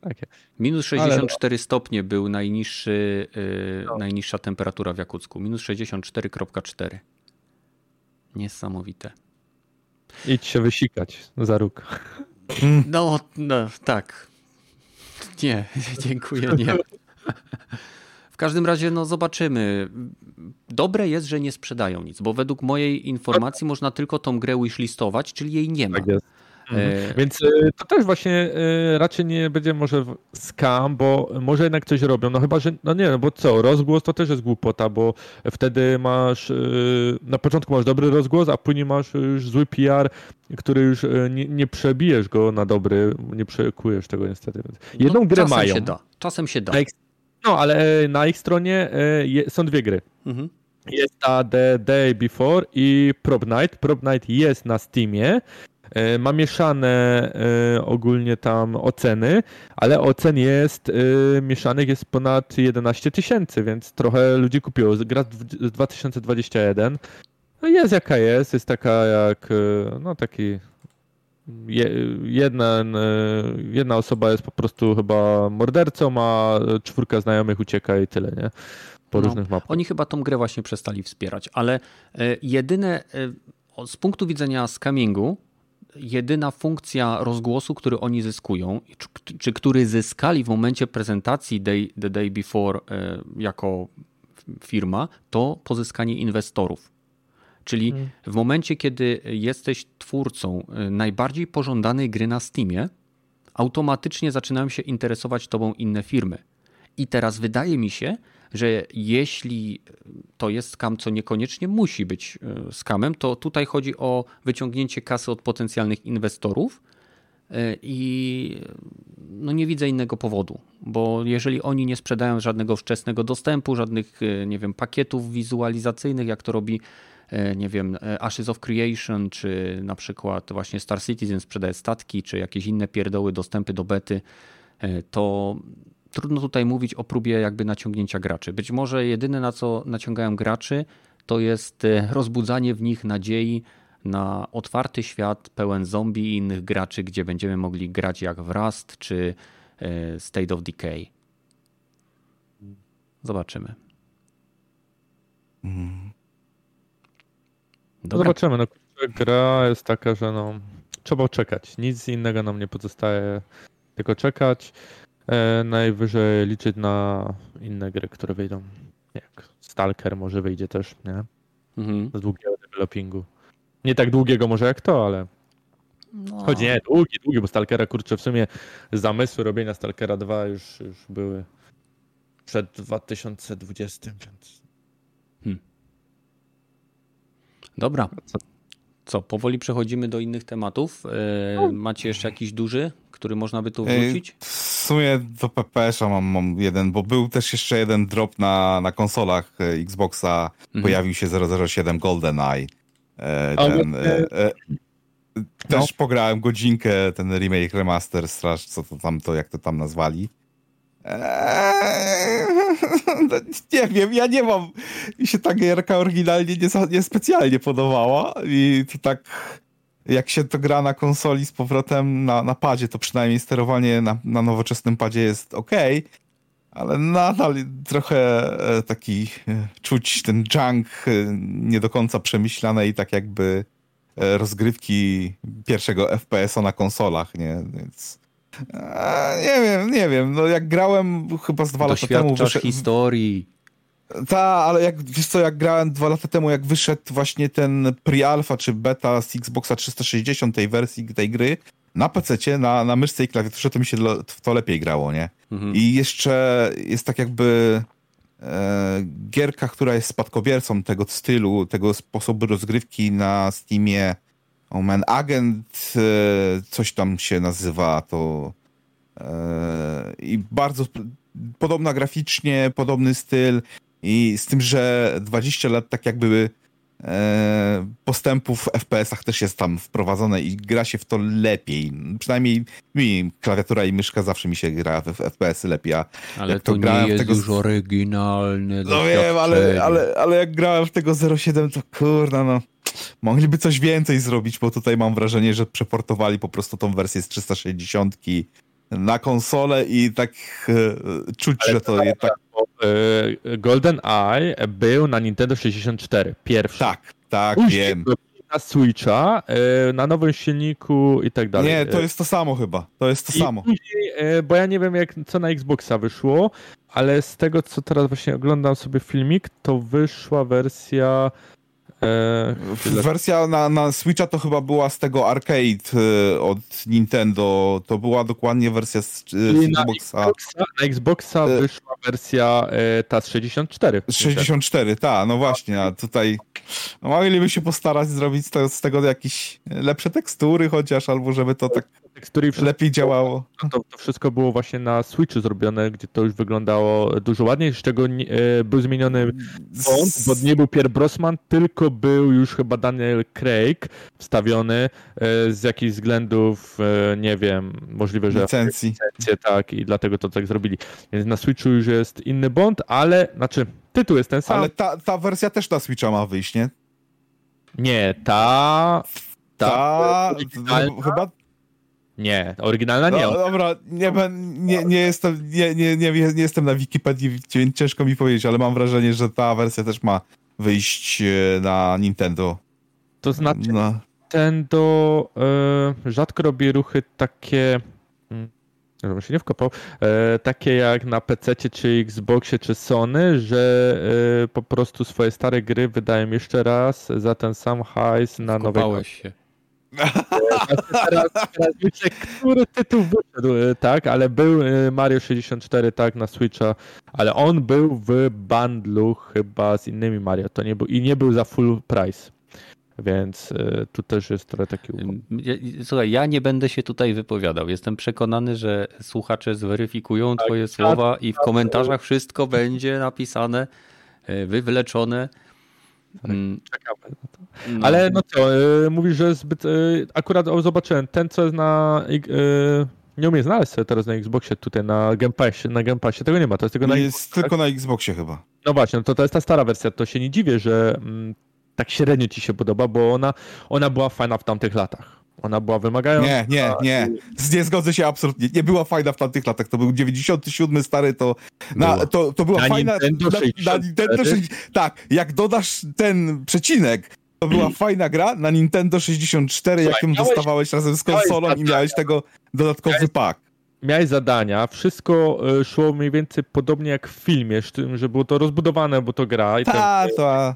Speaker 1: Takie. Minus 64 Ale... stopnie był najniższy, yy, no. najniższa temperatura w Jakucku. Minus 64,4. Niesamowite.
Speaker 3: Idź się wysikać za róg.
Speaker 1: No, no, tak. Nie, dziękuję, nie. W każdym razie, no zobaczymy. Dobre jest, że nie sprzedają nic, bo według mojej informacji można tylko tą grę wishlistować, czyli jej nie ma. Tak jest.
Speaker 3: Mhm. E, Więc e, to też właśnie e, raczej nie będzie może scam, bo może jednak coś robią. No chyba, że, no nie, no bo co, rozgłos to też jest głupota, bo wtedy masz, na początku masz dobry rozgłos, a później masz już zły PR, który już nie, nie przebijesz go na dobry, nie przekujesz tego niestety. Jedną no, grę
Speaker 1: czasem
Speaker 3: mają.
Speaker 1: Się da. Czasem się da.
Speaker 3: No, ale na ich stronie są dwie gry. Mhm. Jest ta The Day Before i Prop Night. Prop Night jest na Steamie. E, ma mieszane e, ogólnie tam oceny, ale ocen jest e, mieszanych jest ponad 11 tysięcy, więc trochę ludzi kupiło. Gra z 2021 no jest jaka jest, jest taka jak no taki jedna, jedna osoba jest po prostu chyba mordercą, a czwórka znajomych ucieka i tyle, nie? Po no, różnych mapach.
Speaker 1: Oni chyba tą grę właśnie przestali wspierać, ale jedyne z punktu widzenia scamingu jedyna funkcja rozgłosu, który oni zyskują, czy, czy który zyskali w momencie prezentacji day, The Day Before e, jako firma, to pozyskanie inwestorów. Czyli hmm. w momencie, kiedy jesteś twórcą e, najbardziej pożądanej gry na Steamie, automatycznie zaczynają się interesować tobą inne firmy. I teraz wydaje mi się, że jeśli to jest skam, co niekoniecznie musi być e, skamem, to tutaj chodzi o wyciągnięcie kasy od potencjalnych inwestorów e, i no nie widzę innego powodu, bo jeżeli oni nie sprzedają żadnego wczesnego dostępu, żadnych, e, nie wiem, pakietów wizualizacyjnych, jak to robi nie wiem, Ashes of Creation, czy na przykład właśnie Star Citizen sprzedaje statki, czy jakieś inne pierdoły, dostępy do bety, to trudno tutaj mówić o próbie jakby naciągnięcia graczy. Być może jedyne na co naciągają graczy to jest e, rozbudzanie w nich nadziei na otwarty świat pełen zombie i innych graczy, gdzie będziemy mogli grać jak w Rust czy e, State of Decay. Zobaczymy.
Speaker 3: Mm. Zobaczymy. No, gra jest taka, że no, trzeba czekać. Nic innego nam nie pozostaje, tylko czekać. E, najwyżej liczyć na inne gry, które wyjdą. Jak Stalker może wyjdzie też, nie? Mhm. Z długiego developingu. Nie tak długiego może jak to, ale no. Chodzi nie, długi, długi, bo Stalkera, kurczę, w sumie zamysły robienia Stalkera 2 już, już były przed 2020, więc... Hmm.
Speaker 1: Dobra. Co? Powoli przechodzimy do innych tematów. E, macie jeszcze jakiś duży, który można by tu wrzucić?
Speaker 4: W sumie do PPS-a mam, mam, jeden, bo był też jeszcze jeden drop na, na konsolach e, Xboxa. Mhm. Pojawił się 007 GoldenEye. E, ten, e, e, też no. pograłem godzinkę, ten remake, remaster, straż, co to tam, to jak to tam nazwali. Eee, nie wiem, ja nie mam. Mi się ta gierka oryginalnie nie, nie specjalnie podobała i to tak jak się to gra na konsoli z powrotem na, na padzie, to przynajmniej sterowanie na, na nowoczesnym padzie jest ok, ale nadal trochę e, taki e, czuć ten junk e, nie do końca przemyślane i tak jakby rozgrywki pierwszego FPS-a na konsolach, nie? Więc nie wiem, nie wiem. No jak grałem chyba z dwa lata temu...
Speaker 1: Wyszedł... historii.
Speaker 4: Ta, ale jak, wiesz co, jak grałem dwa lata temu, jak wyszedł właśnie ten pre-alpha czy beta z Xboxa 360 tej wersji tej gry, na PC, na, na myszce i klawiaturze, to mi się w to lepiej grało, nie? Mhm. I jeszcze jest tak jakby e, gierka, która jest spadkobiercą tego stylu, tego sposobu rozgrywki na Steamie, Oh man, agent, e, coś tam się nazywa, to e, i bardzo podobna graficznie, podobny styl i z tym, że 20 lat tak jakby e, postępów w FPS-ach też jest tam wprowadzone i gra się w to lepiej. Przynajmniej mi klawiatura i myszka zawsze mi się gra w FPS-y lepiej. A
Speaker 1: ale to, to nie jest tego... już oryginalne
Speaker 4: No wiem, ale, ale, ale jak grałem w tego 07, to kurna no mogliby coś więcej zrobić, bo tutaj mam wrażenie, że przeportowali po prostu tą wersję z 360 na konsolę i tak e, czuć, Ale że to jest tak...
Speaker 3: E, Golden Eye był na Nintendo 64, pierwszy.
Speaker 4: Tak, tak, Później wiem.
Speaker 3: Na Switcha, e, na nowym silniku i tak dalej.
Speaker 4: Nie, to jest to samo chyba. To jest to I samo.
Speaker 3: Później, bo ja nie wiem, jak, co na Xboxa wyszło, ale z tego, co teraz właśnie oglądam sobie filmik, to wyszła wersja
Speaker 4: E, Wersja na, na Switcha to chyba była z tego arcade e, od Nintendo. To była dokładnie wersja z, e, z Xboxa.
Speaker 3: Na Xboxa, na Xboxa wyszła wersja ta z 64.
Speaker 4: Z 64, tak, no właśnie. A tutaj no, mogliby się postarać zrobić z tego, z tego jakieś lepsze tekstury chociaż, albo żeby to tak tekstury lepiej działało.
Speaker 3: To, to, wszystko było właśnie na Switchu zrobione, gdzie to już wyglądało dużo ładniej, z czego nie, był zmieniony font, bo nie był Pierre Brosman, tylko był już chyba Daniel Craig wstawiony e, z jakichś względów, e, nie wiem, możliwe, że
Speaker 4: licencji. licencję,
Speaker 3: tak, i dlatego to tak zrobili. Więc na Switchu już jest inny Bond, ale, znaczy, tytuł jest ten sam.
Speaker 4: Ale ta, ta wersja też na Switcha ma wyjść, nie?
Speaker 3: Nie, ta...
Speaker 4: Ta, ta chyba
Speaker 3: nie, oryginalna nie. No,
Speaker 4: dobra, nie, nie, nie, jestem, nie, nie, nie, nie jestem na Wikipedii, więc ciężko mi powiedzieć, ale mam wrażenie, że ta wersja też ma wyjść e, na Nintendo.
Speaker 3: To znaczy, no. Nintendo y, rzadko robi ruchy takie. Hmm, żebym się nie wkopał. E, takie jak na PC, czy Xboxie, czy Sony, że e, po prostu swoje stare gry wydają jeszcze raz za ten sam hajs na nowe.
Speaker 1: się.
Speaker 3: Teraz, teraz myślę, który tytuł wyszedł, e, tak, ale był e, Mario 64, tak, na Switcha, ale on był w bundlu chyba z innymi Mario, to nie był, i nie był za full price. Więc y, tu też jest trochę taki
Speaker 1: Słuchaj, ja nie będę się tutaj wypowiadał. Jestem przekonany, że słuchacze zweryfikują tak, Twoje słowa i w tak, komentarzach wszystko będzie napisane, wywleczone.
Speaker 3: Tak, mm. Czekamy na to. No. Ale no co, y, mówisz, że zbyt. Y, akurat o, zobaczyłem, ten co jest na. Y, nie umiem znaleźć sobie teraz na Xboxie tutaj na Game Passie, na Game Passie. Tego nie ma, to jest tylko na
Speaker 4: Jest Xboxie, tylko na Xboxie chyba.
Speaker 3: No właśnie, no to, to jest ta stara wersja, to się nie dziwię, że mm, tak średnio ci się podoba, bo ona, ona była fajna w tamtych latach. Ona była wymagająca.
Speaker 4: Nie, nie, nie. Nie zgodzę się absolutnie. Nie była fajna w tamtych latach. To był 97 stary, to, na,
Speaker 1: Była.
Speaker 4: to, to była
Speaker 3: Na
Speaker 4: fajna.
Speaker 3: Nintendo
Speaker 4: na, na
Speaker 3: 64?
Speaker 4: Nintendo 60, Tak, jak dodasz ten przecinek, to była fajna gra na Nintendo 64, jak ją
Speaker 3: miałeś-
Speaker 4: dostawałeś razem z
Speaker 3: miałeś
Speaker 4: konsolą i miałeś tego dodatkowy pak.
Speaker 3: Miałeś zadania, wszystko y, szło mniej więcej podobnie jak w filmie, z tym, że było to rozbudowane, bo to gra. I
Speaker 4: Ta, to.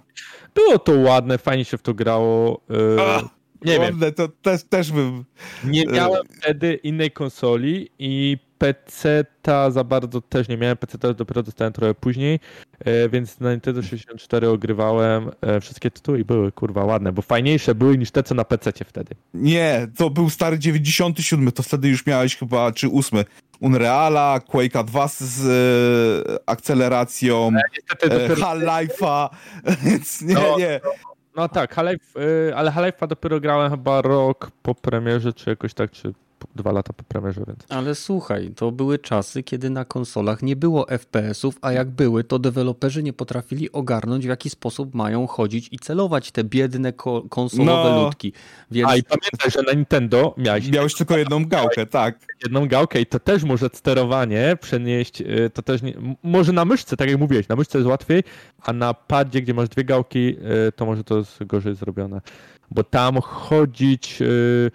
Speaker 3: było to ładne, fajnie się w to grało. y,
Speaker 4: Ach,
Speaker 3: nie wiem,
Speaker 4: to też, też bym.
Speaker 3: nie
Speaker 4: e,
Speaker 3: miałem wtedy innej konsoli i PC-ta za bardzo też nie miałem. PC-ta dopiero dostałem trochę później, e, więc na Nintendo 64 ogrywałem. e, Wszystkie tytuły i były kurwa ładne, bo fajniejsze były niż te, co na PC-cie wtedy.
Speaker 4: Nie, to był stary 97, to wtedy już miałeś chyba, czy 8. Unreala, Quake'a 2 z, z e, akceleracją,
Speaker 3: Niestety
Speaker 4: e. Half-Life'a, więc nie,
Speaker 3: No,
Speaker 4: nie.
Speaker 3: No tak, Half-Life, y, ale Half-Life'a dopiero grałem chyba rok po premierze, czy jakoś tak, czy dwa lata po premierze, więc...
Speaker 1: Ale słuchaj, to były czasy, kiedy na konsolach nie było FPS-ów, a jak były, to deweloperzy nie potrafili ogarnąć, w jaki sposób mają chodzić i celować te biedne ko- konsolowe
Speaker 4: No.
Speaker 1: ludki. Więc
Speaker 3: A i pamiętaj, że na Nintendo miałeś
Speaker 4: Miałeś tylko jedną gałkę, tak.
Speaker 3: jedną gałkę i to też może sterowanie przenieść, y, to też nie, może na myszce, tak jak mówiłeś, na myszce jest łatwiej, a na padzie, gdzie masz dwie gałki, y, to może to jest gorzej zrobione. Bo tam chodzić, y, y,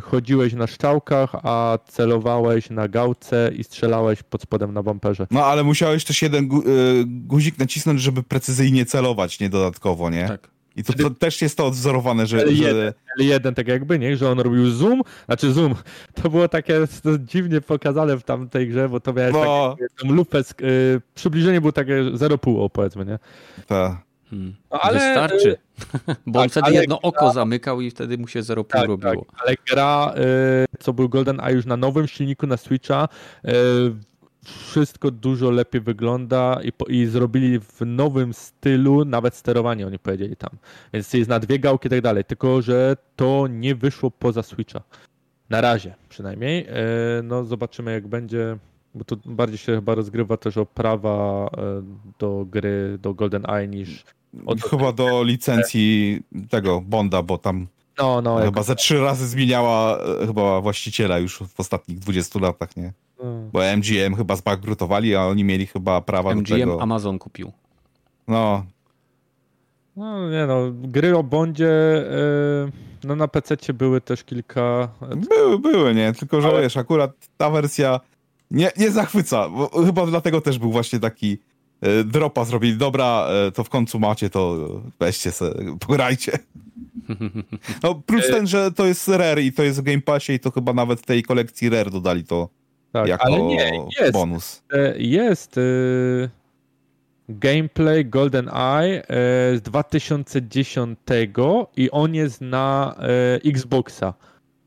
Speaker 3: chodziłeś na szczałkach, a celowałeś na gałce i strzelałeś pod spodem na bumperze.
Speaker 4: No ale musiałeś też jeden gu, y, guzik nacisnąć, żeby precyzyjnie celować, nie dodatkowo, nie?
Speaker 1: tak.
Speaker 4: I to, to też jest to odwzorowane, że...
Speaker 3: Ale
Speaker 4: że...
Speaker 3: jeden. Ale jeden tak jakby, nie? Że on robił zoom, znaczy zoom, to było takie to dziwnie pokazane w tamtej grze, bo to miałeś
Speaker 4: No,
Speaker 3: takie, tam lupę, y, przybliżenie było takie 0,5 powiedzmy, nie?
Speaker 4: ta.
Speaker 1: Hmm.
Speaker 3: No, ale-
Speaker 1: Wystarczy. Bo on
Speaker 3: tak,
Speaker 1: wtedy
Speaker 3: ale
Speaker 1: jedno oko zamykał i wtedy mu się 0,5
Speaker 3: Tak, tak,
Speaker 1: robiło.
Speaker 3: ale gra, y, co był Golden Eye już na nowym silniku na Switcha, y, wszystko dużo lepiej wygląda i, po, i zrobili w nowym stylu, nawet sterowanie oni powiedzieli tam. Więc jest na dwie gałki i tak dalej, tylko że to nie wyszło poza Switcha. Na razie przynajmniej. Y, no zobaczymy jak będzie, bo tu bardziej się chyba rozgrywa też o prawa y, do gry, do Golden Eye niż...
Speaker 4: Chyba do licencji tego Bonda, bo tam
Speaker 3: No, no,
Speaker 4: chyba ze trzy razy zmieniała e, chyba właściciela już w ostatnich 20 latach, nie?
Speaker 3: no.
Speaker 4: Bo MGM chyba zbankrutowali, a oni mieli chyba prawa do
Speaker 1: MGM
Speaker 4: tego.
Speaker 1: Amazon kupił.
Speaker 4: No,
Speaker 3: No nie no, gry o Bondzie e, no na PC były też kilka.
Speaker 4: były, były, nie? Tylko, że
Speaker 3: Ale-
Speaker 4: wiesz, akurat ta wersja nie, nie zachwyca, bo chyba dlatego też był właśnie taki e, dropa zrobili. Dobra, e, to w końcu macie, to weźcie se, pograjcie. No, plus ten, że to jest Rare i to jest w Game Passie i to chyba nawet w tej kolekcji Rare dodali to
Speaker 3: Tak,
Speaker 4: jako
Speaker 3: ale nie, jest.
Speaker 4: bonus.
Speaker 3: e, Jest e, gameplay Golden Eye e, z 2010 i on jest na e, Xboxa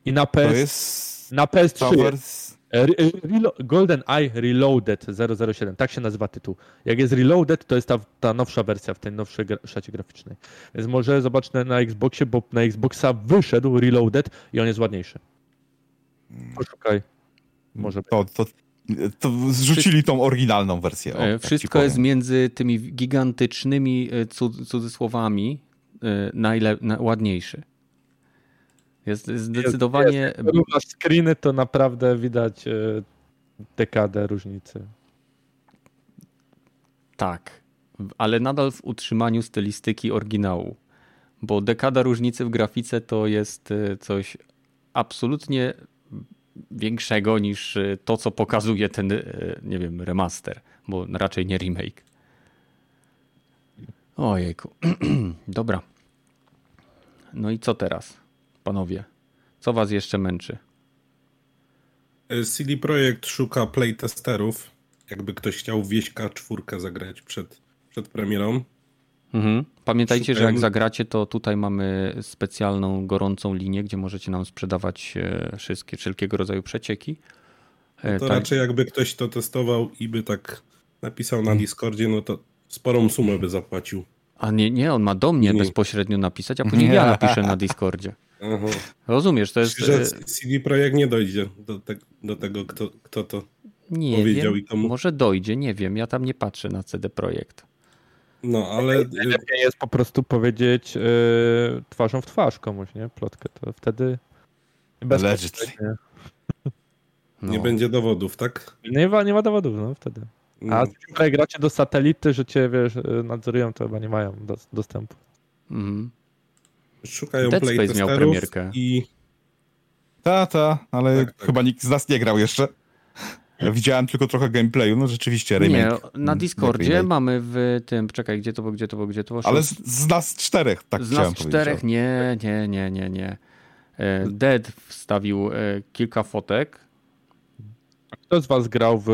Speaker 3: i na
Speaker 4: To
Speaker 3: PS,
Speaker 4: jest
Speaker 3: na
Speaker 4: ta
Speaker 3: PS3. E, Golden Eye Reloaded 007, tak się nazywa tytuł. Jak jest Reloaded, to jest ta, ta nowsza wersja w tej nowszej gra- szacie graficznej. Więc może zobacz na, Xboxie, bo na Xboxa wyszedł Reloaded i on jest ładniejszy. Poszukaj. Może.
Speaker 4: To, to, to zrzucili tą oryginalną wersję. O,
Speaker 1: E,
Speaker 4: tak
Speaker 1: Wszystko jest między tymi gigantycznymi e, cud- cudzysłowami najle- na, ładniejszy. Jest zdecydowanie
Speaker 3: Jak porównasz screeny, to naprawdę widać e, dekadę różnicy.
Speaker 1: tak, ale nadal w utrzymaniu stylistyki oryginału. Bo dekada różnicy w grafice to jest e, coś absolutnie większego niż e, to, co pokazuje ten, nie wiem, remaster, bo raczej nie remake. Ojejku. Dobra. No i co teraz, panowie? Co was jeszcze męczy?
Speaker 2: E, CD Projekt szuka playtesterów. Jakby ktoś chciał wieść K4 zagrać przed, przed premierą.
Speaker 1: Mhm. Pamiętajcie, że jak zagracie, to tutaj mamy specjalną, gorącą linię, gdzie możecie nam sprzedawać e, wszystkie, wszelkiego rodzaju przecieki. E,
Speaker 2: To
Speaker 1: tak,
Speaker 2: raczej jakby ktoś to testował i by tak napisał na Discordzie, no to sporą sumę by zapłacił.
Speaker 1: A nie, nie, on ma do mnie
Speaker 2: Nie.
Speaker 1: bezpośrednio napisać, a później
Speaker 4: Nie.
Speaker 1: ja napiszę na Discordzie.
Speaker 2: Aha.
Speaker 1: Rozumiesz, to jest...
Speaker 2: Że
Speaker 1: e,
Speaker 2: CD Projekt nie dojdzie do, te, do tego, kto, kto to.
Speaker 1: Nie
Speaker 2: powiedział
Speaker 1: wiem,
Speaker 2: i komu.
Speaker 1: może dojdzie, nie wiem, ja tam nie patrzę na CD Projekt.
Speaker 2: No, ale...
Speaker 3: Lepiej jest po prostu powiedzieć yy, twarzą w twarz komuś, nie? Plotkę, to wtedy... Bez
Speaker 4: Allegedly.
Speaker 3: nie,
Speaker 1: No.
Speaker 2: Nie będzie dowodów, tak?
Speaker 3: nie, ma, nie ma dowodów, no wtedy. A
Speaker 2: No.
Speaker 3: z której gracie do satelity, że cię, wiesz, y, nadzorują, to chyba nie mają dos- dostępu.
Speaker 1: Mhm.
Speaker 2: Szukają
Speaker 1: Dead Space miał premierkę.
Speaker 2: i
Speaker 4: Ta, ta, ale
Speaker 2: Tak, tak.
Speaker 4: chyba nikt z nas nie grał jeszcze. Ja widziałem tylko trochę gameplayu, no rzeczywiście remake.
Speaker 1: Nie, na
Speaker 4: Mm,
Speaker 1: Discordzie mamy w tym, czekaj, gdzie to było, gdzie to było, gdzie to było?
Speaker 4: Ale z, z nas czterech, tak
Speaker 1: Z nas czterech,
Speaker 4: powiedzieć.
Speaker 1: nie, nie, nie, nie, nie. E, Dead wstawił e, kilka fotek.
Speaker 3: Kto z was grał w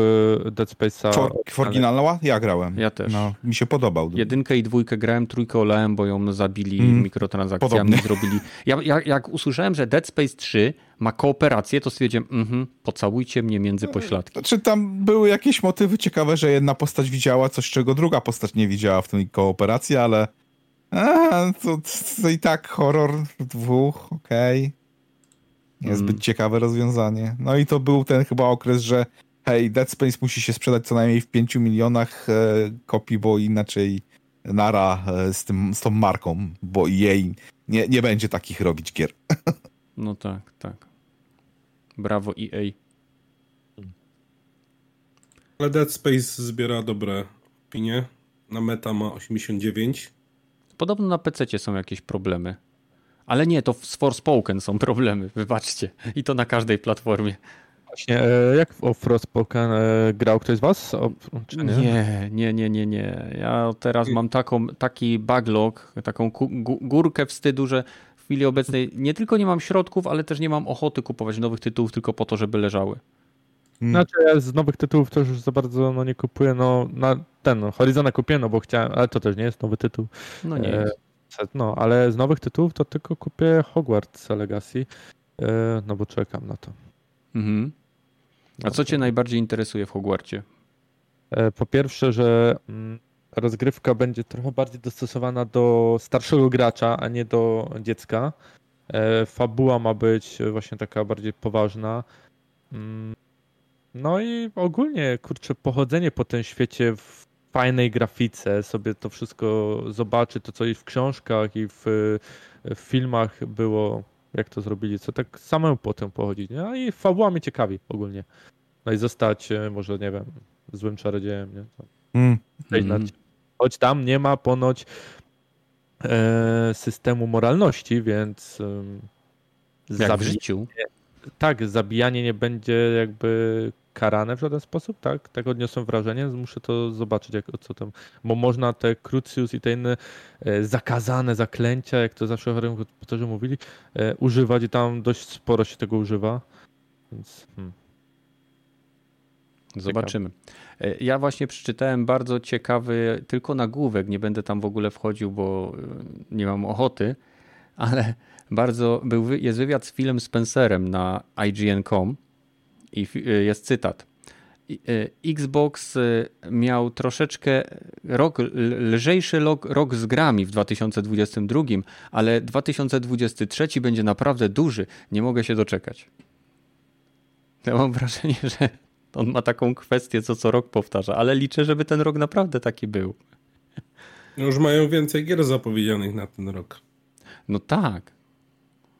Speaker 3: Dead Space'a?
Speaker 4: For, w oryginalna? Ja grałem.
Speaker 1: Ja też.
Speaker 4: No, mi się podobał.
Speaker 1: Jedynkę i dwójkę grałem, trójkę olałem, bo ją zabili
Speaker 4: Mm,
Speaker 1: mikrotransakcjami, zrobili. Ja, ja, jak usłyszałem, że Dead Space 3 ma kooperację, to stwierdziłem, mhm, pocałujcie mnie między pośladki.
Speaker 4: Znaczy tam były jakieś motywy ciekawe, że jedna postać widziała coś, czego druga postać nie widziała w tej kooperacji, ale a, to, to i tak horror dwóch, okej. Niezbyt
Speaker 1: Mm.
Speaker 4: ciekawe rozwiązanie. No i to był ten chyba okres, że hej, Dead Space musi się sprzedać co najmniej w 5 milionach e, kopii, bo inaczej nara e, z, tym, z tą marką, bo jej nie, nie będzie takich robić gier.
Speaker 1: No tak, tak. Brawo EA.
Speaker 2: ale Dead Space zbiera dobre opinie. Na meta ma 89.
Speaker 1: Podobno na PC są jakieś problemy. Ale nie, to z Forspoken są problemy, wybaczcie. I to na każdej platformie.
Speaker 3: Właśnie, e, jak w Frostpoken e, grał ktoś z was? Nie?
Speaker 1: Nie, nie, nie, nie, nie. Ja teraz mam taką, taki backlog, taką górkę wstydu, że w chwili obecnej nie tylko nie mam środków, ale też nie mam ochoty kupować nowych tytułów tylko po to, żeby leżały.
Speaker 3: Znaczy ja z nowych tytułów też już za bardzo no, nie kupuję, no na ten, no, Horizona kupiłem, no bo chciałem, ale to też nie jest nowy tytuł.
Speaker 1: No nie
Speaker 3: E,
Speaker 1: jest.
Speaker 3: No, ale z nowych tytułów to tylko kupię Hogwarts Legacy, e, no bo czekam na to.
Speaker 1: Mhm. A co cię najbardziej interesuje w Hogwarcie?
Speaker 3: E, Po pierwsze, że mm, rozgrywka będzie trochę bardziej dostosowana do starszego gracza, a nie do dziecka. E, Fabuła ma być właśnie taka bardziej poważna. Mm, No i ogólnie, kurczę, pochodzenie po tym świecie w fajnej grafice, sobie to wszystko zobaczy, to co i w książkach, i w, w filmach było, jak to zrobili, co tak samemu po tym pochodzić. nie? No i fabuła mnie ciekawi ogólnie. No i zostać e, może, nie wiem, złym czarodziejem, nie? To
Speaker 4: Mm.
Speaker 1: Mhm.
Speaker 3: Choć tam nie ma ponoć e, systemu moralności, więc em,
Speaker 1: Jak w życiu.
Speaker 3: Tak, zabijanie nie będzie jakby karane w żaden sposób, tak? Tak odniosłem wrażenie, muszę to zobaczyć, jak, co tam, bo można te Crucius i te inne e, zakazane zaklęcia, jak to zawsze w Harry mówili, e, używać i tam dość sporo się tego używa, więc hmm.
Speaker 1: Zobaczymy. E, Ja właśnie przeczytałem bardzo ciekawy, tylko nagłówek, nie będę tam w ogóle wchodził, bo nie mam ochoty, ale bardzo był, jest wywiad z Philem Spencerem na IGN.com i e, jest cytat. E, Xbox e, miał troszeczkę rok, lżejszy rok, rok z grami w 2022, ale 2023 będzie naprawdę duży. Nie mogę się doczekać. Ja mam wrażenie, że on ma taką kwestię, co co rok powtarza, ale liczę, żeby ten rok naprawdę taki był.
Speaker 2: Już mają więcej gier zapowiedzianych na ten rok.
Speaker 1: No tak.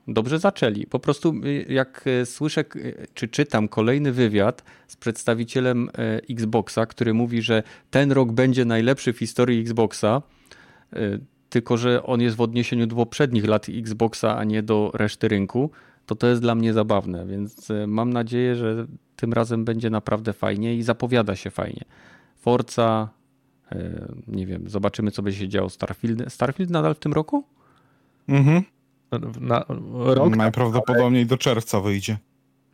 Speaker 1: Dobrze zaczęli. Po prostu y, jak y, słyszę y, czy czytam kolejny wywiad z przedstawicielem Xboxa, który mówi, że ten rok będzie najlepszy w historii Xboxa, tylko że on jest w odniesieniu do poprzednich lat Xboxa, a nie do reszty rynku, to to jest dla mnie zabawne, więc mam nadzieję, że tym razem będzie naprawdę fajnie i zapowiada się fajnie. Forza, nie wiem, zobaczymy co będzie się działo. Starfield, Starfield nadal w tym roku?
Speaker 4: Mhm.
Speaker 3: Na rok
Speaker 4: Najprawdopodobniej do czerwca wyjdzie.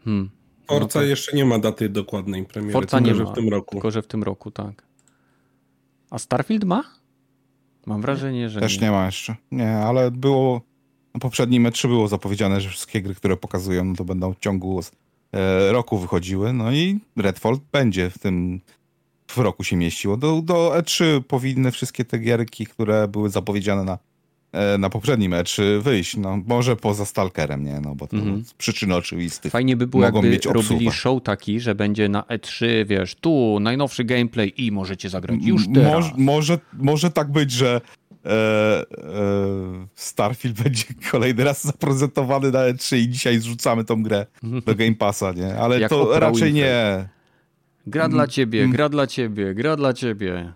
Speaker 1: Hmm.
Speaker 2: Forza
Speaker 1: No to-
Speaker 2: jeszcze nie ma daty dokładnej premiery.
Speaker 1: Forza nie
Speaker 2: że
Speaker 1: ma,
Speaker 2: w tym roku.
Speaker 1: tylko że w tym roku, tak. A Starfield ma? Mam wrażenie, że
Speaker 4: Też nie ma jeszcze. Nie, ale było. Na poprzednim E3 było zapowiedziane, że wszystkie gry, które pokazują, no to będą w ciągu e, roku wychodziły. No i Redfall będzie w tym w roku się mieściło. Do, do E3 powinny wszystkie te gierki, które były zapowiedziane na na poprzednim E3 wyjść. No, może poza Stalkerem, nie? No, bo to mhm. z przyczyn oczywistych.
Speaker 1: Fajnie by było, Mogą jakby robili show taki, że będzie na E3, wiesz, tu najnowszy gameplay i możecie zagrać już teraz.
Speaker 4: Może, może, może tak być, że e, e, Starfield będzie kolejny raz zaprezentowany na E3 i dzisiaj zrzucamy tą grę do Game Passa, nie? Ale Jak to raczej nie.
Speaker 1: Gra dla ciebie, gra dla ciebie, gra dla ciebie.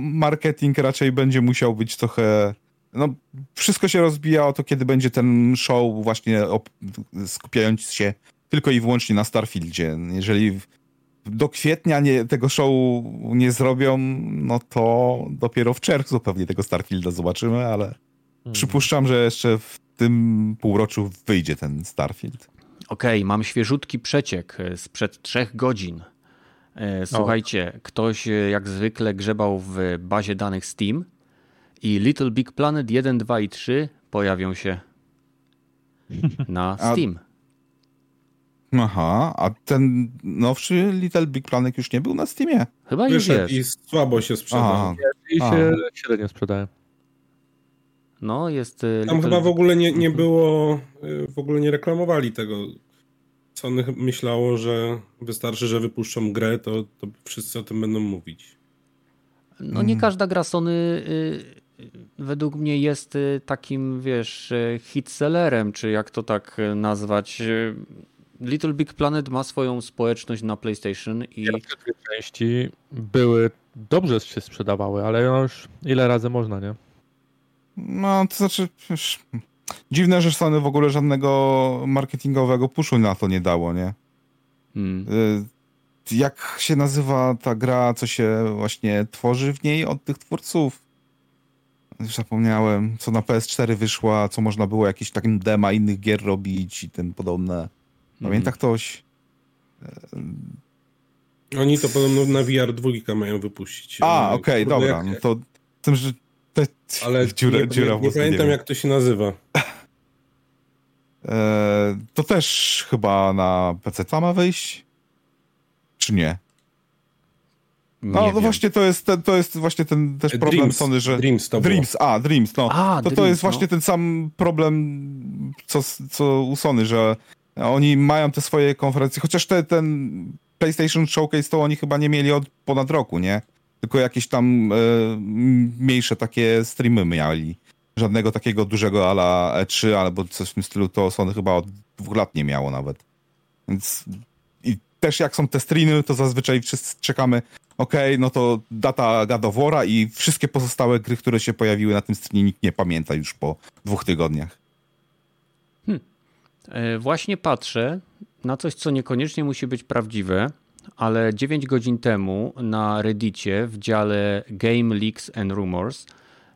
Speaker 4: Marketing raczej będzie musiał być trochę no, wszystko się rozbija o to, kiedy będzie ten show właśnie skupiający się tylko i wyłącznie na Starfieldzie. Jeżeli do kwietnia nie, tego show nie zrobią, no to dopiero w czerwcu pewnie tego Starfielda zobaczymy, ale hmm. przypuszczam, że jeszcze w tym półroczu wyjdzie ten Starfield.
Speaker 1: Okej, okay, mam świeżutki przeciek sprzed trzech godzin. E, słuchajcie, ktoś e, jak zwykle grzebał w bazie danych Steam i Little Big Planet 1, 2 i 3 pojawią się na Steam.
Speaker 4: A, aha, a ten nowszy Little Big Planet już nie był na Steamie?
Speaker 1: Chyba już jest.
Speaker 2: i słabo się sprzedał.
Speaker 3: I się średnio sprzedaje.
Speaker 1: No, jest...
Speaker 2: Y, Tam chyba w ogóle nie, nie było, y, w ogóle nie reklamowali tego. Sony myślało, że wystarczy, że wypuszczą grę, to, to wszyscy o tym będą mówić.
Speaker 1: No nie mm. każda gra Sony y, według mnie jest y, takim, wiesz, y, hitsellerem, czy jak to tak y, nazwać. Little Big Planet ma swoją społeczność na PlayStation i.
Speaker 3: Pierwsze dwie części były dobrze się sprzedawały, ale już ile razy można, nie?
Speaker 4: No, to znaczy. Wiesz, dziwne, że Sony w ogóle żadnego marketingowego puszu na to nie dało, nie? Hmm. Jak się nazywa ta gra, co się właśnie tworzy w niej od tych twórców? Już zapomniałem, co na PS4 wyszła, co można było jakieś takim dema innych gier robić i tym podobne. Pamięta mm. ktoś?
Speaker 2: Oni to podobno na VR dwójka mają wypuścić.
Speaker 4: A, okej, okay, dobra. Jak... No to tym, że te...
Speaker 2: Ale dziura, nie, dziura nie, nie pamiętam, jak to się nazywa.
Speaker 4: E, to też chyba na PC ma wyjść? Czy nie? No, no właśnie to jest, ten, to jest właśnie ten też problem Dreams, Sony, że...
Speaker 2: Dreams to
Speaker 4: Dreams, a, Dreams, no. A, to Dreams, to jest właśnie no. ten sam problem, co, co u Sony, że oni mają te swoje konferencje, chociaż te, ten PlayStation Showcase to oni chyba nie mieli od ponad roku, nie? Tylko jakieś tam e, mniejsze takie streamy mieli. Żadnego takiego dużego ala E3 albo coś w tym stylu to Sony chyba od dwóch lat nie miało nawet. Więc też jak są te streamy, to zazwyczaj wszyscy czekamy, okej, okay, no to data gadowora i wszystkie pozostałe gry, które się pojawiły na tym streamie nikt nie pamięta już po dwóch tygodniach.
Speaker 1: Hmm. E, właśnie patrzę na coś, co niekoniecznie musi być prawdziwe, ale 9 godzin temu na Reddicie w dziale Game Leaks and Rumors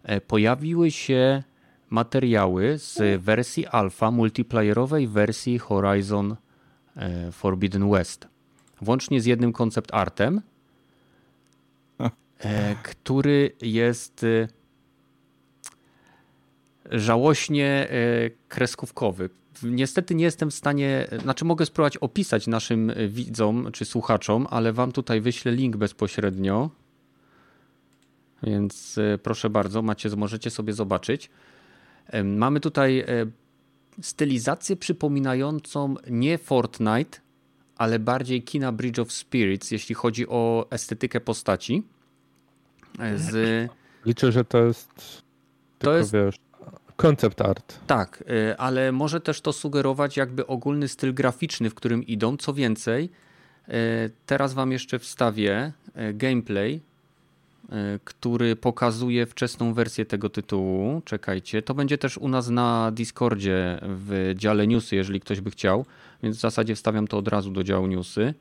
Speaker 1: e, pojawiły się materiały z wersji alfa multiplayerowej wersji Horizon e, Forbidden West. Włącznie z jednym koncept artem, E, który jest e, żałośnie e, kreskówkowy. Niestety nie jestem w stanie, znaczy mogę spróbować opisać naszym widzom czy słuchaczom, ale wam tutaj wyślę link bezpośrednio. Więc proszę bardzo, macie, możecie sobie zobaczyć. Mamy tutaj stylizację przypominającą nie Fortnite, ale bardziej kina Bridge of Spirits, jeśli chodzi o estetykę postaci z...
Speaker 3: Liczę, że to jest to jest wiesz, concept art.
Speaker 1: Tak, y, ale może też to sugerować jakby ogólny styl graficzny, w którym idą. Co więcej, y, teraz wam jeszcze wstawię gameplay, który pokazuje wczesną wersję tego tytułu. Czekajcie, to będzie też u nas na Discordzie w dziale newsy, jeżeli ktoś by chciał, więc w zasadzie wstawiam to od razu do działu newsy.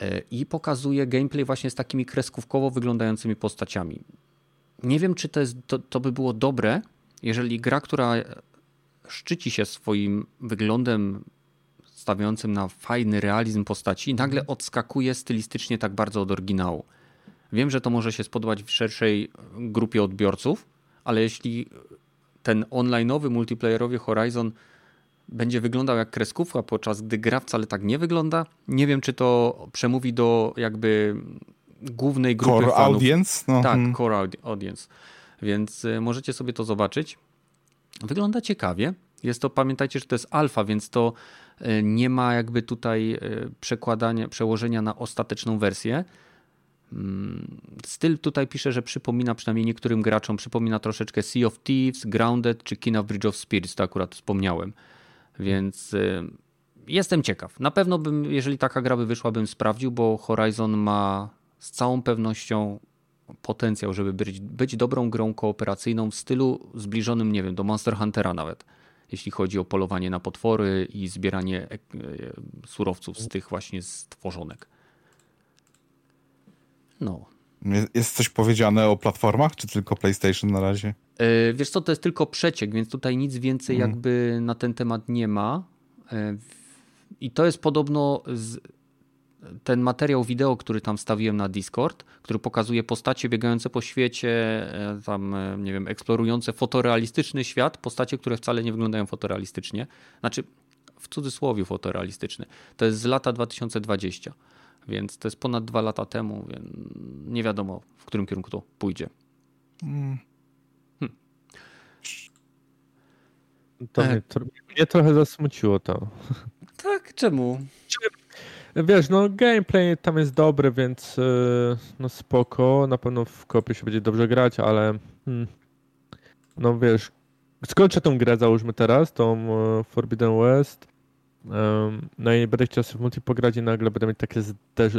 Speaker 1: E, i pokazuje gameplay właśnie z takimi kreskówkowo wyglądającymi postaciami. Nie wiem, czy to, jest, to, to by było dobre, jeżeli gra, która szczyci się swoim wyglądem stawiającym na fajny realizm postaci, nagle odskakuje stylistycznie tak bardzo od oryginału. Wiem, że to może się spodobać w szerszej grupie odbiorców, ale jeśli ten onlineowy, multiplayerowy Horizon będzie wyglądał jak kreskówka, podczas gdy gra wcale tak nie wygląda. Nie wiem, czy to przemówi do jakby głównej grupy
Speaker 4: core
Speaker 1: fanów.
Speaker 4: audience?
Speaker 1: No. Tak, hmm. core audience. więc e, możecie sobie to zobaczyć. Wygląda ciekawie. Jest to, pamiętajcie, że to jest alfa, więc to e, nie ma jakby tutaj przekładania, przełożenia na ostateczną wersję. Styl tutaj pisze, że przypomina przynajmniej niektórym graczom, przypomina troszeczkę Sea of Thieves, Grounded czy Kina Bridge of Spirits, to akurat wspomniałem. Więc jestem ciekaw. Na pewno bym, jeżeli taka gra by wyszła, bym sprawdził, bo Horizon ma z całą pewnością potencjał, żeby być, być dobrą grą kooperacyjną w stylu zbliżonym, nie wiem, do Monster Huntera nawet. Jeśli chodzi o polowanie na potwory i zbieranie e, e, surowców z tych właśnie stworzonek. No.
Speaker 4: Jest coś powiedziane o platformach, czy tylko PlayStation na razie?
Speaker 1: Yy, wiesz co, to jest tylko przeciek, więc tutaj nic więcej mm. jakby na ten temat nie ma. I to jest podobno z, ten materiał wideo, który tam stawiłem na Discord, który pokazuje postacie biegające po świecie, e, tam, e, nie wiem, eksplorujące fotorealistyczny świat, postacie, które wcale nie wyglądają fotorealistycznie. Znaczy, w cudzysłowie fotorealistyczny. To jest z lata 2020, więc to jest ponad dwa lata temu, więc nie wiadomo, w którym kierunku to pójdzie. Hmm.
Speaker 3: To e. mnie, mnie trochę zasmuciło to.
Speaker 1: Tak, czemu?
Speaker 3: Wiesz, no gameplay tam jest dobry, więc yy, no spoko. Na pewno w kopie się będzie dobrze grać, ale hmm, no wiesz, skończę tą grę, załóżmy teraz, tą uh, Forbidden West. No i będę chciał sobie w multi pograć i nagle będę mieć takie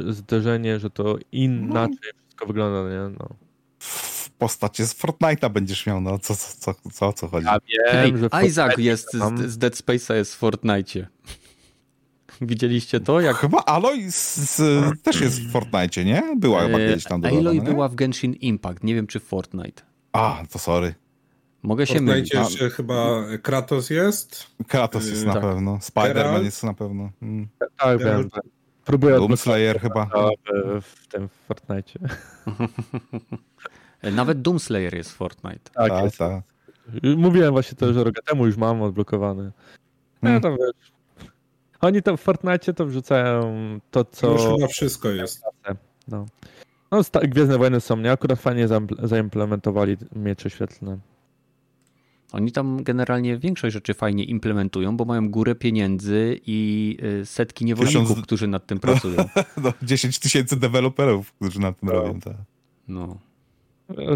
Speaker 3: zderzenie, że to inaczej no. wszystko wygląda, nie? No.
Speaker 4: W postaci z Fortnite'a będziesz miał, no co, co, co, co, co chodzi?
Speaker 1: Ja wiem, że Isaac jest z, z Dead Space'a jest w Fortnite'cie. Widzieliście to? Jak...
Speaker 4: Chyba Aloy z, z, też jest w Fortnite, nie? Była chyba e, kiedyś tam dodana,
Speaker 1: Aloy była w Genshin Impact, nie wiem czy w Fortnite.
Speaker 4: A, to sorry.
Speaker 1: Mogę się mylić.
Speaker 2: Chyba Kratos jest.
Speaker 4: Kratos jest na tak. pewno. Spider-Man jest na pewno. Hmm.
Speaker 3: Tak, wiem. Próbuję
Speaker 4: Doomslayer chyba.
Speaker 3: W tym Fortnite.
Speaker 1: Nawet Doomslayer jest w Fortnite.
Speaker 4: Tak, tak. tak.
Speaker 3: Mówiłem właśnie to, że rok temu już mam odblokowany. No hmm. tam wiesz, oni to w Fortnite to wrzucają to, co...
Speaker 2: Już chyba wszystko jest.
Speaker 3: No. No, Gwiezdne Wojny są, nie? Akurat fajnie zaimplementowali miecze świetlne.
Speaker 1: Oni tam generalnie większość rzeczy fajnie implementują, bo mają górę pieniędzy i y, setki niewolników, Tysiąc... którzy nad tym pracują.
Speaker 4: no, 10 tysięcy deweloperów, którzy nad tym no. robią. Tak.
Speaker 1: No.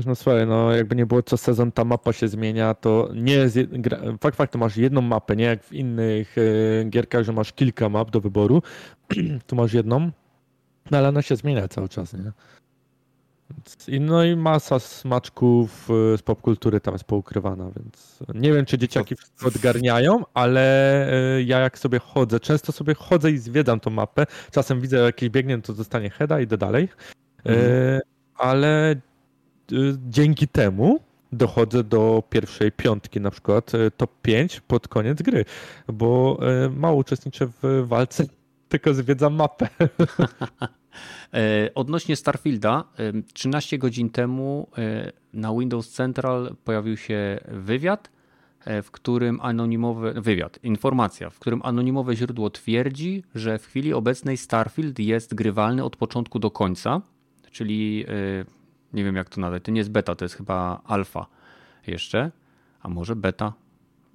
Speaker 3: No swoje, no jakby nie było co sezon, ta mapa się zmienia, to nie jest, fakt fakt, to masz jedną mapę, nie jak w innych y, gierkach, że masz kilka map do wyboru, tu masz jedną, no ale ona się zmienia cały czas, nie? No i masa smaczków y, z popkultury tam jest poukrywana, więc nie wiem, czy dzieciaki wszystko odgarniają, ale y, ja jak sobie chodzę, często sobie chodzę i zwiedzam tą mapę, czasem widzę jakiś biegnie, to zostanie heada i idę dalej, mhm. ale Y, dzięki temu dochodzę do pierwszej piątki, na przykład y, top 5 pod koniec gry, bo y, mało uczestniczę w walce, tylko zwiedzam mapę.
Speaker 1: E, odnośnie Starfielda, 13 godzin temu na Windows Central pojawił się wywiad, e, w którym anonimowy wywiad, informacja, w którym anonimowe źródło twierdzi, że w chwili obecnej Starfield jest grywalny od początku do końca, czyli nie wiem jak to nazwać. To nie jest beta, to jest chyba alfa jeszcze. A może beta?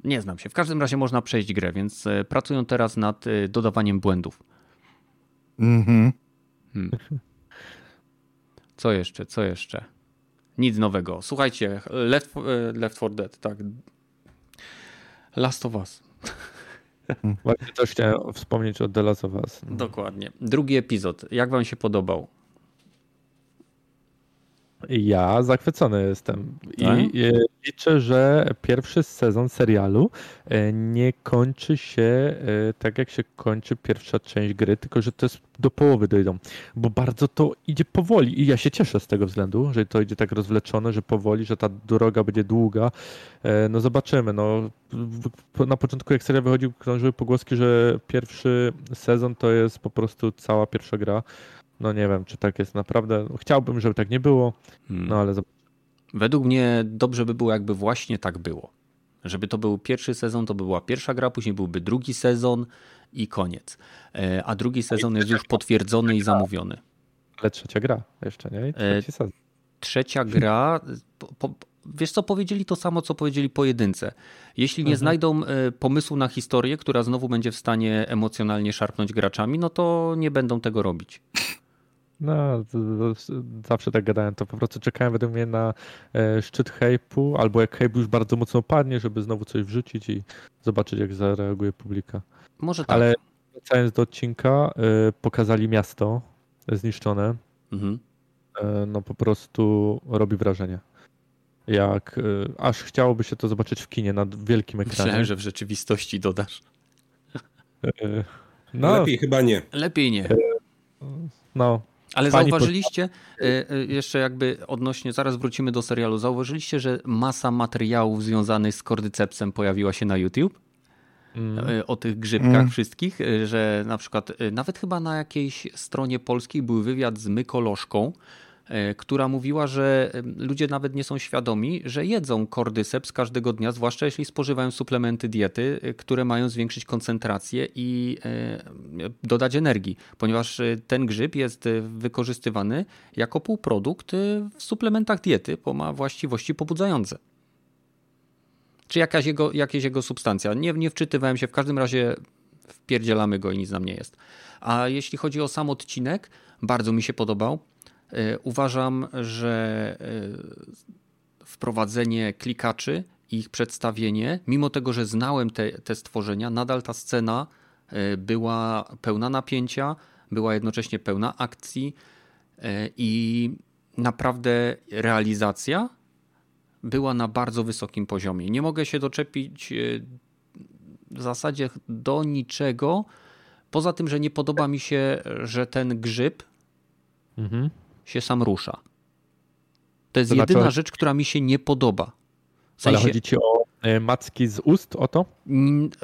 Speaker 1: Nie znam się. W każdym razie można przejść grę, więc e, pracują teraz nad e, dodawaniem błędów. Mhm. Hmm. Co jeszcze? Co jeszcze? Nic nowego. Słuchajcie, Left, e, Left 4 Dead, tak. Last of Us.
Speaker 3: Właśnie też chciałem wspomnieć o The Last of Us.
Speaker 1: Dokładnie. Drugi epizod. Jak wam się podobał?
Speaker 3: Ja zachwycony jestem i tak? liczę, że pierwszy sezon serialu e, nie kończy się e, tak, jak się kończy pierwsza część gry, tylko że to jest do połowy dojdą, bo bardzo to idzie powoli i ja się cieszę z tego względu, że to idzie tak rozwleczone, że powoli, że ta droga będzie długa. E, no zobaczymy. No, na początku jak serial wychodził, krążyły pogłoski, że pierwszy sezon to jest po prostu cała pierwsza gra no nie wiem, czy tak jest naprawdę. Chciałbym, żeby tak nie było, hmm. no ale
Speaker 1: Według mnie dobrze by było, jakby właśnie tak było. Żeby to był pierwszy sezon, to by była pierwsza gra, później byłby drugi sezon i koniec. E, a drugi sezon jest już potwierdzony i zamówiony.
Speaker 3: Ale trzecia gra jeszcze, nie?
Speaker 1: E, trzeci sezon. Trzecia gra, po, po, wiesz co, powiedzieli to samo, co powiedzieli pojedynce. Jeśli nie
Speaker 3: Mhm.
Speaker 1: znajdą e, pomysłu na historię, która znowu będzie w stanie emocjonalnie szarpnąć graczami, no to nie będą tego robić.
Speaker 3: No, z- z- zawsze tak gadałem, to po prostu czekałem według mnie na e, szczyt hype'u, albo jak hype już bardzo mocno padnie, żeby znowu coś wrzucić i zobaczyć, jak zareaguje publika.
Speaker 1: Może tak.
Speaker 3: Ale wracając do odcinka, e, pokazali miasto zniszczone.
Speaker 1: Mhm.
Speaker 3: E, no po prostu robi wrażenie. Jak e, aż chciałoby się to zobaczyć w kinie na wielkim ekranie.
Speaker 1: Myślałem, że w rzeczywistości dodasz.
Speaker 3: No,
Speaker 2: Lepiej chyba nie.
Speaker 1: Lepiej nie.
Speaker 3: no,
Speaker 1: Ale
Speaker 3: Pani
Speaker 1: zauważyliście, e, e, jeszcze jakby odnośnie, zaraz wrócimy do serialu, zauważyliście, że masa materiałów związanych z kordycepsem pojawiła się na YouTube?
Speaker 3: mm,
Speaker 1: E, O tych grzybkach
Speaker 4: Mm.
Speaker 1: wszystkich, że na przykład nawet chyba na jakiejś stronie polskiej był wywiad z Mykoloszką, e, która mówiła, że e, ludzie nawet nie są świadomi, że jedzą kordyceps każdego dnia, zwłaszcza jeśli spożywają suplementy diety, e, które mają zwiększyć koncentrację i e, dodać energii, ponieważ e, ten grzyb jest e, wykorzystywany jako półprodukt e, w suplementach diety, bo ma właściwości pobudzające. Czy jakaś jego, jakieś jego substancja. Nie, nie wczytywałem się, w każdym razie wpierdzielamy go i nic nam nie jest. A jeśli chodzi o sam odcinek, bardzo mi się podobał. E, Uważam, że e, wprowadzenie klikaczy i ich przedstawienie, mimo tego, że znałem te, te stworzenia, nadal ta scena e, była pełna napięcia, była jednocześnie pełna akcji i naprawdę realizacja była na bardzo wysokim poziomie. Nie mogę się doczepić w zasadzie do niczego, poza tym, że nie podoba mi się, że ten grzyb
Speaker 3: mhm.
Speaker 1: Się sam rusza. To jest
Speaker 3: To znaczy-
Speaker 1: jedyna rzecz, która mi się nie podoba. W
Speaker 3: Ale
Speaker 1: sensie,
Speaker 3: chodzi ci o e, macki z ust, o to?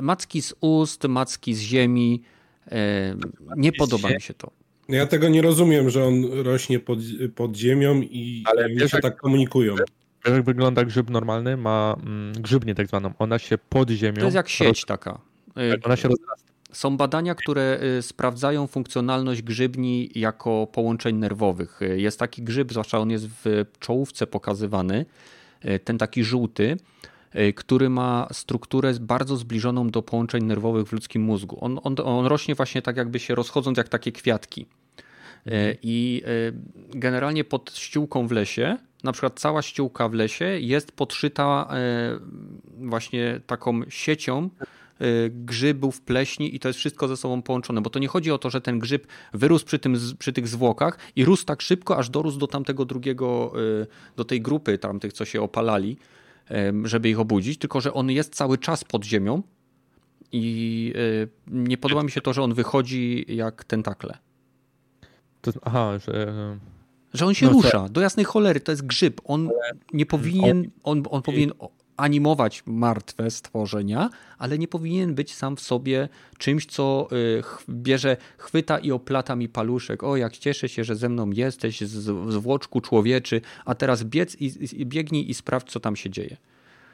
Speaker 1: macki z ust, macki z ziemi, e, nie podoba mi się to.
Speaker 2: No Ja tego nie rozumiem, że on rośnie pod, pod ziemią i,
Speaker 3: Ale wiesz,
Speaker 2: się
Speaker 3: jak-
Speaker 2: tak komunikują.
Speaker 3: Wiesz, jak wygląda grzyb normalny? Ma mm, grzybnię tak zwaną. Ona się pod ziemią.
Speaker 1: To jest jak sieć taka.
Speaker 3: Roz- Ona się rozrasta.
Speaker 1: Są badania, które y, sprawdzają funkcjonalność grzybni jako połączeń nerwowych. Jest taki grzyb, zwłaszcza on jest w czołówce pokazywany, y, ten taki żółty, y, który ma strukturę bardzo zbliżoną do połączeń nerwowych w ludzkim mózgu. On, on, on rośnie właśnie tak jakby się rozchodząc jak takie kwiatki. I generalnie pod ściółką w lesie, na przykład cała ściółka w lesie jest podszyta właśnie taką siecią grzybów, pleśni i to jest wszystko ze sobą połączone, bo to nie chodzi o to, że ten grzyb wyrósł przy, tym, przy tych zwłokach i rósł tak szybko, aż dorósł do tamtego drugiego, y, do tej grupy tamtych, co się opalali, żeby ich obudzić, tylko że on jest cały czas pod ziemią i y, nie podoba mi się to, że on wychodzi jak tentakle.
Speaker 3: To, aha, że. e,
Speaker 1: Że on się
Speaker 3: No
Speaker 1: rusza, do jasnej cholery, to jest grzyb. On nie powinien, on, on powinien animować martwe stworzenia, ale nie powinien być sam w sobie czymś, co y, bierze, chwyta i oplata mi paluszek. O, jak cieszę się, że ze mną jesteś, z- zwłoczku człowieczy, a teraz biec i, i biegnij i sprawdź, co tam się dzieje.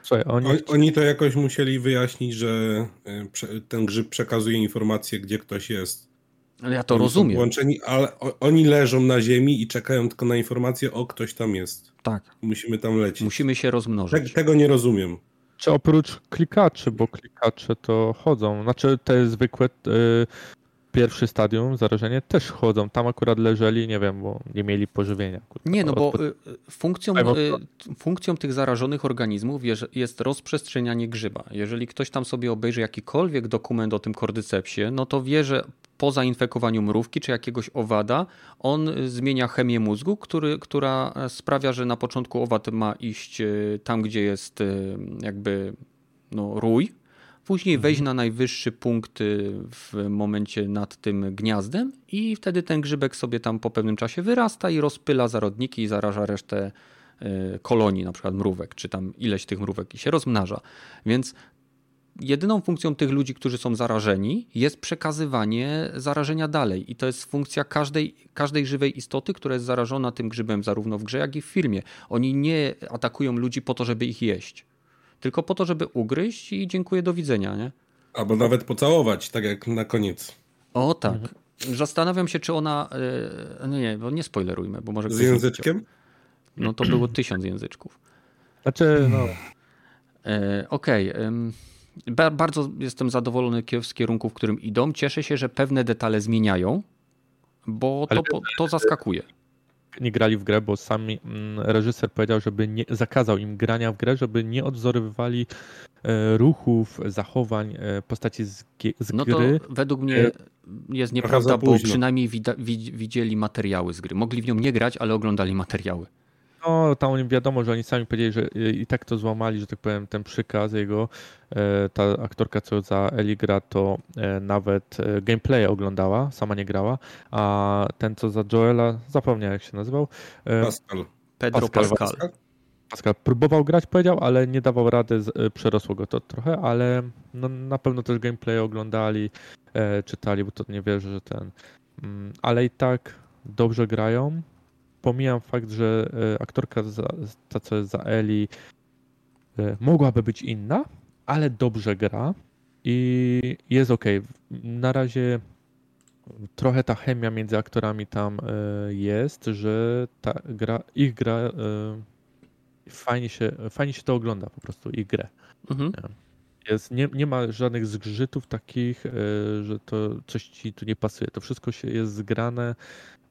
Speaker 3: Słuchaj, oni.
Speaker 2: On, oni to jakoś musieli wyjaśnić, że y, ten grzyb przekazuje informacje, gdzie ktoś jest.
Speaker 1: Ale ja to
Speaker 2: Oni
Speaker 1: rozumiem.
Speaker 2: Połączeni, ale oni leżą na ziemi i czekają tylko na informację, o ktoś tam jest.
Speaker 1: Tak,
Speaker 2: Musimy tam lecieć.
Speaker 1: musimy się rozmnożyć.
Speaker 2: tego nie rozumiem.
Speaker 3: Czy oprócz klikaczy, bo klikacze to chodzą. Znaczy te zwykłe y, pierwszy stadium, zarażenie, też chodzą. Tam akurat leżeli, nie wiem, bo nie mieli pożywienia. kurwa.
Speaker 1: Nie, no bo y, funkcją, y, funkcją tych zarażonych organizmów jest- jest rozprzestrzenianie grzyba. Jeżeli ktoś tam sobie obejrzy jakikolwiek dokument o tym kordycepsie, no to wie, że po zainfekowaniu mrówki czy jakiegoś owada, on zmienia chemię mózgu, który, która e, sprawia, że na początku owad ma iść y, tam, gdzie jest y, jakby no, rój, później wejść na najwyższy punkt y, w momencie nad tym gniazdem i wtedy ten grzybek sobie tam po pewnym czasie wyrasta i rozpyla zarodniki i zaraża resztę kolonii, na przykład mrówek, czy tam ileś tych mrówek i się rozmnaża. Więc jedyną funkcją tych ludzi, którzy są zarażeni, jest przekazywanie zarażenia dalej. I to jest funkcja każdej, każdej żywej istoty, która jest zarażona tym grzybem, zarówno w grze, jak i w filmie. Oni nie atakują ludzi po to, żeby ich jeść, tylko po to, żeby ugryźć i dziękuję, do widzenia, nie?
Speaker 2: Albo nawet pocałować, tak jak na koniec.
Speaker 1: O tak. Zastanawiam się, czy ona. e, No nie, bo nie spoilerujmy, bo może
Speaker 2: Z języczkiem?
Speaker 1: No to było tysiąc języczków.
Speaker 3: Znaczy, no.
Speaker 1: E, Okej. Okay. Bardzo jestem zadowolony z kierunku, w którym idą. Cieszę się, że pewne detale zmieniają, bo to, to zaskakuje
Speaker 3: nie grali w grę, bo sami mm, reżyser powiedział, żeby nie zakazał im grania w grę, żeby nie odzorowywali e, ruchów, zachowań e, postaci z, z
Speaker 1: no
Speaker 3: gry.
Speaker 1: To według mnie e, jest nieprawda, bo przynajmniej widzieli materiały z gry. Mogli w nią nie grać, ale oglądali materiały.
Speaker 3: No, tam wiadomo, że oni sami powiedzieli, że i tak to złamali, że tak powiem, ten przykaz jego. E, ta aktorka, co za Eli gra, to e, nawet e, gameplay oglądała, sama nie grała, a ten, co za Joela, zapomniałem jak się nazywał.
Speaker 2: Pascal.
Speaker 1: Pedro Pascal. Pascal.
Speaker 3: Pascal próbował grać, powiedział, ale nie dawał rady, przerosło go to trochę, ale no, na pewno też gameplay oglądali, czytali, bo to nie wierzę, że ten. Mm, ale i tak dobrze grają pomijam fakt, że e, aktorka za, ta, co jest za Eli, e, mogłaby być inna, ale dobrze gra i jest ok. Na razie trochę ta chemia między aktorami tam e, jest, że ta gra, ich gra fajnie się, fajnie się to ogląda po prostu, ich grę. Mhm. Jest, nie, nie ma żadnych zgrzytów takich, że to coś ci tu nie pasuje. To wszystko się jest zgrane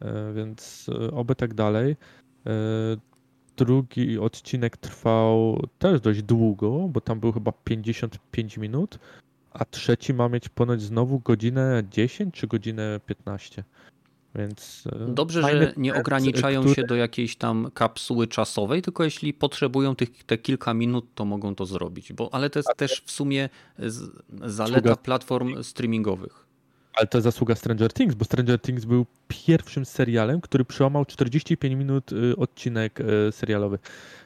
Speaker 3: E, więc e, oby tak dalej. E, drugi odcinek trwał też dość długo, bo tam był chyba 55 minut, a trzeci ma mieć ponoć znowu godzinę 10 czy godzinę 15. Więc
Speaker 1: Dobrze, że nie ograniczają który... się do jakiejś tam kapsuły czasowej, tylko jeśli potrzebują tych, te kilka minut, to mogą to zrobić. Bo, ale to jest też w sumie zaleta platform streamingowych.
Speaker 3: Ale to zasługa Stranger Things, bo Stranger Things był pierwszym serialem, który przełamał 45 minut y, odcinek y, serialowy.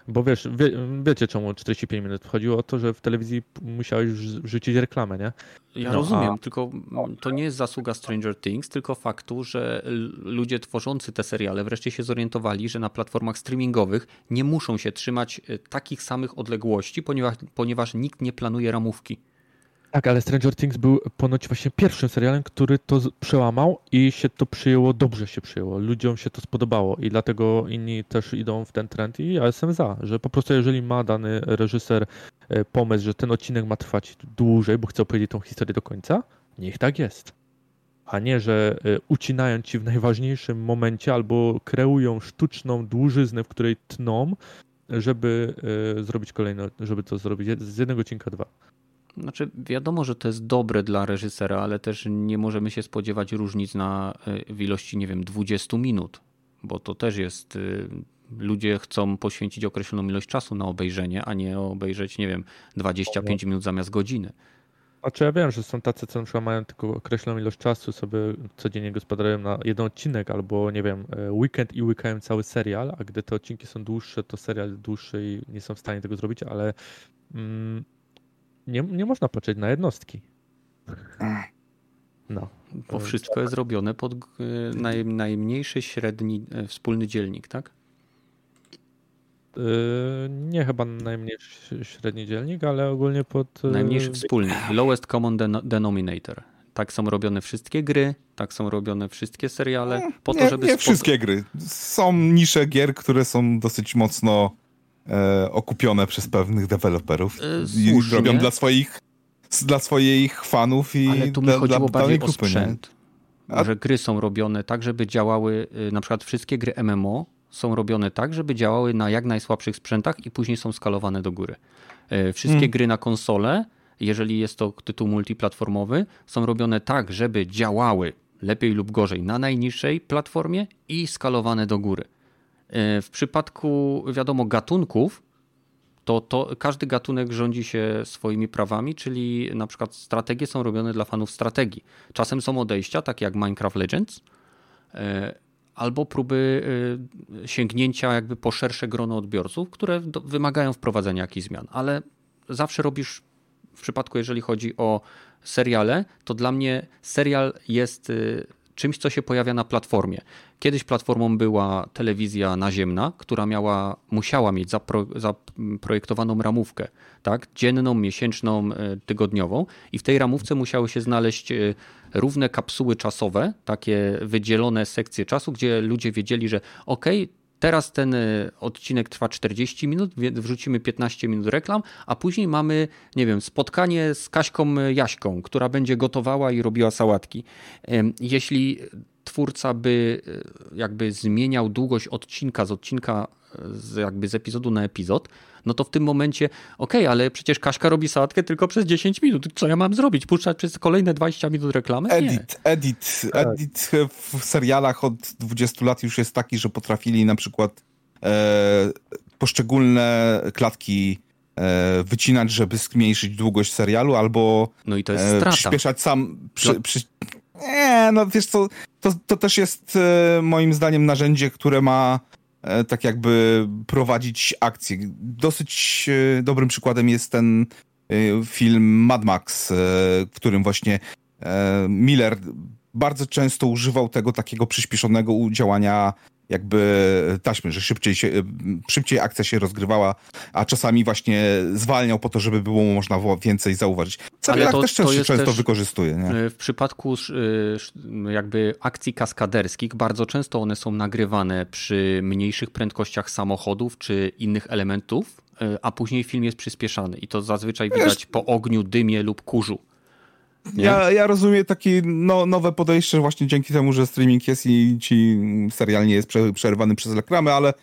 Speaker 3: Bo wiesz, wie, wiecie czemu 45 minut? Chodziło o to, że w telewizji musiałeś wrzucić reklamę, nie?
Speaker 1: Ja no, rozumiem, a... tylko to nie jest zasługa Stranger Things, tylko faktu, że ludzie tworzący te seriale wreszcie się zorientowali, że na platformach streamingowych nie muszą się trzymać y, takich samych odległości, ponieważ, ponieważ nikt nie planuje ramówki.
Speaker 3: Tak, ale Stranger Things był ponoć właśnie pierwszym serialem, który to przełamał i się to przyjęło, dobrze się przyjęło. Ludziom się to spodobało i dlatego inni też idą w ten trend i ja jestem za, że po prostu jeżeli ma dany reżyser e, pomysł, że ten odcinek ma trwać dłużej, bo chce opowiedzieć tą historię do końca, niech tak jest. A nie, że e, ucinają ci w najważniejszym momencie albo kreują sztuczną dłużyznę, w której tną, żeby e, zrobić kolejne, żeby to zrobić z jednego odcinka dwa.
Speaker 1: Znaczy, wiadomo, że to jest dobre dla reżysera, ale też nie możemy się spodziewać różnic na e, w ilości, nie wiem, 20 minut, bo to też jest. E, ludzie chcą poświęcić określoną ilość czasu na obejrzenie, a nie obejrzeć, nie wiem, 25 minut zamiast godziny.
Speaker 3: Znaczy ja wiem, że są tacy, co na przykład mają tylko określoną ilość czasu, sobie codziennie gospodarują na jeden odcinek, albo nie wiem, e, weekend i łykają cały serial, a gdy te odcinki są dłuższe, to serial dłuższy i nie są w stanie tego zrobić, ale mm, nie, nie można patrzeć na jednostki.
Speaker 1: No. Bo wszystko jest robione pod e, naj, najmniejszy średni e, wspólny dzielnik, tak?
Speaker 3: Yy, nie chyba najmniejszy średni dzielnik, ale ogólnie pod.
Speaker 1: Najmniejszy wspólny. Lowest common denominator. Tak są robione wszystkie gry, tak są robione wszystkie seriale. Po
Speaker 4: nie,
Speaker 1: to, żeby
Speaker 4: nie wszystkie gry. Są nisze gier, które są dosyć mocno e, okupione przez pewnych deweloperów e, robią dla swoich, dla swoich fanów i
Speaker 1: Ale tu mi
Speaker 4: dla,
Speaker 1: chodziło dla bardziej grupy, o sprzęt. A... Że gry są robione tak, żeby działały, y, na przykład wszystkie gry MMO są robione tak, żeby działały na jak najsłabszych sprzętach i później są skalowane do góry. E, wszystkie hmm. gry na konsole, jeżeli jest to tytuł multiplatformowy, są robione tak, żeby działały lepiej lub gorzej na najniższej platformie i skalowane do góry. E, w przypadku, wiadomo, gatunków, to, to każdy gatunek rządzi się swoimi prawami, czyli na przykład strategie są robione dla fanów strategii. Czasem są odejścia, takie jak Minecraft Legends, e, albo próby e, sięgnięcia jakby po szersze grono odbiorców, które wymagają wprowadzenia jakichś zmian, ale zawsze robisz w przypadku, jeżeli chodzi o seriale, to dla mnie serial jest czymś, co się pojawia na platformie. Kiedyś platformą była telewizja naziemna, która miała, musiała mieć zapro, zaprojektowaną ramówkę, tak? dzienną, miesięczną, e, tygodniową i w tej ramówce musiały się znaleźć e, równe kapsuły czasowe, takie wydzielone sekcje czasu, gdzie ludzie wiedzieli, że ok, Teraz ten e, odcinek trwa 40 minut, wrzucimy 15 minut reklam, a później mamy, nie wiem, spotkanie z Kaśką Jaśką, która będzie gotowała i robiła sałatki. Jeśli twórca by e, jakby zmieniał długość odcinka z odcinka z, jakby z epizodu na epizod, no to w tym momencie, okej, okay, ale przecież Kaśka robi sałatkę tylko przez 10 minut. Co ja mam zrobić? Puszczać przez kolejne 20 minut reklamy?
Speaker 4: Edit, edit, tak. edit w serialach od 20 lat już jest taki, że potrafili na przykład e, poszczególne klatki e, wycinać, żeby zmniejszyć długość serialu, albo
Speaker 1: no i to jest e,
Speaker 4: przyspieszać sam... Przy, przy... Nie, no wiesz co, to, to też jest e, moim zdaniem narzędzie, które ma E, tak jakby prowadzić akcję. Dosyć e, dobrym przykładem jest ten film Mad Max, w którym właśnie Miller bardzo często używał tego takiego przyspieszonego działania jakby taśmy, że szybciej, się, szybciej akcja się rozgrywała, a czasami właśnie zwalniał po to, żeby było można więcej zauważyć. Ale to, też często, często też wykorzystuje. Nie?
Speaker 1: W przypadku jakby akcji kaskaderskich bardzo często one są nagrywane przy mniejszych prędkościach samochodów czy innych elementów, a później film jest przyspieszany i to zazwyczaj widać po ogniu, dymie lub kurzu.
Speaker 4: Ja, ja rozumiem takie no, nowe podejście właśnie dzięki temu, że streaming jest i ci serial nie jest przerwany przez reklamę, ale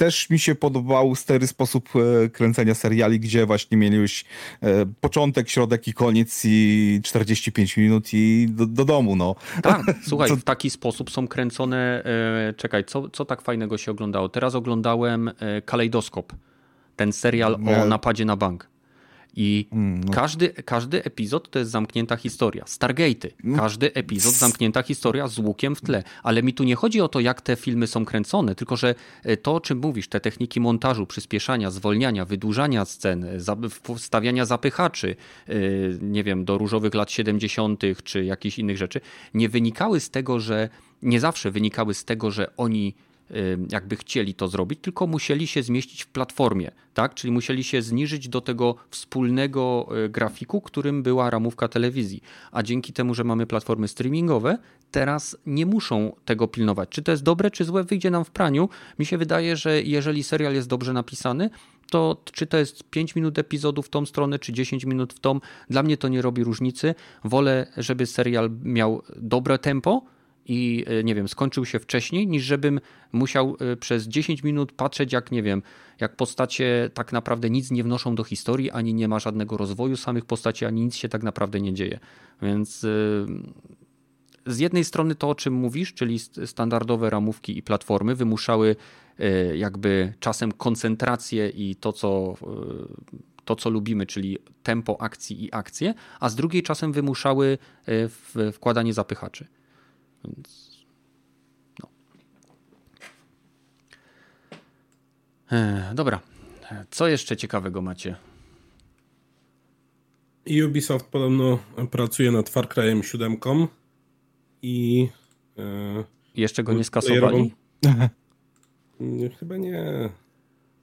Speaker 4: też mi się podobał stary sposób e, kręcenia seriali, gdzie właśnie mieliś e, początek, środek i koniec i 45 minut i do, do domu, no.
Speaker 1: Tak, słuchaj, co... w taki sposób są kręcone, e, czekaj, co, co tak fajnego się oglądało? Teraz oglądałem Kalejdoskop, ten serial o napadzie na bank. I mm, no. każdy, każdy epizod to jest zamknięta historia. Stargate'y. No. Każdy epizod zamknięta historia z łukiem w tle. Ale mi tu nie chodzi o to, jak te filmy są kręcone, tylko że e, to, o czym mówisz, te techniki montażu, przyspieszania, zwolniania, wydłużania scen, wstawiania zapychaczy, e, nie wiem, do różowych lat 70. czy jakichś innych rzeczy, nie wynikały z tego, że nie zawsze wynikały z tego, że oni jakby chcieli to zrobić, tylko musieli się zmieścić w platformie, tak? Czyli musieli się zniżyć do tego wspólnego e, grafiku, którym była ramówka telewizji. A dzięki temu, że mamy platformy streamingowe, teraz nie muszą tego pilnować. Czy to jest dobre, czy złe, wyjdzie nam w praniu. Mi się wydaje, że jeżeli serial jest dobrze napisany, to czy to jest 5 minut epizodu w tą stronę, czy 10 minut w tą, dla mnie to nie robi różnicy. Wolę, żeby serial miał dobre tempo, i e, nie wiem, skończył się wcześniej, niż żebym musiał e, przez 10 minut patrzeć, jak nie wiem, jak postacie tak naprawdę nic nie wnoszą do historii, ani nie ma żadnego rozwoju samych postaci, ani nic się tak naprawdę nie dzieje. Więc e, z jednej strony to, o czym mówisz, czyli standardowe ramówki i platformy wymuszały jakby czasem koncentrację i to, co to, co lubimy, czyli tempo akcji i akcje, a z drugiej czasem wymuszały wkładanie zapychaczy. Więc no. E, dobra. Co jeszcze ciekawego macie?
Speaker 2: Ubisoft podobno pracuje nad Far Cry'em 7 i e,
Speaker 1: jeszcze go nie skasowali?
Speaker 2: nie, chyba nie.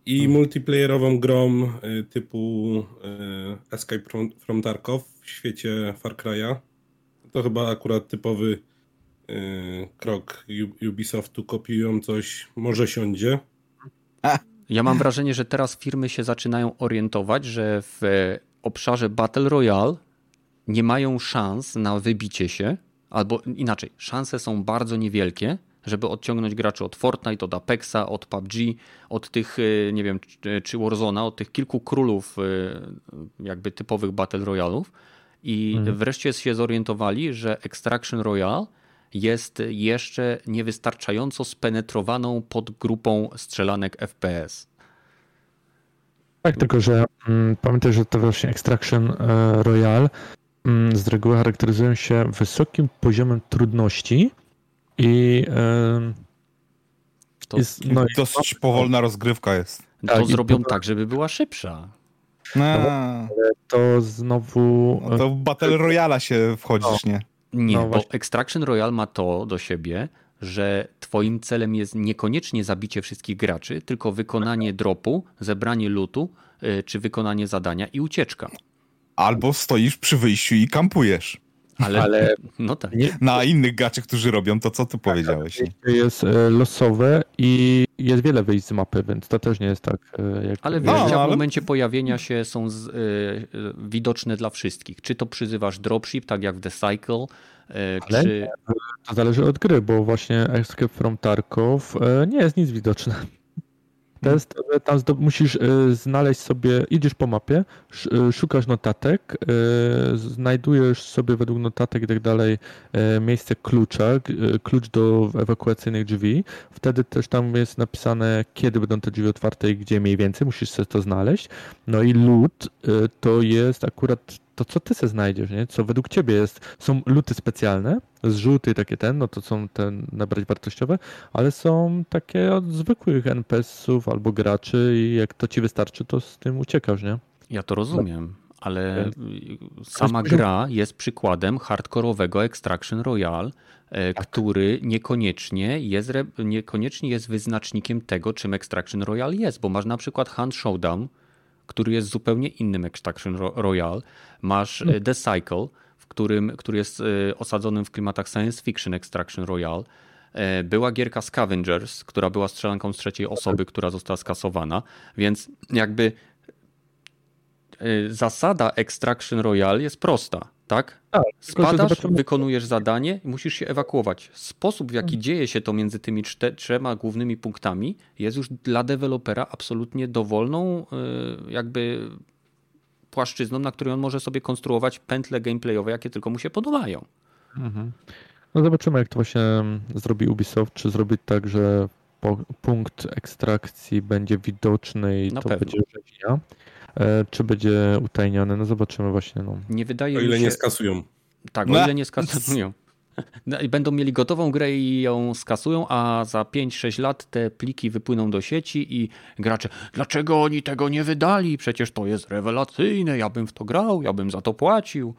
Speaker 2: I hmm. multiplayerową grą e, typu e, Escape from, from Tarkov w świecie Far Cry'a. To chyba akurat typowy krok Ubisoftu, kopiują coś, może siądzie.
Speaker 1: Ja mam wrażenie, że teraz firmy się zaczynają orientować, że w obszarze Battle Royale nie mają szans na wybicie się, albo inaczej, szanse są bardzo niewielkie, żeby odciągnąć graczy od Fortnite, od Apexa, od PUBG, od tych, y, nie wiem, czy Warzona, od tych kilku królów y, jakby typowych Battle Royale'ów i mhm. wreszcie się zorientowali, że Extraction Royale jest jeszcze niewystarczająco spenetrowaną podgrupą strzelanek FPS.
Speaker 3: Tak, tylko że mm, pamiętaj, że to właśnie Extraction e, Royale mm, z reguły charakteryzują się wysokim poziomem trudności i e,
Speaker 4: to jest, no, dosyć powolna rozgrywka jest.
Speaker 1: To tak, zrobią to... tak, żeby była szybsza.
Speaker 3: No, to znowu.
Speaker 4: No to w Battle Royale się wchodzisz, no. nie?
Speaker 1: Nie, no bo Extraction Royale ma to do siebie, że twoim celem jest niekoniecznie zabicie wszystkich graczy, tylko wykonanie dropu, zebranie lutu, y, czy wykonanie zadania i ucieczka.
Speaker 4: Albo stoisz przy wyjściu i kampujesz.
Speaker 1: Ale, ale no tak.
Speaker 4: Nie, na innych gacie, którzy robią to, co ty powiedziałeś.
Speaker 3: Jest e, losowe i jest wiele wyjść z mapy, więc to też nie jest tak
Speaker 1: e, jak... Ale wyjścia no, ale... w momencie pojawienia się są z, y, widoczne dla wszystkich. Czy to przyzywasz dropship, tak jak w The Cycle,
Speaker 3: ale czy... to zależy od gry, bo właśnie Escape from Tarkov nie jest nic widoczne. To jest, tam musisz y, znaleźć sobie, idziesz po mapie, y, szukasz notatek, y, znajdujesz sobie według notatek i tak dalej miejsce klucza, klucz do ewakuacyjnych drzwi. Wtedy też tam jest napisane, kiedy będą te drzwi otwarte i gdzie mniej więcej, musisz sobie to znaleźć. No i loot to jest akurat to, co ty se znajdziesz, nie? co według ciebie jest. Są luty specjalne, zrzuty takie ten, no to są te nabrać wartościowe, ale są takie od zwykłych NPS-ów albo graczy i jak to ci wystarczy, to z tym uciekasz, nie?
Speaker 1: Ja to rozumiem, ale sama gra jest przykładem hardkorowego Extraction Royale, e, tak. który niekoniecznie jest, niekoniecznie jest wyznacznikiem tego, czym Extraction Royale jest, bo masz na przykład Hand Showdown, który jest zupełnie innym Extraction Royale. Masz hmm. The Cycle, w którym, który jest e, osadzonym w klimatach science fiction Extraction Royale. E, była gierka Scavengers, która była strzelanką z trzeciej osoby, która została skasowana, więc jakby zasada Extraction Royale jest prosta tak? tak Spadasz, wykonujesz zadanie i musisz się ewakuować. Sposób, w jaki hmm. dzieje się to między tymi trzema głównymi punktami, jest już dla dewelopera absolutnie dowolną, y, jakby płaszczyzną, na której on może sobie konstruować pętle gameplayowe, jakie tylko mu się podobają. Mhm.
Speaker 3: No zobaczymy, jak to właśnie zrobi Ubisoft. Czy zrobi tak, że punkt ekstrakcji będzie widoczny i Na to pewno. będzie rzeźnia czy będzie utajniony? No zobaczymy właśnie. No.
Speaker 1: Nie wydaje
Speaker 2: o ile się... nie skasują.
Speaker 1: Tak, o no. ile nie skasują. No będą mieli gotową grę i ją skasują, a za 5-6 lat te pliki wypłyną do sieci i gracze, dlaczego oni tego nie wydali? Przecież to jest rewelacyjne, ja bym w to grał, ja bym za to płacił.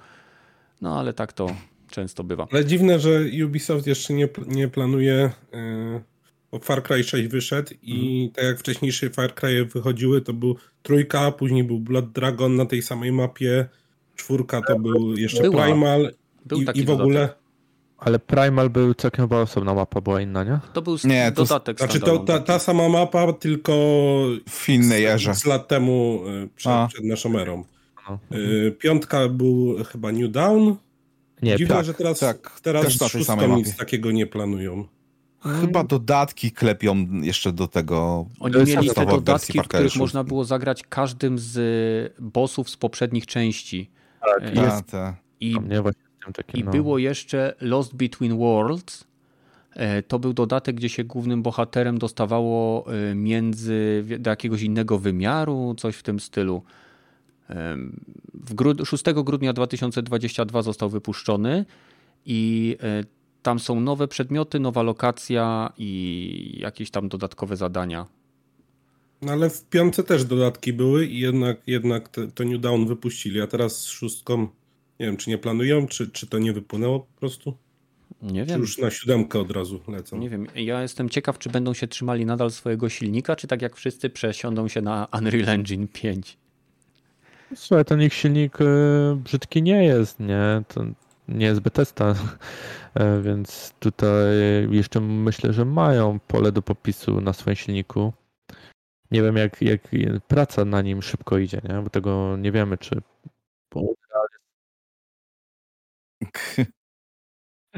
Speaker 1: No ale tak to często bywa.
Speaker 2: Ale dziwne, że Ubisoft jeszcze nie, nie planuje yy bo Far Cry 6 wyszedł i mhm. tak jak wcześniejsze Far Cry wychodziły, to był trójka, później był Blood Dragon na tej samej mapie, czwórka to był jeszcze Była. Primal był i, i w ogóle...
Speaker 3: Ale Primal był całkiem chyba osobna mapa, była inna, nie?
Speaker 1: To był nie, dodatek.
Speaker 2: To, znaczy to, ta, ta sama mapa, tylko
Speaker 4: w innej erze.
Speaker 2: Z, lat temu y, przed, przed naszą erą. No. Y, piątka był chyba New Dawn. Nie, Dziwne, tak, że teraz, tak, teraz szóstką nic takiego nie planują.
Speaker 4: Chyba dodatki klepią jeszcze do tego.
Speaker 1: Oni mieli te dodatki, w których można było zagrać każdym z bossów z poprzednich części.
Speaker 4: Tak, jest.
Speaker 1: I, i no. było jeszcze Lost Between Worlds. E, to był dodatek, gdzie się głównym bohaterem dostawało e, między do jakiegoś innego wymiaru, coś w tym stylu. W grud 6 grudnia 2022 został wypuszczony i e, tam są nowe przedmioty, nowa lokacja i jakieś tam dodatkowe zadania.
Speaker 2: No ale w piątce też dodatki były i jednak, jednak te, to New Down wypuścili, a teraz z szóstką nie wiem, czy nie planują, czy, czy to nie wypłynęło po prostu?
Speaker 1: Nie
Speaker 2: wiem.
Speaker 1: Czy
Speaker 2: już na siódemkę od razu lecą?
Speaker 1: Nie wiem. Ja jestem ciekaw, czy będą się trzymali nadal swojego silnika, czy tak jak wszyscy przesiądą się na Unreal Engine 5.
Speaker 3: Słuchaj, ten ich silnik y, brzydki nie jest, nie? To nie jest Bethesda, więc tutaj jeszcze myślę, że mają pole do popisu na swoim silniku. Nie wiem, jak, jak praca na nim szybko idzie, nie? bo tego nie wiemy, czy.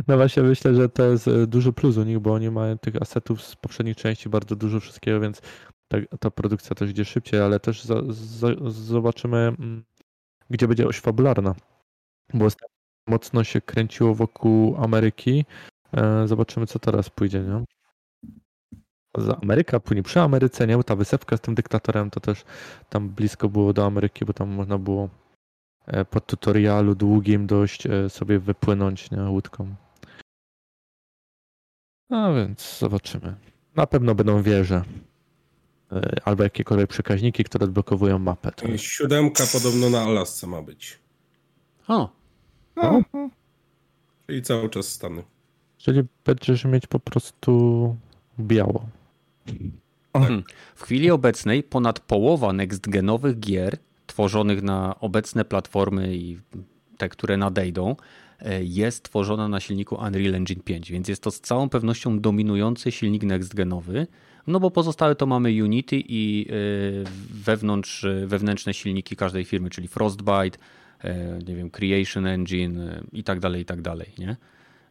Speaker 3: No właśnie myślę, że to jest e, duży plus u nich, bo oni mają tych asetów z poprzednich części bardzo dużo wszystkiego, więc ta, ta produkcja też idzie szybciej, ale też za, za, zobaczymy, mm, gdzie będzie oś fabularna. Bo mocno się kręciło wokół Ameryki. E, zobaczymy, co teraz pójdzie, nie? Ameryka później przy Ameryce, nie? Bo ta wysepka z tym dyktatorem to też tam blisko było do Ameryki, bo tam można było e, po tutorialu długim dość e, sobie wypłynąć nie? łódką. No więc zobaczymy. Na pewno będą wieże. Albo jakiekolwiek przekaźniki, które odblokowują mapę.
Speaker 2: To... Siódemka podobno na Alasce ma być.
Speaker 1: O,
Speaker 2: no. Czyli cały czas Stany.
Speaker 3: Czyli będziesz mieć po prostu biało.
Speaker 1: Tak. W chwili obecnej ponad połowa next-genowych gier tworzonych na obecne platformy i te, które nadejdą, e, jest tworzona na silniku Unreal Engine 5, więc jest to z całą pewnością dominujący silnik next-genowy, no bo pozostałe to mamy Unity i e, wewnątrz, wewnętrzne silniki każdej firmy, czyli Frostbite, nie wiem, Creation Engine i tak dalej, i tak dalej, nie?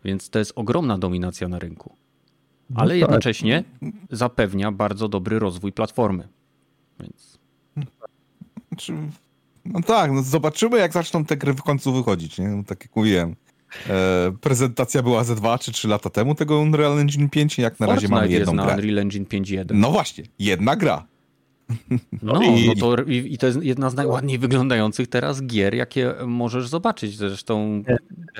Speaker 1: Więc to jest ogromna dominacja na rynku. No Ale no jednocześnie zapewnia bardzo dobry rozwój platformy. Więc...
Speaker 4: Znaczy, no tak, no zobaczymy jak zaczną te gry w końcu wychodzić, nie? No, tak jak mówiłem. E, prezentacja była ze 2 czy 3 lata temu tego Unreal Engine 5 jak na
Speaker 1: Fortnite
Speaker 4: razie mamy jedną
Speaker 1: jest
Speaker 4: grę.
Speaker 1: Unreal Engine 5.1.
Speaker 4: No właśnie, jedna gra.
Speaker 1: No, I... no to i, to jest jedna z najładniej wyglądających teraz gier, jakie możesz zobaczyć. Zresztą.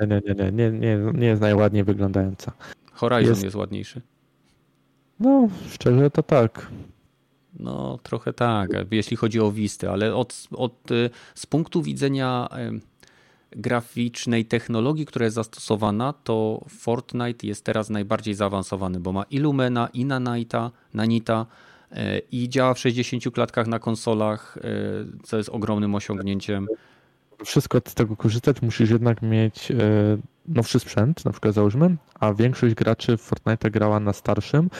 Speaker 3: Nie, nie, nie, nie, nie, nie jest najładniej wyglądająca.
Speaker 1: Horizon jest, jest łaładniejszy.
Speaker 3: No, szczerze to tak.
Speaker 1: No, trochę tak, jeśli chodzi o Wisty, ale od, od, y, z punktu widzenia graficznej technologii, która jest zastosowana, to Fortnite jest teraz najbardziej zaawansowany, bo ma Illumena i Nanita, Nanita i działa w 60 klatkach na konsolach, e, co jest ogromnym osiągnięciem.
Speaker 3: Wszystko z tego korzystać musisz jednak mieć e, nowszy sprzęt, na przykład załóżmy, a większość graczy w Fortnite grała na starszym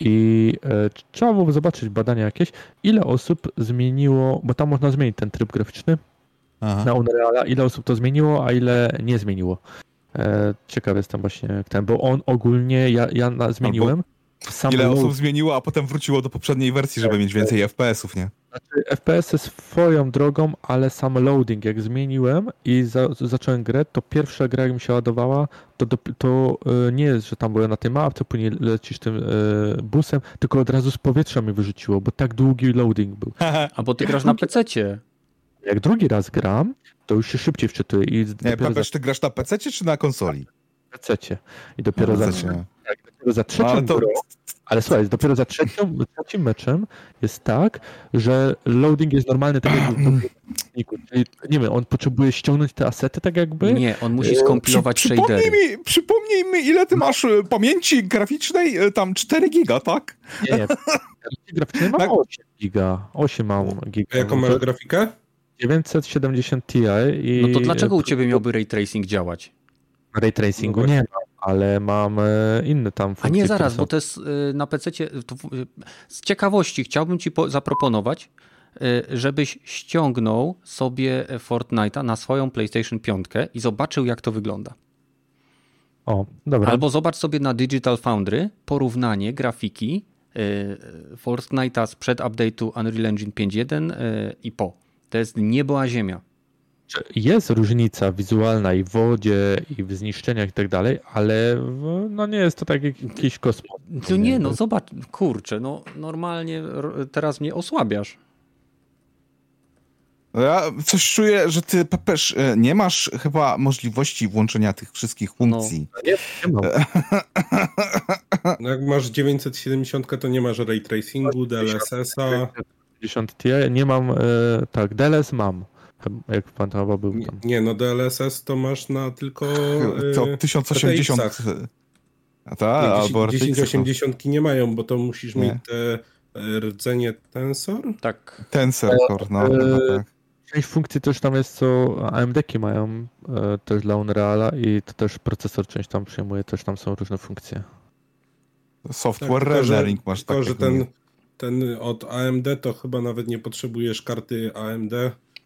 Speaker 3: i e, trzeba było zobaczyć badania jakieś, ile osób zmieniło, bo tam można zmienić ten tryb graficzny Aha. na Unreala, ile osób to zmieniło, a ile nie zmieniło. Ciekawy jestem właśnie ten, bo on ogólnie, ja, ja zmieniłem.
Speaker 4: Sam ile osób zmieniło, a potem wróciło do poprzedniej wersji, żeby mieć więcej FPS-ów, nie?
Speaker 3: Znaczy, FPS-y swoją drogą, ale sam loading, jak zmieniłem i za, zacząłem grę, to pierwsza gra, jak mi się ładowała, to, to, to e, nie jest, że tam byłem na tej mapce, później lecisz tym y, busem, tylko od razu z powietrza mi wyrzuciło, bo tak długi loading był.
Speaker 1: A bo ty grasz na PC-cie.
Speaker 3: Jak drugi raz gram, to już się szybciej wczytuję. I
Speaker 4: nie, Pepeż, za... ty grasz na PC czy na konsoli?
Speaker 3: Na PC. I dopiero za, tak, dopiero za trzecią no, to... grą, ale słuchaj, dopiero za trzecią, trzecim meczem jest tak, że loading jest normalny tak jak w Czyli, nie wiem, on potrzebuje ściągnąć te asety tak jakby?
Speaker 1: Nie, on musi e, skompilować Przy,
Speaker 4: przypomnij mi, przypomnij mi, ile ty masz e, pamięci graficznej? E, tam 4 giga, tak?
Speaker 3: Nie, nie. graficznej mam 8 tak. giga. 8 mam giga.
Speaker 2: A jaką masz grafikę?
Speaker 3: 970 Ti i...
Speaker 1: No to dlaczego u ciebie miałby ray tracing działać?
Speaker 3: Ray tracingu no nie ma, ale mam inny tam
Speaker 1: funkcje. A nie, zaraz, bo to jest na PC. Z ciekawości chciałbym ci zaproponować, żebyś ściągnął sobie Fortnite'a na swoją PlayStation 5 i zobaczył, jak to wygląda.
Speaker 3: O, dobra.
Speaker 1: Albo zobacz sobie na Digital Foundry porównanie grafiki Fortnite'a sprzed update'u Unreal Engine 5.1 i po. To jest niebo a ziemia.
Speaker 3: Jest różnica wizualna i w wodzie, i w zniszczeniach i tak dalej, ale no nie jest to tak jak jakiś kosmos.
Speaker 1: No nie, no zobacz, kurczę, no normalnie teraz mnie osłabiasz.
Speaker 4: No ja coś czuję, że ty, Pepesz, e, nie masz chyba możliwości włączenia tych wszystkich funkcji.
Speaker 3: No, nie, mam.
Speaker 2: No jak masz 970, to nie masz ray tracingu, DLSS-a.
Speaker 3: 50 Ti, nie mam, e, tak, DLS mam. Jak pan chyba był tam.
Speaker 2: Nie, no DLSS to masz na tylko.
Speaker 4: To 1080. A ta, nie, albo
Speaker 2: 1080 nie mają, bo to musisz nie. mieć te rdzenie Tensor?
Speaker 1: Tak.
Speaker 4: Tensor, no, no tak.
Speaker 3: Część funkcji też tam jest, co AMD-ki mają e, też dla Unreala i to też procesor część tam przyjmuje, też tam są różne funkcje.
Speaker 4: Software tak, rendering masz
Speaker 2: tylko, tak. że ten, ten od AMD to chyba nawet nie potrzebujesz karty AMD,